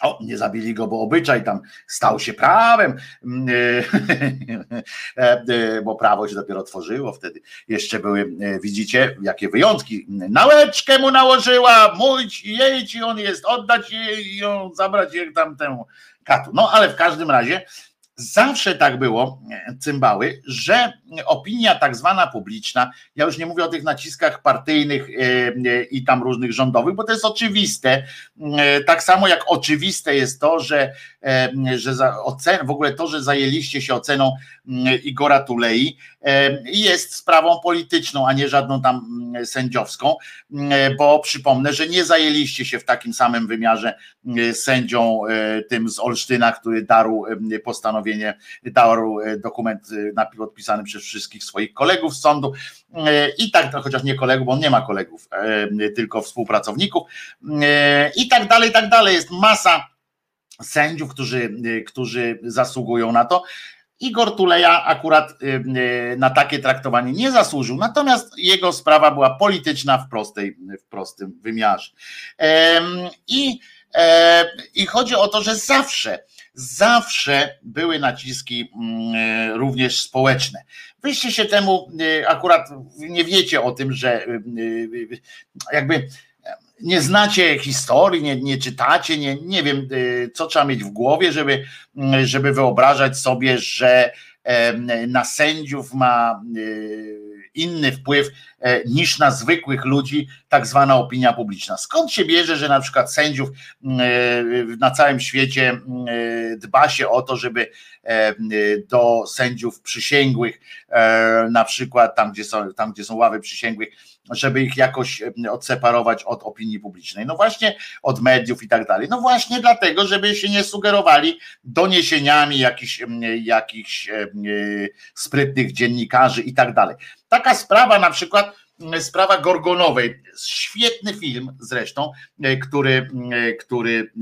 o, nie zabili go, bo obyczaj tam stał się prawem, mm, <laughs> e, e, bo prawo się dopiero tworzyło wtedy. Jeszcze były, e, widzicie, jakie wyjątki. Nałeczkę mu nałożyła, mówić jej ci on jest, oddać jej ją zabrać jej tam temu katu. No ale w każdym razie Zawsze tak było, cymbały, że opinia tak zwana publiczna, ja już nie mówię o tych naciskach partyjnych e, e, i tam różnych rządowych, bo to jest oczywiste. E, tak samo jak oczywiste jest to, że, że za ocen, w ogóle to, że zajęliście się oceną Igora Tulei, jest sprawą polityczną, a nie żadną tam sędziowską, bo przypomnę, że nie zajęliście się w takim samym wymiarze sędzią tym z Olsztyna, który darł postanowienie e, dokument podpisany przez wszystkich swoich kolegów z sądu e, i tak, chociaż nie kolegów, bo on nie ma kolegów, tylko współpracowników i tak dalej, i tak dalej. Jest masa sędziów, którzy, którzy zasługują na to. Igor Tuleja akurat na takie traktowanie nie zasłużył, natomiast jego sprawa była polityczna w, prostej, w prostym wymiarze. I, I chodzi o to, że zawsze, zawsze były naciski również społeczne. Wyście się temu akurat nie wiecie o tym, że jakby nie znacie historii, nie, nie czytacie, nie, nie wiem, co trzeba mieć w głowie, żeby, mm, żeby wyobrażać sobie, że na sędziów ma inny wpływ e, niż na zwykłych ludzi tak zwana opinia publiczna. Skąd się bierze, że na przykład sędziów e, na całym świecie e, dba się o to, żeby do sędziów przysięgłych, na przykład tam, gdzie są, tam, gdzie są ławy przysięgłych, żeby ich jakoś odseparować od opinii publicznej. No właśnie od mediów i tak dalej. No właśnie dlatego, żeby się nie sugerowali doniesieniami jakichś, jakichś sprytnych dziennikarzy i tak dalej. Taka sprawa na przykład sprawa Gorgonowej. Świetny film zresztą, który, który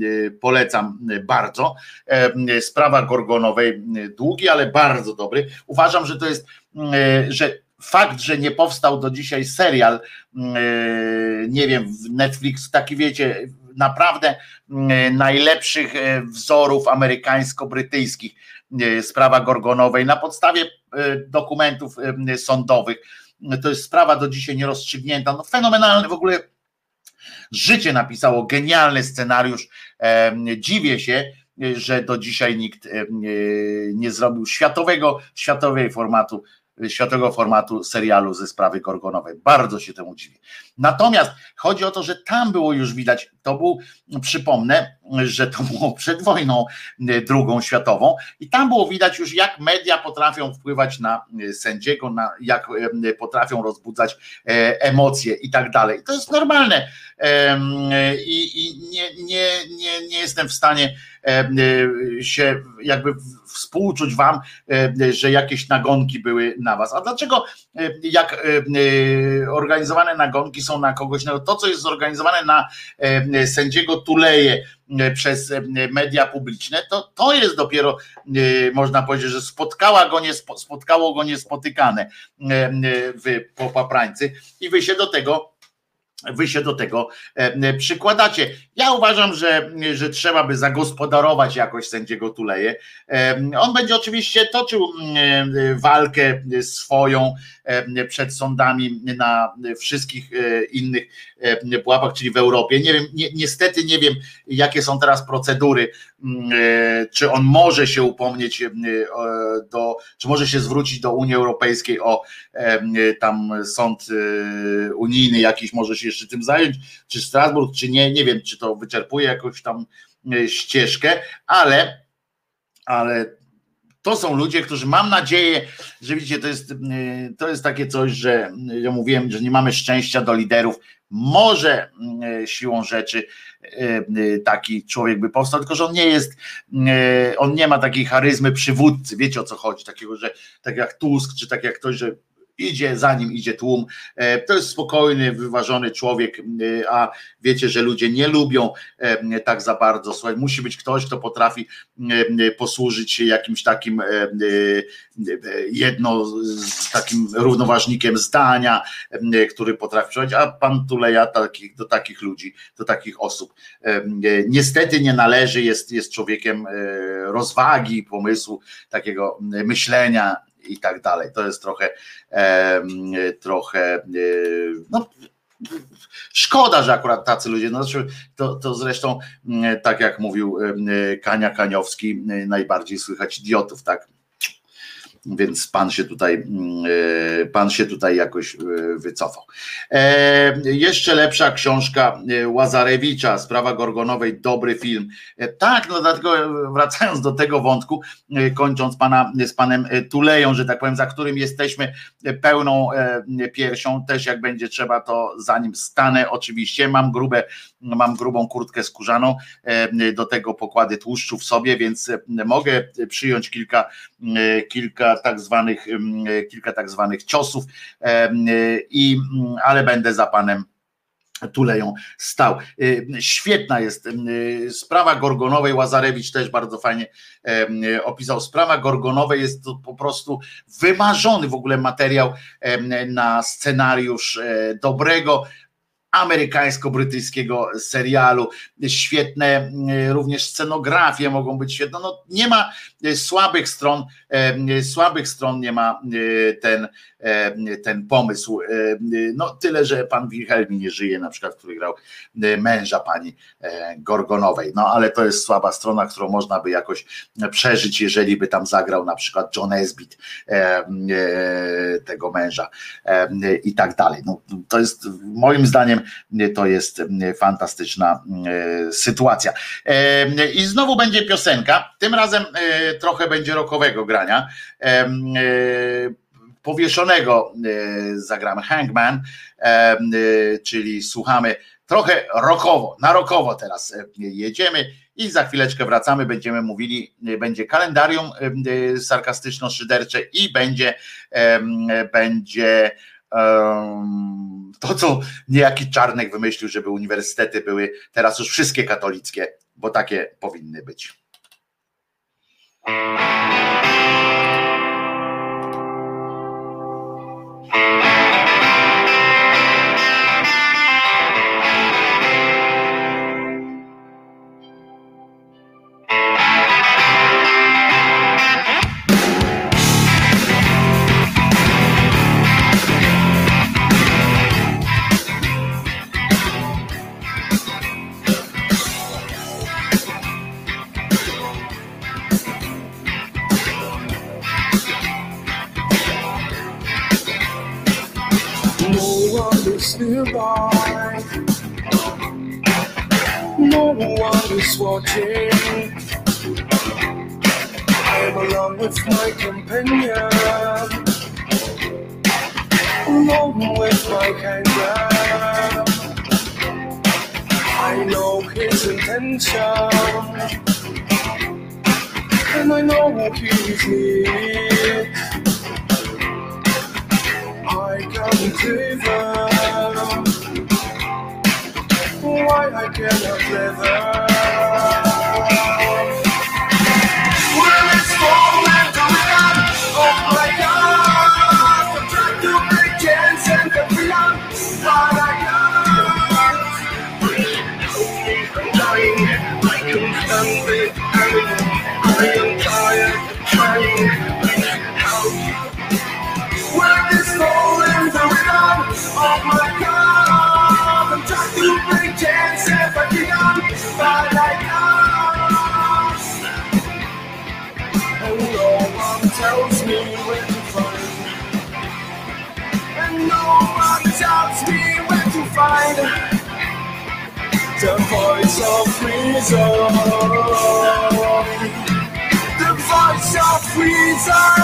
polecam bardzo. Sprawa Gorgonowej, długi, ale bardzo dobry. Uważam, że to jest, że fakt, że nie powstał do dzisiaj serial, nie wiem, Netflix, taki wiecie, naprawdę najlepszych wzorów amerykańsko-brytyjskich sprawa Gorgonowej na podstawie dokumentów sądowych to jest sprawa do dzisiaj nierozstrzygnięta. No fenomenalny w ogóle życie napisało, genialny scenariusz. Dziwię się, że do dzisiaj nikt nie zrobił światowego, światowej formatu światowego formatu serialu ze sprawy Gorgonowej. Bardzo się temu dziwię. Natomiast chodzi o to, że tam było już widać, to był, przypomnę, że to było przed wojną e, drugą światową i tam było widać już jak media potrafią wpływać na e, sędziego, na, jak e, potrafią rozbudzać emocje i tak dalej. To jest normalne i, i nie, nie, nie, nie jestem w stanie się jakby współczuć wam, że jakieś nagonki były na was. A dlaczego jak organizowane nagonki są na kogoś, no to co jest zorganizowane na sędziego Tuleje przez media publiczne, to to jest dopiero, można powiedzieć, że spotkała go nie, spotkało go niespotykane w Popaprańcy i wy się do tego wy się do tego e, przykładacie. Ja uważam, że, że trzeba by zagospodarować jakoś sędziego Tuleje. E, on będzie oczywiście toczył e, walkę swoją przed sądami na wszystkich innych pułapach, czyli w Europie. Nie wiem, ni niestety nie wiem, jakie są teraz procedury, czy on może się upomnieć do, czy może się zwrócić do Unii Europejskiej o tam sąd unijny jakiś, może się jeszcze tym zająć, czy Strasburg, czy nie, nie wiem, czy to wyczerpuje jakąś tam e, ścieżkę, ale, ale to są ludzie, którzy mam nadzieję, że widzicie, to jest, e, to jest takie coś, że ja mówiłem, że nie mamy szczęścia do liderów. Może e, siłą rzeczy taki człowiek by powstał, tylko że on nie jest, on nie ma takiej charyzmy przywódcy, wiecie o co chodzi, takiego, że tak jak Tusk, czy tak jak ktoś, że idzie, za nim idzie tłum. E, to jest spokojny, wyważony człowiek, e, a wiecie, że ludzie nie lubią e, tak za bardzo. Słuchaj, musi być ktoś, kto potrafi posłużyć się jakimś takim jedno takim równoważnikiem zdania, który potrafi przyjąć, a pan Tuleja takich, do takich ludzi, do takich osób niestety nie należy, jest, jest człowiekiem rozwagi, pomysłu, takiego myślenia i tak dalej. To jest trochę, trochę e, no, Szkoda, że akurat tacy ludzie, no to, to zresztą tak jak mówił Kania Kaniowski, najbardziej słychać idiotów, tak? Więc pan się tutaj, mm, e, pan się tutaj jakoś e, wycofał. E, jeszcze lepsza książka Łazarewicza, sprawa Gorgonowej, dobry film. Tak, no dlatego wracając do tego wątku, kończąc pana, z panem Tuleją, że tak powiem, za którym jesteśmy pełną piersią, też jak będzie trzeba, to zanim stanę, oczywiście, mam grube, mam grubą kurtkę skórzaną, do tego pokłady tłuszczu w sobie, więc mogę przyjąć kilka, kilka tak zwanych, kilka tak zwanych ciosów, i, ale będę za panem tuleją stał. Świetna jest sprawa Gorgonowej, Łazarewicz też bardzo fajnie opisał. Sprawa Gorgonowej jest to po prostu wymarzony w ogóle materiał na scenariusz e, dobrego, amerykańsko-brytyjskiego serialu. Świetne mm, również scenografie mogą być świetne. No, nie ma e, słabych stron, e, słabych stron nie ma e, ten, ten pomysł. No tyle, że pan Wilhelmi nie żyje, na przykład, który grał męża pani Gorgonowej. No ale to jest słaba strona, którą można by jakoś przeżyć, jeżeli by tam zagrał na przykład John Esbit tego męża i tak dalej. No, to jest moim zdaniem to jest fantastyczna e, sytuacja. E, I znowu będzie piosenka, tym razem e, trochę będzie rokowego grania. Powieszonego zagramy Hangman, czyli słuchamy trochę rokowo, na rokowo teraz jedziemy i za chwileczkę wracamy, będziemy mówili, będzie kalendarium sarkastyczno-szydercze i będzie, będzie to, co niejaki Czarnek wymyślił, żeby uniwersytety były teraz już wszystkie katolickie, bo takie powinny być. Goodbye. No one is watching. I'm alone with my companion. Alone with my camera. I know his intention. And I know what he needs come driven. Why I cannot live tells me where to find. And no one tells me where to find the voice of reason. The voice of reason.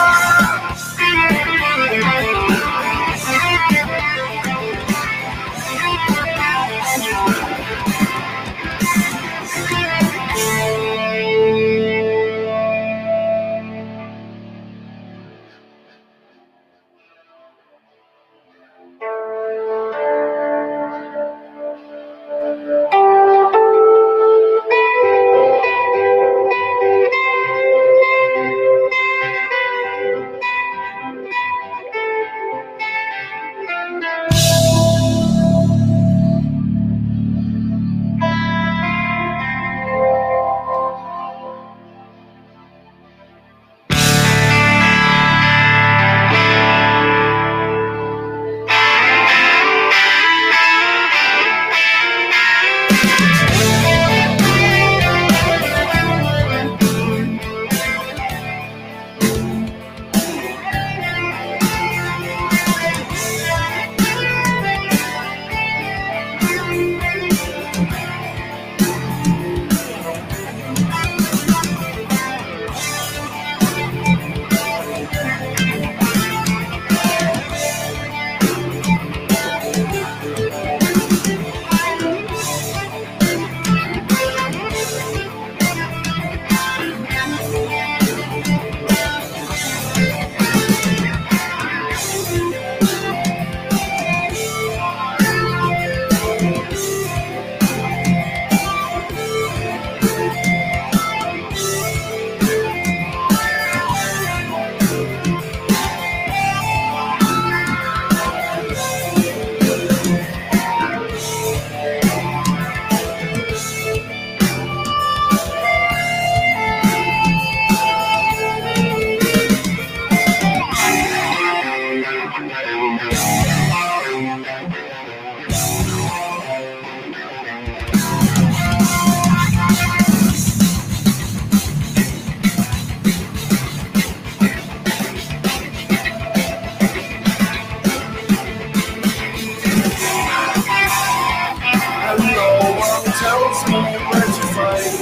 one tells me where to find.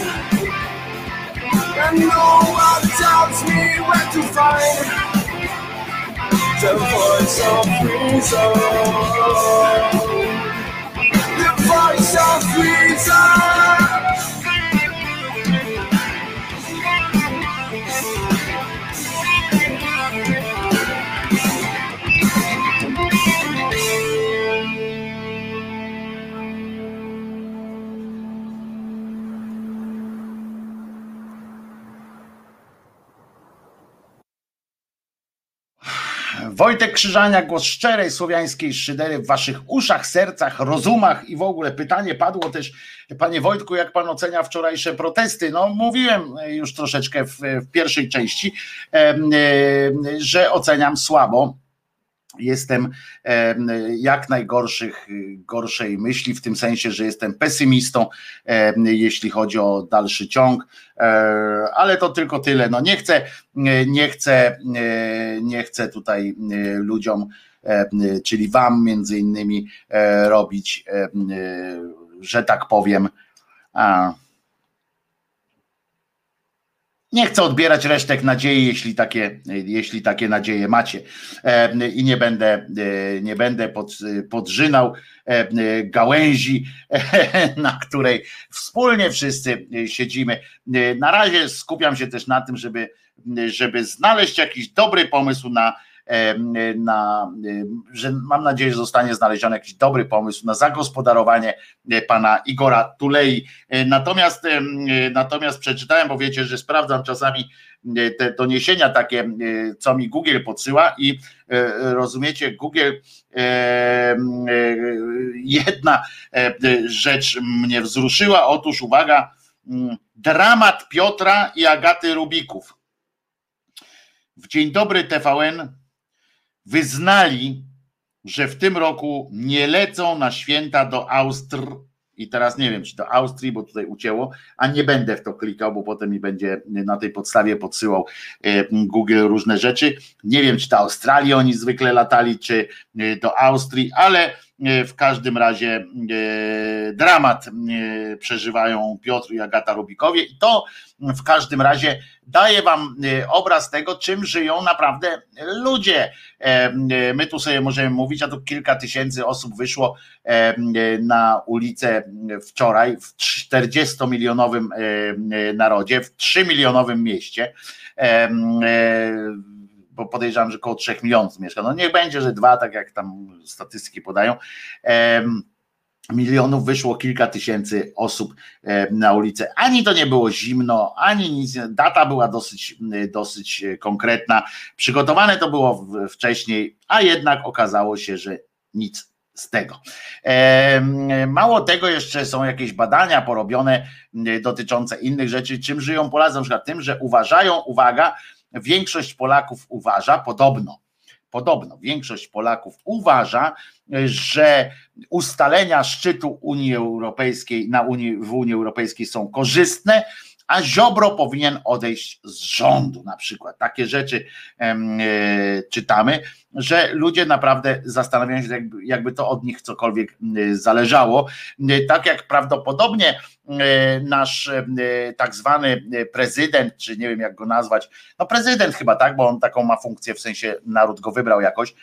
And no one tells me where to find. The voice of reason. The voice of reason. Wojtek Krzyżania, głos szczerej słowiańskiej szydery w waszych uszach, sercach, rozumach i w ogóle pytanie padło też, panie Wojtku, jak pan ocenia wczorajsze protesty? No mówiłem już troszeczkę w, w pierwszej części, że oceniam słabo jestem jak najgorszych, gorszej myśli, w tym sensie, że jestem pesymistą, jeśli chodzi o dalszy ciąg, e, ale to tylko tyle. No nie chcę, nie chcę, nie chcę tutaj ludziom, czyli wam między innymi e, robić, że tak powiem, nie chcę odbierać resztek nadziei, jeśli takie, jeśli takie nadzieje macie. E, I nie będę, e, nie będę pod, podrzynał e, gałęzi, <laughs> na której wspólnie wszyscy siedzimy. Na razie skupiam się też na tym, żeby, żeby znaleźć jakiś dobry pomysł na na, że mam nadzieję, że zostanie znaleziony jakiś dobry pomysł na zagospodarowanie e, pana Igora Tulei. E, natomiast, natomiast przeczytałem, bo wiecie, że sprawdzam czasami e, te doniesienia takie, co mi Google podsyła i rozumiecie, Google jedna rzecz mnie wzruszyła, otóż uwaga, dramat Piotra i Agaty Rubików. W Dzień Dobry TVN wyznali, że w tym roku nie lecą na święta do Austrii. I teraz nie wiem, czy do Austrii, bo tutaj ucięło, a nie będę w to klikał, bo potem mi będzie na tej podstawie podsyłał e, Google różne rzeczy. Nie wiem, czy do Australii oni zwykle latali, czy e, do Austrii, ale w każdym razie dramat przeżywają Piotr i Agata Rubikowie i to w każdym razie daje wam obraz tego, czym żyją naprawdę ludzie. My tu sobie możemy mówić, a tu kilka tysięcy osób wyszło na ulicę wczoraj w 40-milionowym narodzie, w 3-milionowym mieście podejrzewam, że około 3 milionów mieszka. No niech będzie, że dwa, tak jak tam statystyki podają. Milionów wyszło kilka tysięcy osób na ulicę. Ani to nie było zimno, ani nic. Data była dosyć, dosyć konkretna. Przygotowane to było wcześniej, a jednak okazało się, że nic z tego. Mało tego, jeszcze są jakieś badania porobione dotyczące innych rzeczy, czym żyją Polacy, na przykład tym, że uważają, uwaga, większość Polaków uważa, podobno, podobno większość Polaków uważa, że ustalenia szczytu Unii Europejskiej na Unii, w Unii Europejskiej są korzystne, a Ziobro powinien odejść z rządu, na przykład. Takie rzeczy e, czytamy, że ludzie naprawdę zastanawiają się, jakby, to od nich cokolwiek zależało. Tak jak prawdopodobnie e, nasz e, tak zwany prezydent, czy nie wiem jak go nazwać, no prezydent chyba tak, bo on taką ma funkcję, w sensie naród go wybrał jakoś,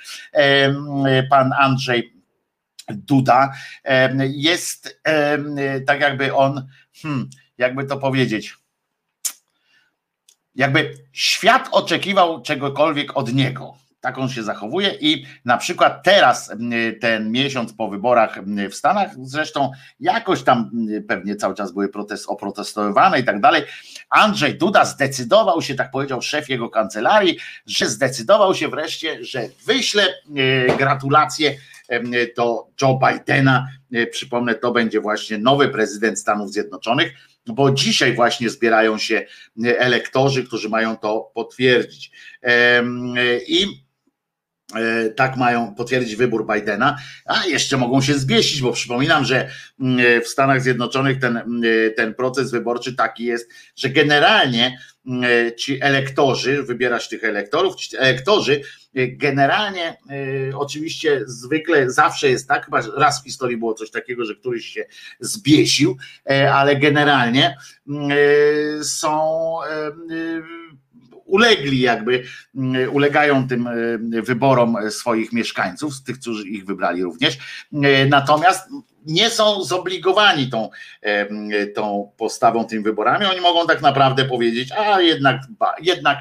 pan Andrzej Duda, jest tak jakby on, hmm, jakby to powiedzieć, jakby świat oczekiwał czegokolwiek od niego. Tak on się zachowuje i na przykład teraz, ten miesiąc po wyborach w Stanach, zresztą jakoś tam pewnie cały czas były protest, oprotestowane i tak dalej. Andrzej Duda zdecydował się, tak powiedział szef jego kancelarii, że zdecydował się wreszcie, że wyśle gratulacje do Joe Bidena. Przypomnę, to będzie właśnie nowy prezydent Stanów Zjednoczonych bo dzisiaj właśnie zbierają się elektorzy, którzy mają to potwierdzić. I e, tak mają potwierdzić wybór Bidena, a jeszcze mogą się zbiesić, bo przypominam, że w Stanach Zjednoczonych ten, ten proces wyborczy taki jest, że generalnie ci elektorzy, wybierasz tych elektorów, ci elektorzy generalnie oczywiście zwykle zawsze jest tak, chyba raz w historii było coś takiego, że któryś się zbiesił, e, ale generalnie są ulegli jakby, ulegają tym wyborom swoich mieszkańców, tych, którzy ich wybrali również. Natomiast nie są zobligowani tą, tą postawą, tymi wyborami. Oni mogą tak naprawdę powiedzieć, a jednak, jednak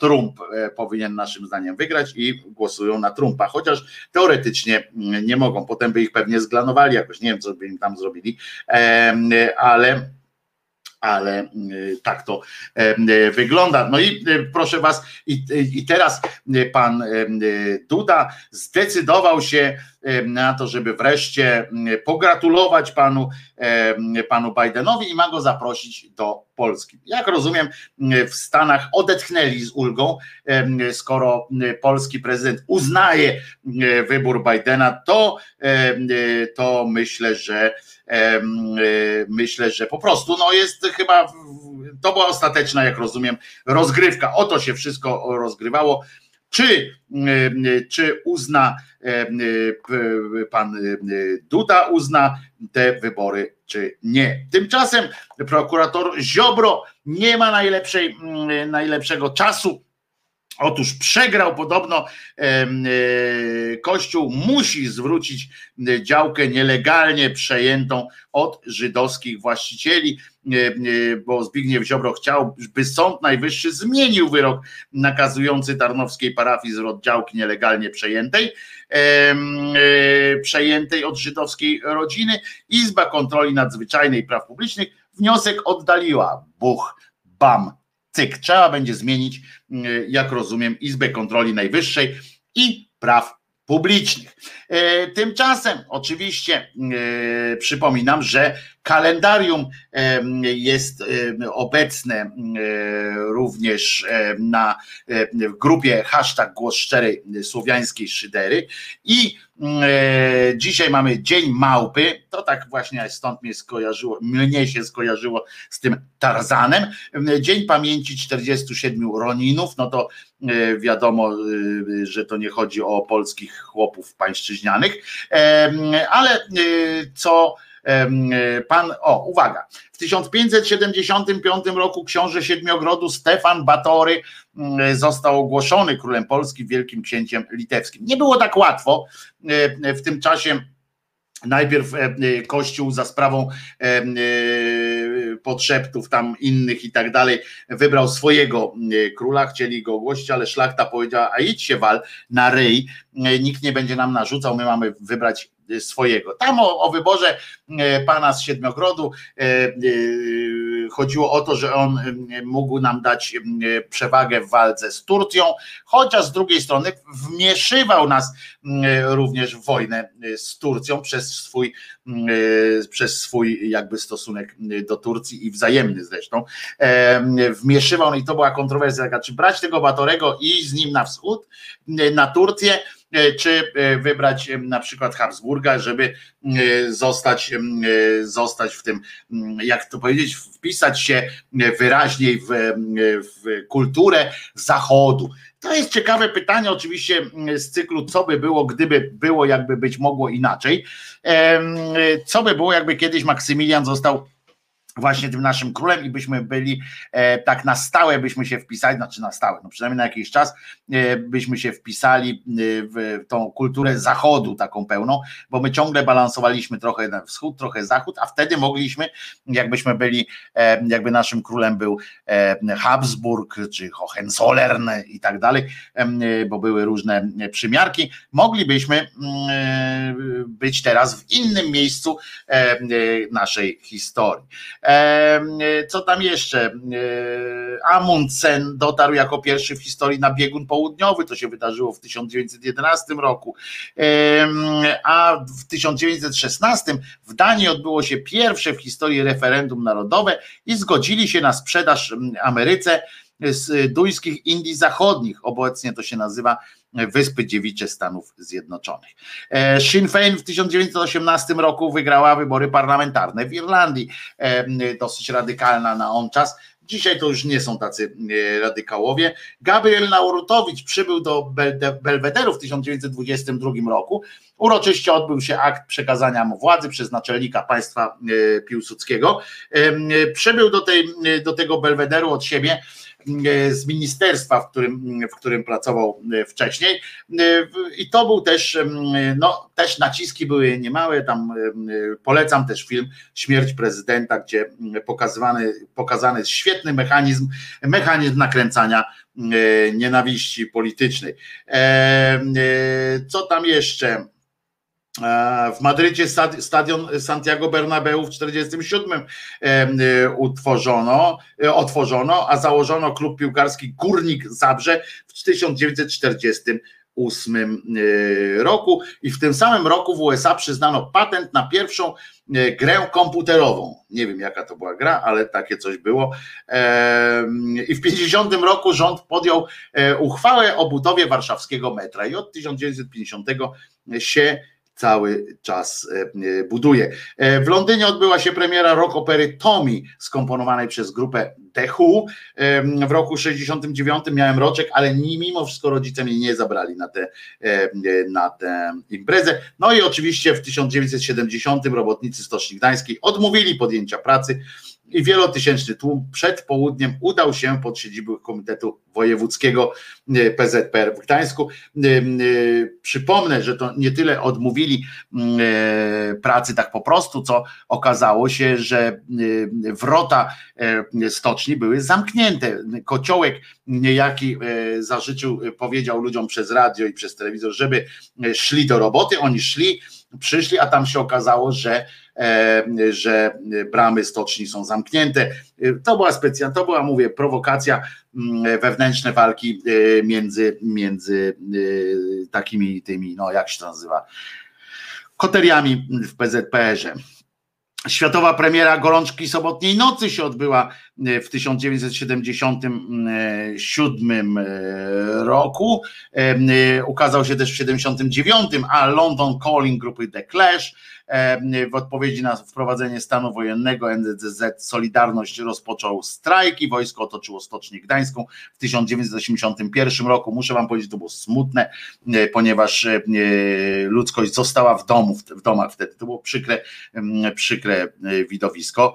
Trump e, powinien naszym zdaniem wygrać i głosują na Trumpa, chociaż teoretycznie nie mogą. Potem by ich pewnie zglanowali jakoś, nie wiem, co by im tam zrobili, ale ale tak to wygląda. No i proszę Was, i, i teraz pan Duda zdecydował się na to, żeby wreszcie pogratulować panu, panu Bidenowi i ma go zaprosić do Polski. Jak rozumiem, w Stanach odetchnęli z ulgą, skoro polski prezydent uznaje wybór Bidena, to, to myślę, że myślę, że po prostu no jest chyba to była ostateczna, jak rozumiem, rozgrywka. O to się wszystko rozgrywało. Czy, czy uzna pan Duda uzna te wybory, czy nie. Tymczasem prokurator Ziobro nie ma najlepszej, najlepszego czasu Otóż przegrał podobno e, Kościół musi zwrócić działkę nielegalnie przejętą od żydowskich właścicieli, e, e, bo Zbigniew Ziobro chciał, by Sąd Najwyższy zmienił wyrok nakazujący Tarnowskiej parafii zwrot działki nielegalnie przejętej, przejętej od żydowskiej rodziny. Izba Kontroli Nadzwyczajnej Praw Publicznych wniosek oddaliła. Buch, bam, cyk. Trzeba będzie zmienić, mm, jak rozumiem, Izbę Kontroli Najwyższej i Praw Publicznych. E, tymczasem, oczywiście, e, przypominam, że kalendarium jest obecne również na w grupie hashtag głos szczerej słowiańskiej szydery i dzisiaj mamy Dzień Małpy, to tak właśnie stąd mnie skojarzyło, mnie się skojarzyło z tym Tarzanem. Dzień pamięci 47 Roninów, no to wiadomo, że to nie chodzi o polskich chłopów pańszczyźnianych, ale co pan, o uwaga, w 1575 roku książę Siedmiogrodu Stefan Batory mm, został ogłoszony królem Polski, wielkim księciem litewskim. Nie było tak łatwo e, w tym czasie Najpierw e, e, Kościół za sprawą e, podszeptów tam innych i tak dalej wybrał swojego króla, chcieli go ogłosić, ale szlachta powiedziała, a idź się wal na ryj, nikt nie będzie nam narzucał, my mamy wybrać swojego. Tam o, o wyborze pana z Siedmiogrodu chodziło o to, że on mógł nam dać przewagę w walce z Turcją, chociaż z drugiej strony wmieszywał nas również w wojnę z Turcją przez swój, przez swój jakby stosunek do Turcji i wzajemny zresztą. Wmieszywał, no i to była kontrowersja, czy brać tego Batorego i z nim na wschód, na Turcję, E, czy e, wybrać e, na przykład Habsburga, żeby zostać, zostać w tym, jak to powiedzieć, wpisać się wyraźniej w, w kulturę Zachodu. To jest ciekawe pytanie, oczywiście z cyklu, co by było, gdyby było, jakby być mogło inaczej. Co by było, jakby kiedyś Maksymilian został właśnie tym naszym królem i byśmy byli e, tak na stałe, byśmy się wpisali, znaczy na stałe, no przynajmniej na jakiś czas, e, byśmy się wpisali e, w tą kulturę zachodu taką pełną, bo my ciągle balansowaliśmy trochę na wschód, trochę zachód, a wtedy mogliśmy, jakbyśmy byli, e, jakby naszym królem był e, Habsburg czy Hohenzollern i tak dalej, e, bo były różne przymiarki, moglibyśmy mm, być teraz w innym miejscu naszej historii. Co tam jeszcze? E, Amundsen dotarł jako pierwszy w historii na biegun południowy, to się wydarzyło w 1911 roku. A w 1916 w Danii odbyło się pierwsze w historii referendum narodowe i zgodzili się na sprzedaż Ameryce z duńskich Indii Zachodnich. Obecnie to się nazywa Wyspy Dziewicze Stanów Zjednoczonych. E, Sinn Féin w 1918 roku wygrała wybory parlamentarne w Irlandii. E, dosyć radykalna na on czas. Dzisiaj to już nie są tacy e, radykałowie. Gabriel Naurutowicz przybył do Belwederu w 1922 roku. Uroczyście odbył się akt przekazania mu władzy przez naczelnika państwa Piłsudskiego. Przybył do, tej, do tego Belwederu od siebie z ministerstwa, w którym, w którym pracował wcześniej. I to był też, no też naciski były niemałe, tam polecam też film Śmierć prezydenta, gdzie pokazywany, pokazany jest świetny mechanizm, mechanizm nakręcania nienawiści politycznej. Co tam jeszcze? E, w Madrycie stadion Santiago Bernabeu w 1947 e, utworzono, e, otworzono, a założono klub piłkarski Górnik Zabrze w 1948 roku i w tym samym roku w USA przyznano patent na pierwszą grę komputerową. Nie wiem jaka to była gra, ale takie coś było. I w 50 roku rząd podjął uchwałę o budowie warszawskiego metra i od 1950 się cały czas e, e, buduje. E, w Londynie odbyła się premiera rock opery Tommy, skomponowanej przez grupę The Who. W roku 69 miałem roczek, ale mimo wszystko rodzice mnie nie zabrali na tę, na tę imprezę. No i oczywiście w 1970 robotnicy Stoczni Gdańskiej odmówili podjęcia pracy i wielotysięczny tłum przed południem udał się pod siedzibę Komitetu Wojewódzkiego e, PZPR w Gdańsku. E, e, przypomnę, że to nie tyle odmówili pracy tak po prostu, co okazało się, że wrota stoczni były zamknięte. Kociołek niejaki zażyczył, powiedział ludziom przez radio i przez telewizor, żeby szli do roboty. Oni szli, przyszli, a tam się okazało, że że bramy stoczni są zamknięte. To była specjalna, to była, mówię, prowokacja, mm, wewnętrzne walki e, między, między e, takimi tymi, no jak się to nazywa, koteriami w PZPR-ze. Światowa premiera Gorączki Sobotniej Nocy się odbyła w 1977 roku. Ukazał się też w 1979, a London Calling grupy The Clash w odpowiedzi na wprowadzenie stanu wojennego NZZ Solidarność rozpoczął strajk i wojsko otoczyło Stocznię Gdańską w 1981 roku. Muszę wam powiedzieć, to było smutne, ponieważ ludzkość została w domu, w domach wtedy. To było przykre, przykre widowisko.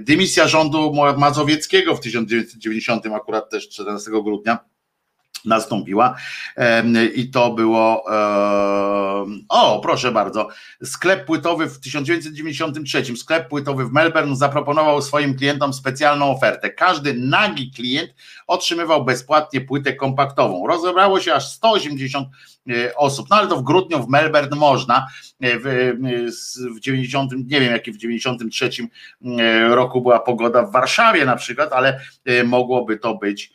Dymisja rządu Mazowieckiego w 1990 akurat też 14 grudnia nastąpiła. I to było o proszę bardzo sklep płytowy w 1993 sklep płytowy w Melbourne zaproponował swoim klientom specjalną ofertę. Każdy nagi klient otrzymywał bezpłatnie płytę kompaktową. Rozebrało się aż 180 e, osób, no ale to w grudniu w Melbourne można e, w, w 90, nie wiem jaki w 93 e, roku była pogoda w Warszawie na przykład, ale mogłoby to być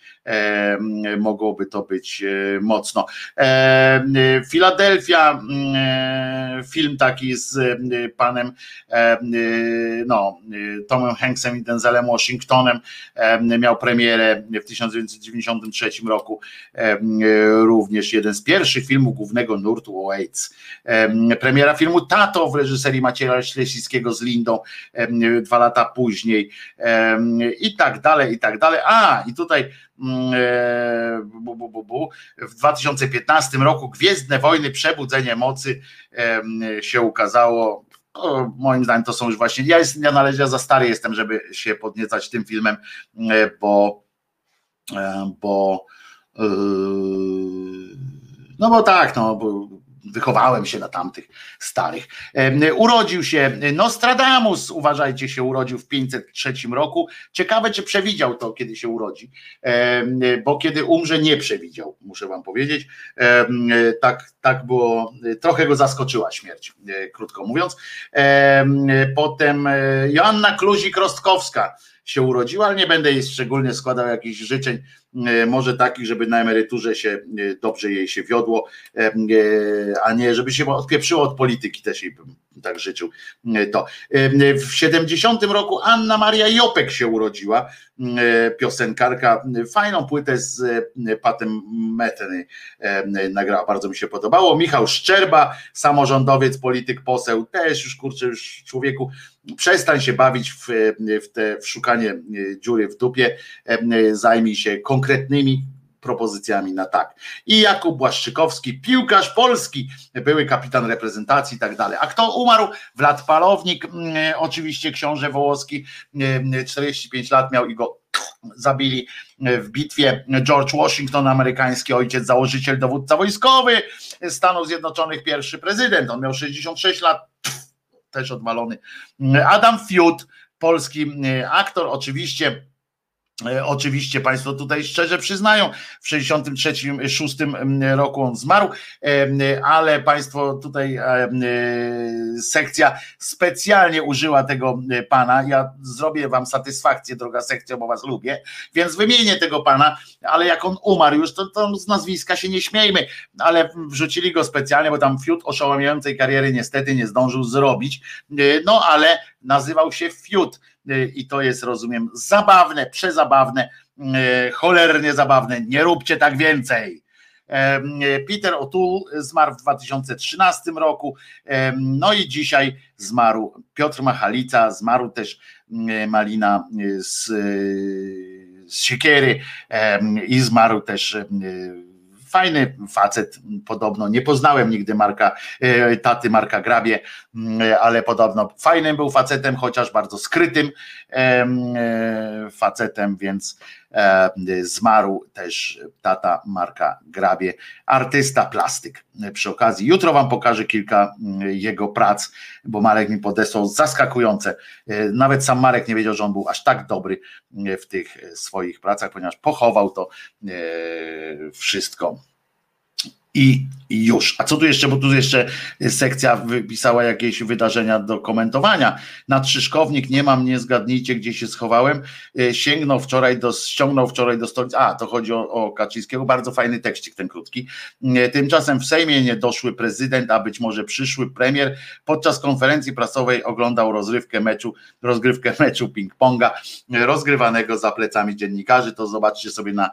mogłoby to być e, mocno. Filadelfia, e, film taki z e, panem no, Tomem Hanksem i Denzelem Washingtonem miał premierę w 1993 roku. Również jeden z pierwszych filmów głównego nurtu o AIDS. Premiera filmu Tato w reżyserii Macieja Ślesickiego z Lindą dwa lata później i tak dalej, i tak dalej. A, i tutaj Mm, e, bu, bu, bu, bu. W 2015 roku Gwiezdne Wojny Przebudzenie Mocy się ukazało. Moim zdaniem to są już właśnie. Ja, jest, ja należę za stary jestem, żeby się podniecać tym filmem, e, bo e, bo no bo tak, no bo wychowałem się na tamtych starych. Urodził się Nostradamus, uważajcie, się urodził w 503 roku. Ciekawe, czy przewidział to, kiedy się urodzi, bo kiedy umrze, nie przewidział, muszę wam powiedzieć. Tak, tak było, trochę go zaskoczyła śmierć, e, krótko mówiąc. Potem e, Joanna Kluzik-Rostkowska się urodziła, ale nie będę jej szczególnie składał jakichś życzeń, e, może takich, żeby na emeryturze się e, dobrze jej się wiodło, e, a nie żeby się odpieprzyło od polityki, też jej bym tak życzył to. W 70 roku Anna Maria Jopek się urodziła, piosenkarka, fajną płytę z Patem Meteny nagrała, bardzo mi się podobało. Michał Szczerba, samorządowiec, polityk, poseł, też już kurczę, już człowieku przestań się bawić w, w, te, w szukanie e, dziury w dupie, e, zajmij się konkretnymi propozycjami na tak. I Jakub Błaszczykowski, piłkarz polski, były kapitan reprezentacji i tak dalej. A kto umarł? Wlad Palownik, oczywiście książę Wołoski, 45 lat miał i go zabili w bitwie George Washington, amerykański ojciec, założyciel, dowódca wojskowy Stanów Zjednoczonych, pierwszy prezydent. On miał 66 lat, też odwalony. Adam Fiut, polski aktor, oczywiście oczywiście Państwo tutaj szczerze przyznają, w 63-6 roku on zmarł, e, ale Państwo tutaj e, sekcja specjalnie użyła tego pana. Ja zrobię Wam satysfakcję, droga sekcja, bo Was lubię, więc wymienię tego pana, ale jak on umarł już, to, to z nazwiska się nie śmiejmy, ale wrzucili go specjalnie, bo tam fiut oszałamiającej kariery niestety nie zdążył zrobić, no ale nazywał się fiut i to jest, rozumiem, zabawne, przezabawne, e, cholernie zabawne. Nie róbcie tak więcej. E, Peter O'Toole zmarł w 2013 roku, no i dzisiaj zmarł Piotr Machalica, zmarł też Malina z, z Siekiery i zmarł też fajny facet, podobno. Nie poznałem nigdy Marka, e, taty Marka Grabie, mm, ale podobno fajnym był facetem, chociaż bardzo skrytym e, facetem, więc e, zmarł też tata Marka Grabie, artysta plastyk. Przy okazji, jutro wam pokażę kilka mm, jego prac, bo Marek mi podesłał zaskakujące. Nawet sam Marek nie wiedział, że on był aż tak dobry w tych swoich pracach, ponieważ pochował to wszystko i już. A co tu jeszcze, bo tu jeszcze sekcja wypisała jakieś wydarzenia do komentowania. Na Trzyszkownik nie mam, nie zgadnijcie, gdzie się schowałem. E, sięgnął wczoraj do, ściągnął wczoraj do stolicy. A, to chodzi o, o Kaczyńskiego. Bardzo fajny tekścik ten krótki. E, tymczasem w Sejmie nie doszły prezydent, a być może przyszły premier. Podczas konferencji prasowej oglądał rozrywkę meczu, rozgrywkę <laughs> meczu ping-ponga, e, rozgrywanego za plecami dziennikarzy. To zobaczcie sobie na,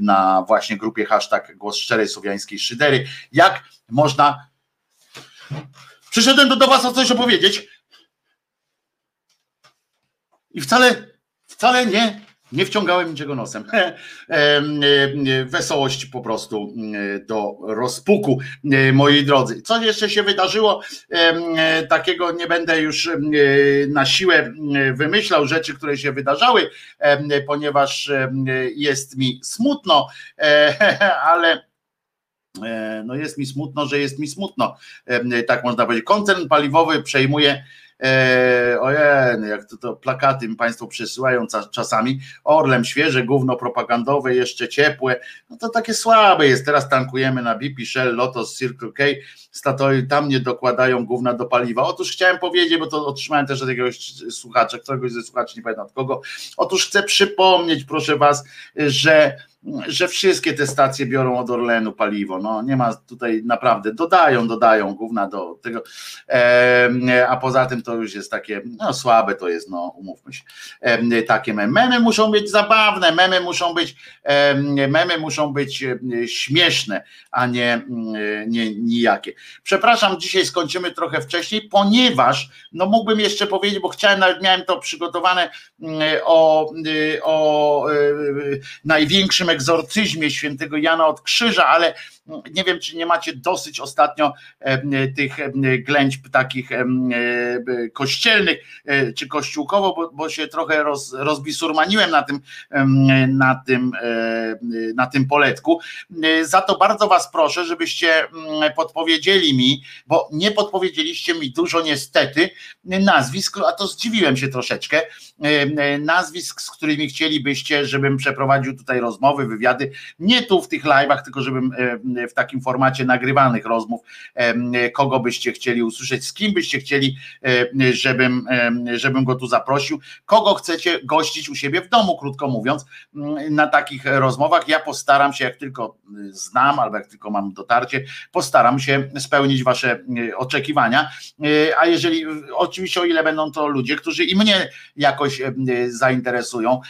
na właśnie grupie hashtag głos szczerej słowiańskiej szydery. Jak można. Przyszedłem do, Was o coś opowiedzieć. I wcale, wcale nie, nie wciągałem niczego nosem. <laughs> Wesołość po prostu do rozpuku, moi drodzy. Co jeszcze się wydarzyło? Takiego nie będę już na siłę wymyślał rzeczy, które się wydarzały, ponieważ jest mi smutno, <laughs> ale E, no jest mi smutno, że jest mi smutno, e, tak można powiedzieć. Koncern paliwowy przejmuje E, ojej, jak to, to plakaty mi Państwo przesyłają czasami. Orlem świeże, gówno propagandowe, jeszcze ciepłe. No to takie słabe jest. Teraz tankujemy na BP, Shell, Lotos, Circle K, Statoil, tam nie dokładają gówna do paliwa. Otóż chciałem powiedzieć, bo to otrzymałem też od jakiegoś słuchacza, któregoś ze słuchaczy, nie pamiętam od kogo. Otóż chcę przypomnieć, proszę Was, że że wszystkie te stacje biorą od Orlenu paliwo. No nie ma tutaj naprawdę, dodają, dodają gówna do tego, e, a poza tym to już jest takie, no słabe to jest, no umówmy się. E, takie memy. Memy muszą być zabawne, memy muszą być, e, memy muszą być śmieszne, a nie, nie nijakie. Przepraszam, dzisiaj skończymy trochę wcześniej, ponieważ, no mógłbym jeszcze powiedzieć, bo chciałem, nawet miałem to przygotowane o, o największym egzorcyzmie świętego Jana od Krzyża, ale nie wiem, czy nie macie dosyć ostatnio tych ględźb takich kościelnych czy kościółkowo, bo, bo się trochę roz, rozbisurmaniłem na tym, na, tym, na tym poletku. Za to bardzo Was proszę, żebyście podpowiedzieli mi, bo nie podpowiedzieliście mi dużo niestety nazwisk, a to zdziwiłem się troszeczkę, nazwisk, z którymi chcielibyście, żebym przeprowadził tutaj rozmowy, wywiady, nie tu w tych live'ach, tylko żebym w takim formacie nagrywanych rozmów, kogo byście chcieli usłyszeć, z kim byście chcieli, żebym, żebym go tu zaprosił, kogo chcecie gościć u siebie w domu, krótko mówiąc, na takich rozmowach. Ja postaram się, jak tylko znam, albo jak tylko mam dotarcie, postaram się spełnić wasze oczekiwania. A jeżeli, oczywiście, o ile będą to ludzie, którzy i mnie jakoś zainteresują,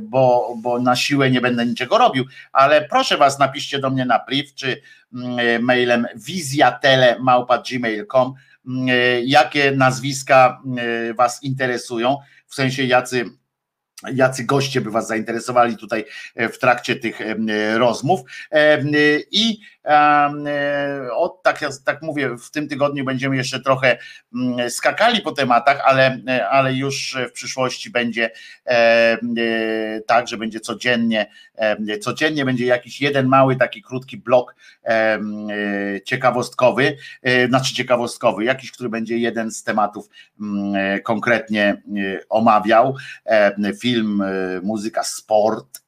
bo, bo na siłę nie będę niczego robił, ale proszę was, napiszcie do mnie na priv, czy mm, mailem wizjatele.gmail.com mm, jakie nazwiska mm, was interesują, w sensie jacy jacy goście by Was zainteresowali tutaj w trakcie tych rozmów. I od, tak, tak mówię, w tym tygodniu będziemy jeszcze trochę mm, skakali po tematach, ale, ale już w przyszłości będzie tak, że będzie codziennie, codziennie będzie jakiś jeden mały taki krótki blok ciekawostkowy, znaczy ciekawostkowy, jakiś, który będzie jeden z tematów mm, konkretnie omawiał. Film, muzyka, sport,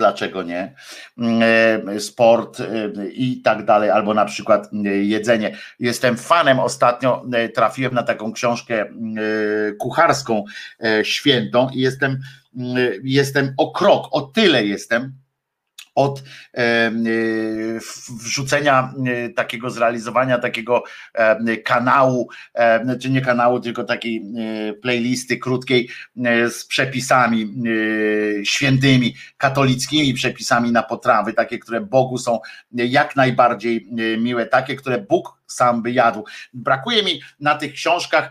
dlaczego nie, mm, sport i tak dalej, albo na przykład jedzenie. Jestem fanem, ostatnio trafiłem na taką książkę kucharską świętą i jestem, jestem o krok, o tyle jestem od e, wrzucenia e, takiego, zrealizowania takiego e, kanału, czy nie kanału, tylko takiej playlisty krótkiej z przepisami świętymi, katolickimi przepisami na potrawy, takie, które Bogu są jak najbardziej miłe, takie, które Bóg sam by jadł. Brakuje mi na tych książkach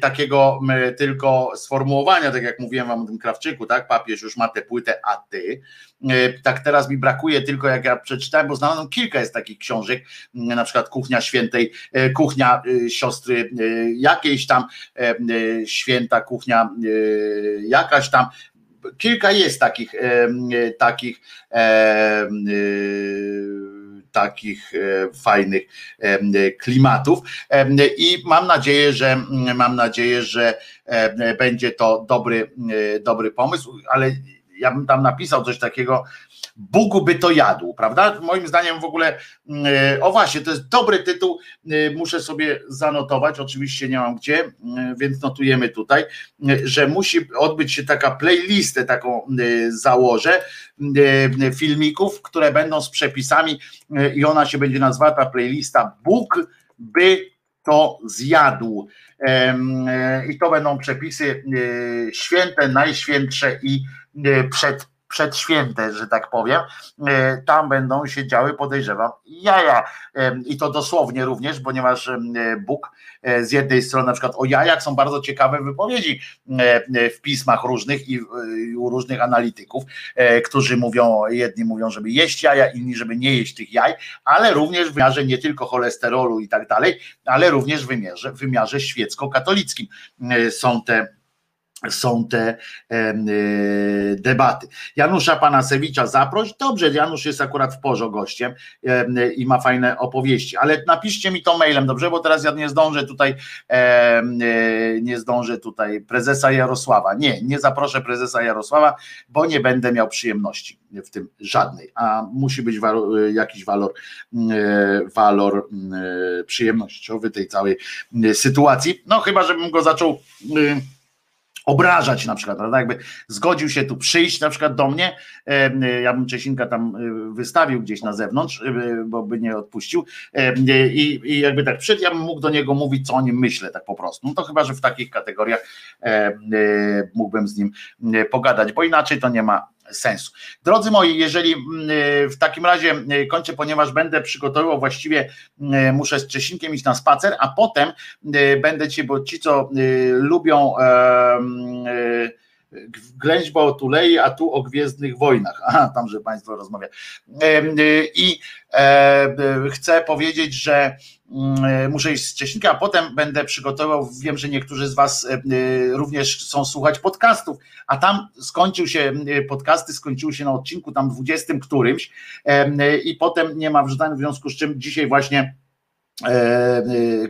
takiego tylko sformułowania, tak jak mówiłem wam o tym Krawczyku, tak, papież już ma tę płytę, a ty, tak teraz mi brakuje tylko jak ja przeczytałem, bo znalazłem kilka jest takich książek, na przykład Kuchnia Świętej, e, Kuchnia e, siostry e, jakiejś tam, święta kuchnia jakaś tam, kilka jest takich takich takich fajnych klimatów. I mam nadzieję, że mam nadzieję, że będzie to dobry, dobry pomysł, ale ja bym tam napisał coś takiego, Bóg by to jadł, prawda? Moim zdaniem w ogóle, mm, o właśnie, to jest dobry tytuł, y, muszę sobie zanotować, oczywiście nie mam gdzie, y, więc notujemy tutaj, że musi odbyć się taka playlistę, taką założę filmików, które będą z przepisami i ona się będzie nazwała ta playlista Bóg by to zjadł. I to będą przepisy święte, najświętsze i przed przedświęte, że tak powiem, e, tam będą się działy, podejrzewam, jaja. I to dosłownie również, ponieważ Bóg e, z jednej strony, na przykład o jajach są bardzo ciekawe wypowiedzi e, w pismach różnych i u różnych analityków, którzy mówią, jedni mówią, żeby jeść jaja, inni, żeby nie jeść tych jaj, ale również w wymiarze nie tylko cholesterolu i tak dalej, ale również w wymiarze, w wymiarze świecko-katolickim są te są te e, debaty. Janusza Panasewicza zaproś. Dobrze, Janusz jest akurat w porzo gościem e, i ma fajne opowieści, ale napiszcie mi to mailem, dobrze, bo teraz ja nie zdążę tutaj e, nie zdążę tutaj prezesa Jarosława. Nie, nie zaproszę prezesa Jarosława, bo nie będę miał przyjemności w tym żadnej, a musi być jakiś walor walor przyjemnościowy tej całej sytuacji. No chyba, żebym go zaczął obrażać na przykład, prawda? Jakby zgodził się tu przyjść na przykład do mnie, ja bym Czesinka tam e, wystawił gdzieś na zewnątrz, e, bo by nie odpuścił i, i jakby tak przyszedł, ja bym mógł do niego mówić, co o nim myślę, tak po prostu. No to chyba, że w takich kategoriach e, mógłbym z nim pogadać, bo inaczej to nie ma sensu. Drodzy moi, jeżeli mm, e, w takim razie e, kończę, ponieważ będę przygotowywał właściwie, e, muszę z Czesinkiem iść na spacer, a potem będę ci, bo ci, co lubią Ględźba o Tulei, a tu o Gwiezdnych Wojnach. Aha, tam, że Państwo rozmawia. I chcę powiedzieć, że muszę iść z Cześnika, a potem będę przygotował, wiem, że niektórzy z Was również chcą słuchać podcastów, a tam skończył się, podcasty skończyły się na odcinku tam dwudziestym którymś i potem nie ma wrzucania, w związku z czym dzisiaj właśnie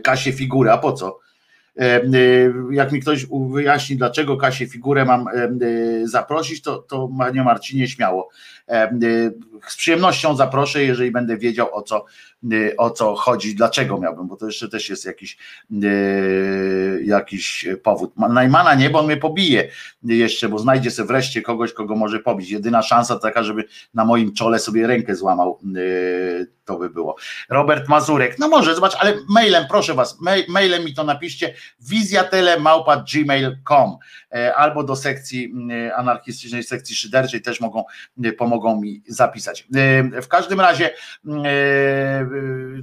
Kasię figurę, a po co? E, e, jak mi ktoś wyjaśni, dlaczego Kasię figurę mam e, zaprosić, to, to Panie Marcinie śmiało. Z przyjemnością zaproszę, jeżeli będę wiedział o co, o co chodzi, dlaczego miałbym, bo to jeszcze też jest jakiś, jakiś powód. Najmana nie, bo on mnie pobije jeszcze, bo znajdzie sobie wreszcie kogoś, kogo może pobić. Jedyna szansa taka, żeby na moim czole sobie rękę złamał to by było. Robert Mazurek, no może, zobacz, ale mailem, proszę was, mailem mi to napiszcie, wizjatele.gmail.com e, albo do sekcji anarchistycznej, sekcji szyderczej też mogą, pomogą mi zapisać. W każdym razie,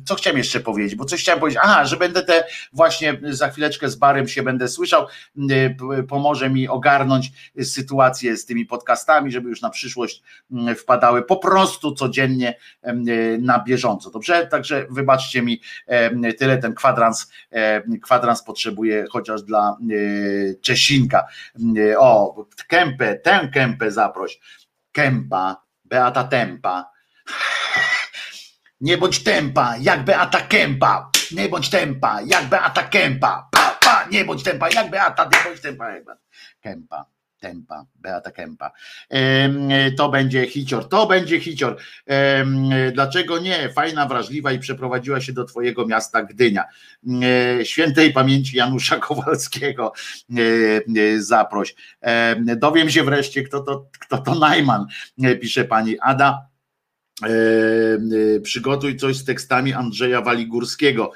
co chciałem jeszcze powiedzieć, bo coś chciałem powiedzieć, aha, że będę te właśnie za chwileczkę z Barem się będę słyszał, pomoże mi ogarnąć sytuację z tymi podcastami, żeby już na przyszłość wpadały po prostu codziennie na bieżąco. Dobrze? Także wybaczcie mi tyle ten kwadrans, kwadrans potrzebuje chociaż dla Czesinka. O, Kępę, tę Kępę zaproś. Kępa, Beata Tempa. <sighs> Nie bądź tempa, jak Beata Kępa. Nie bądź tempa, jak Beata Kępa. Pa, pa, nie bądź tempa, jak Beata, nie bądź tempa, Kępa. Tempa, Beata Kempa. To będzie hicior, to będzie hicior. Dlaczego nie? Fajna, wrażliwa i przeprowadziła się do twojego miasta Gdynia. Świętej pamięci Janusza <laughs> Kowalskiego zaproś. Dowiem się wreszcie, kto to, kto to Najman, pisze pani Ada. Przygotuj coś z tekstami Andrzeja Waligórskiego.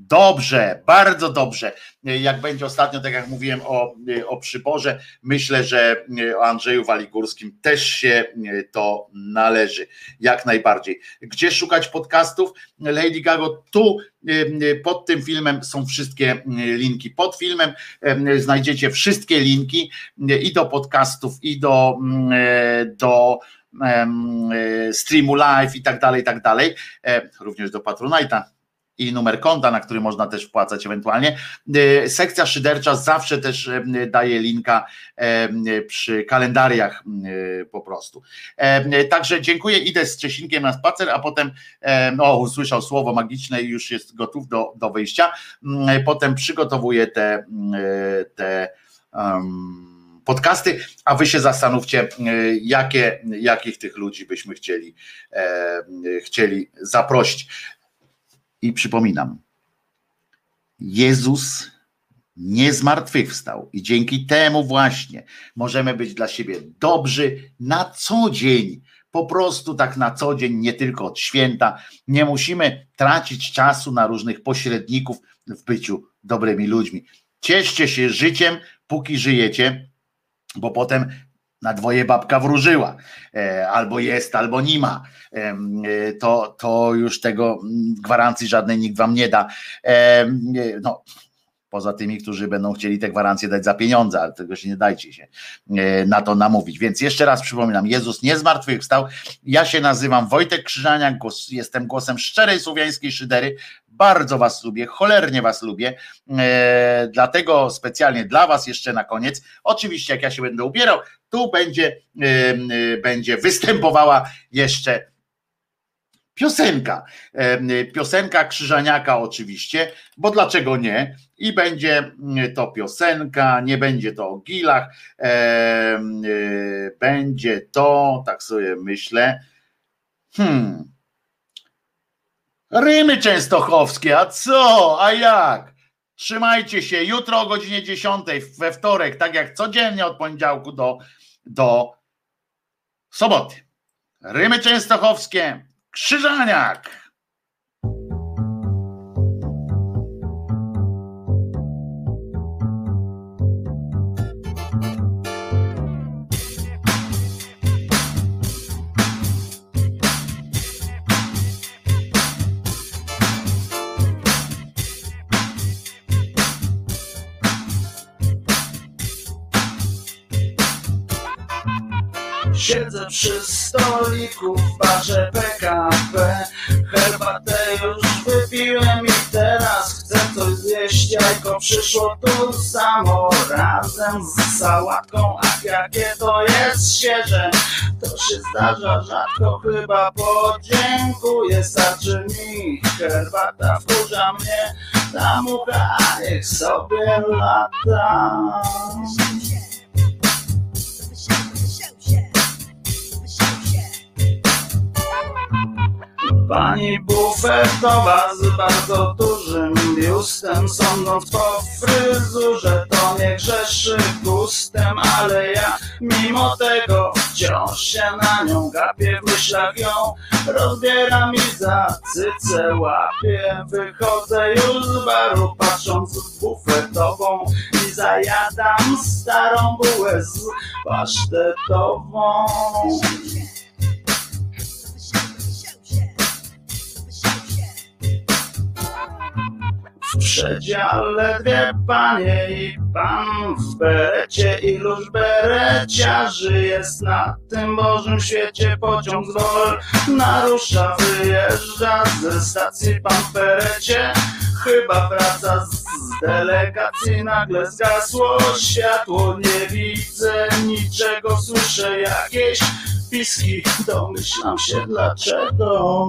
Dobrze, bardzo dobrze. Jak będzie ostatnio, tak jak mówiłem o, o przyborze, myślę, że o Andrzeju Waligórskim też się to należy. Jak najbardziej. Gdzie szukać podcastów? Lady Gago, tu pod tym filmem są wszystkie linki. Pod filmem znajdziecie wszystkie linki i do podcastów, i do, do streamu live i tak dalej, i tak dalej. Również do Patronite'a i numer konta, na który można też wpłacać ewentualnie. E, sekcja szydercza zawsze też e, daje linka e, przy kalendariach po prostu. Także dziękuję, idę z Czesinkiem na spacer, a potem no, usłyszał słowo magiczne i już jest gotów do, do wyjścia. Potem przygotowuję te, te um, podcasty, a wy się zastanówcie, jakie, jakich tych ludzi byśmy chcieli, chcieli zaprosić. I przypominam, Jezus nie zmartwychwstał i dzięki temu właśnie możemy być dla siebie dobrzy na co dzień. Po prostu tak na co dzień, nie tylko od święta. Nie musimy tracić czasu na różnych pośredników w byciu dobrymi ludźmi. Cieszcie się życiem, póki żyjecie, bo potem na dwoje babka wróżyła, e, albo jest, albo nie ma, e, to, to już tego gwarancji żadnej nikt wam nie da. E, no, poza tymi, którzy będą chcieli te gwarancje dać za pieniądze, ale tego się nie dajcie się na to namówić. Więc jeszcze raz przypominam, Jezus nie zmartwychwstał. Ja się nazywam Wojtek Krzyżaniak, jestem głosem szczerej słowiańskiej szydery. Bardzo was lubię, cholernie was lubię. dlatego specjalnie dla was jeszcze na koniec, oczywiście jak ja się będę ubierał, tu będzie, będzie występowała jeszcze piosenka. Piosenka Krzyżaniaka oczywiście, bo dlaczego nie? I będzie to piosenka, nie będzie to o gilach, będzie to, tak sobie myślę, hmm, Rymy częstochowskie, a co, a jak? Trzymajcie się, jutro o godzinie 10 we wtorek, tak jak codziennie od poniedziałku do do soboty. Rymy Częstochowskie, Krzyżaniak. Siedzę przy stoliku w barze przyszło tu samo razem z sałatką Ach jakie to jest świeże. To się zdarza rzadko chyba Podziękuję, starczy mi Herbata wkurza mnie Ta mucha niech sobie lata Pani bufetowa z bardzo dużym biustem Sądząc po fryzurze to nie grzeszy gustem Ale ja mimo tego wciąż się na nią gapię W myślach ją rozbiera mi za cyce łapie. Wychodzę już z baru, patrząc w bufetową i zajadam starą bułę z pasztetową. W przedziale dwie panie i pan w berecie iluż bereciarzy jest na tym Bożym świecie pociąg z Wol narusza, wyjeżdża ze stacji pan w berecie. Chyba wraca z z delegacji nagle zgasło światło nie widzę niczego słyszę jakieś piski. Domyślam się dlaczego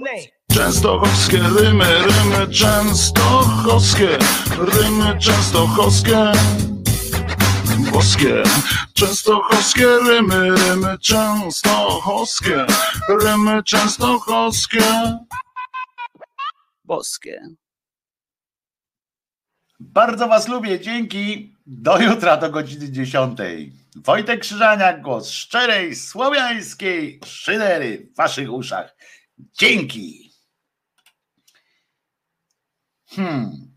Name? Częstochowskie rymy, rymy częstochowskie, rymy częstochowskie, boskie. Częstochowskie rymy, rymy częstochowskie, rymy częstochowskie, boskie. Bardzo Was lubię, dzięki. Do jutra do godziny 10. Wojtek Krzyżaniak, głos szczerej, słowiańskiej szydery w Waszych uszach. Dzięki. Hmm.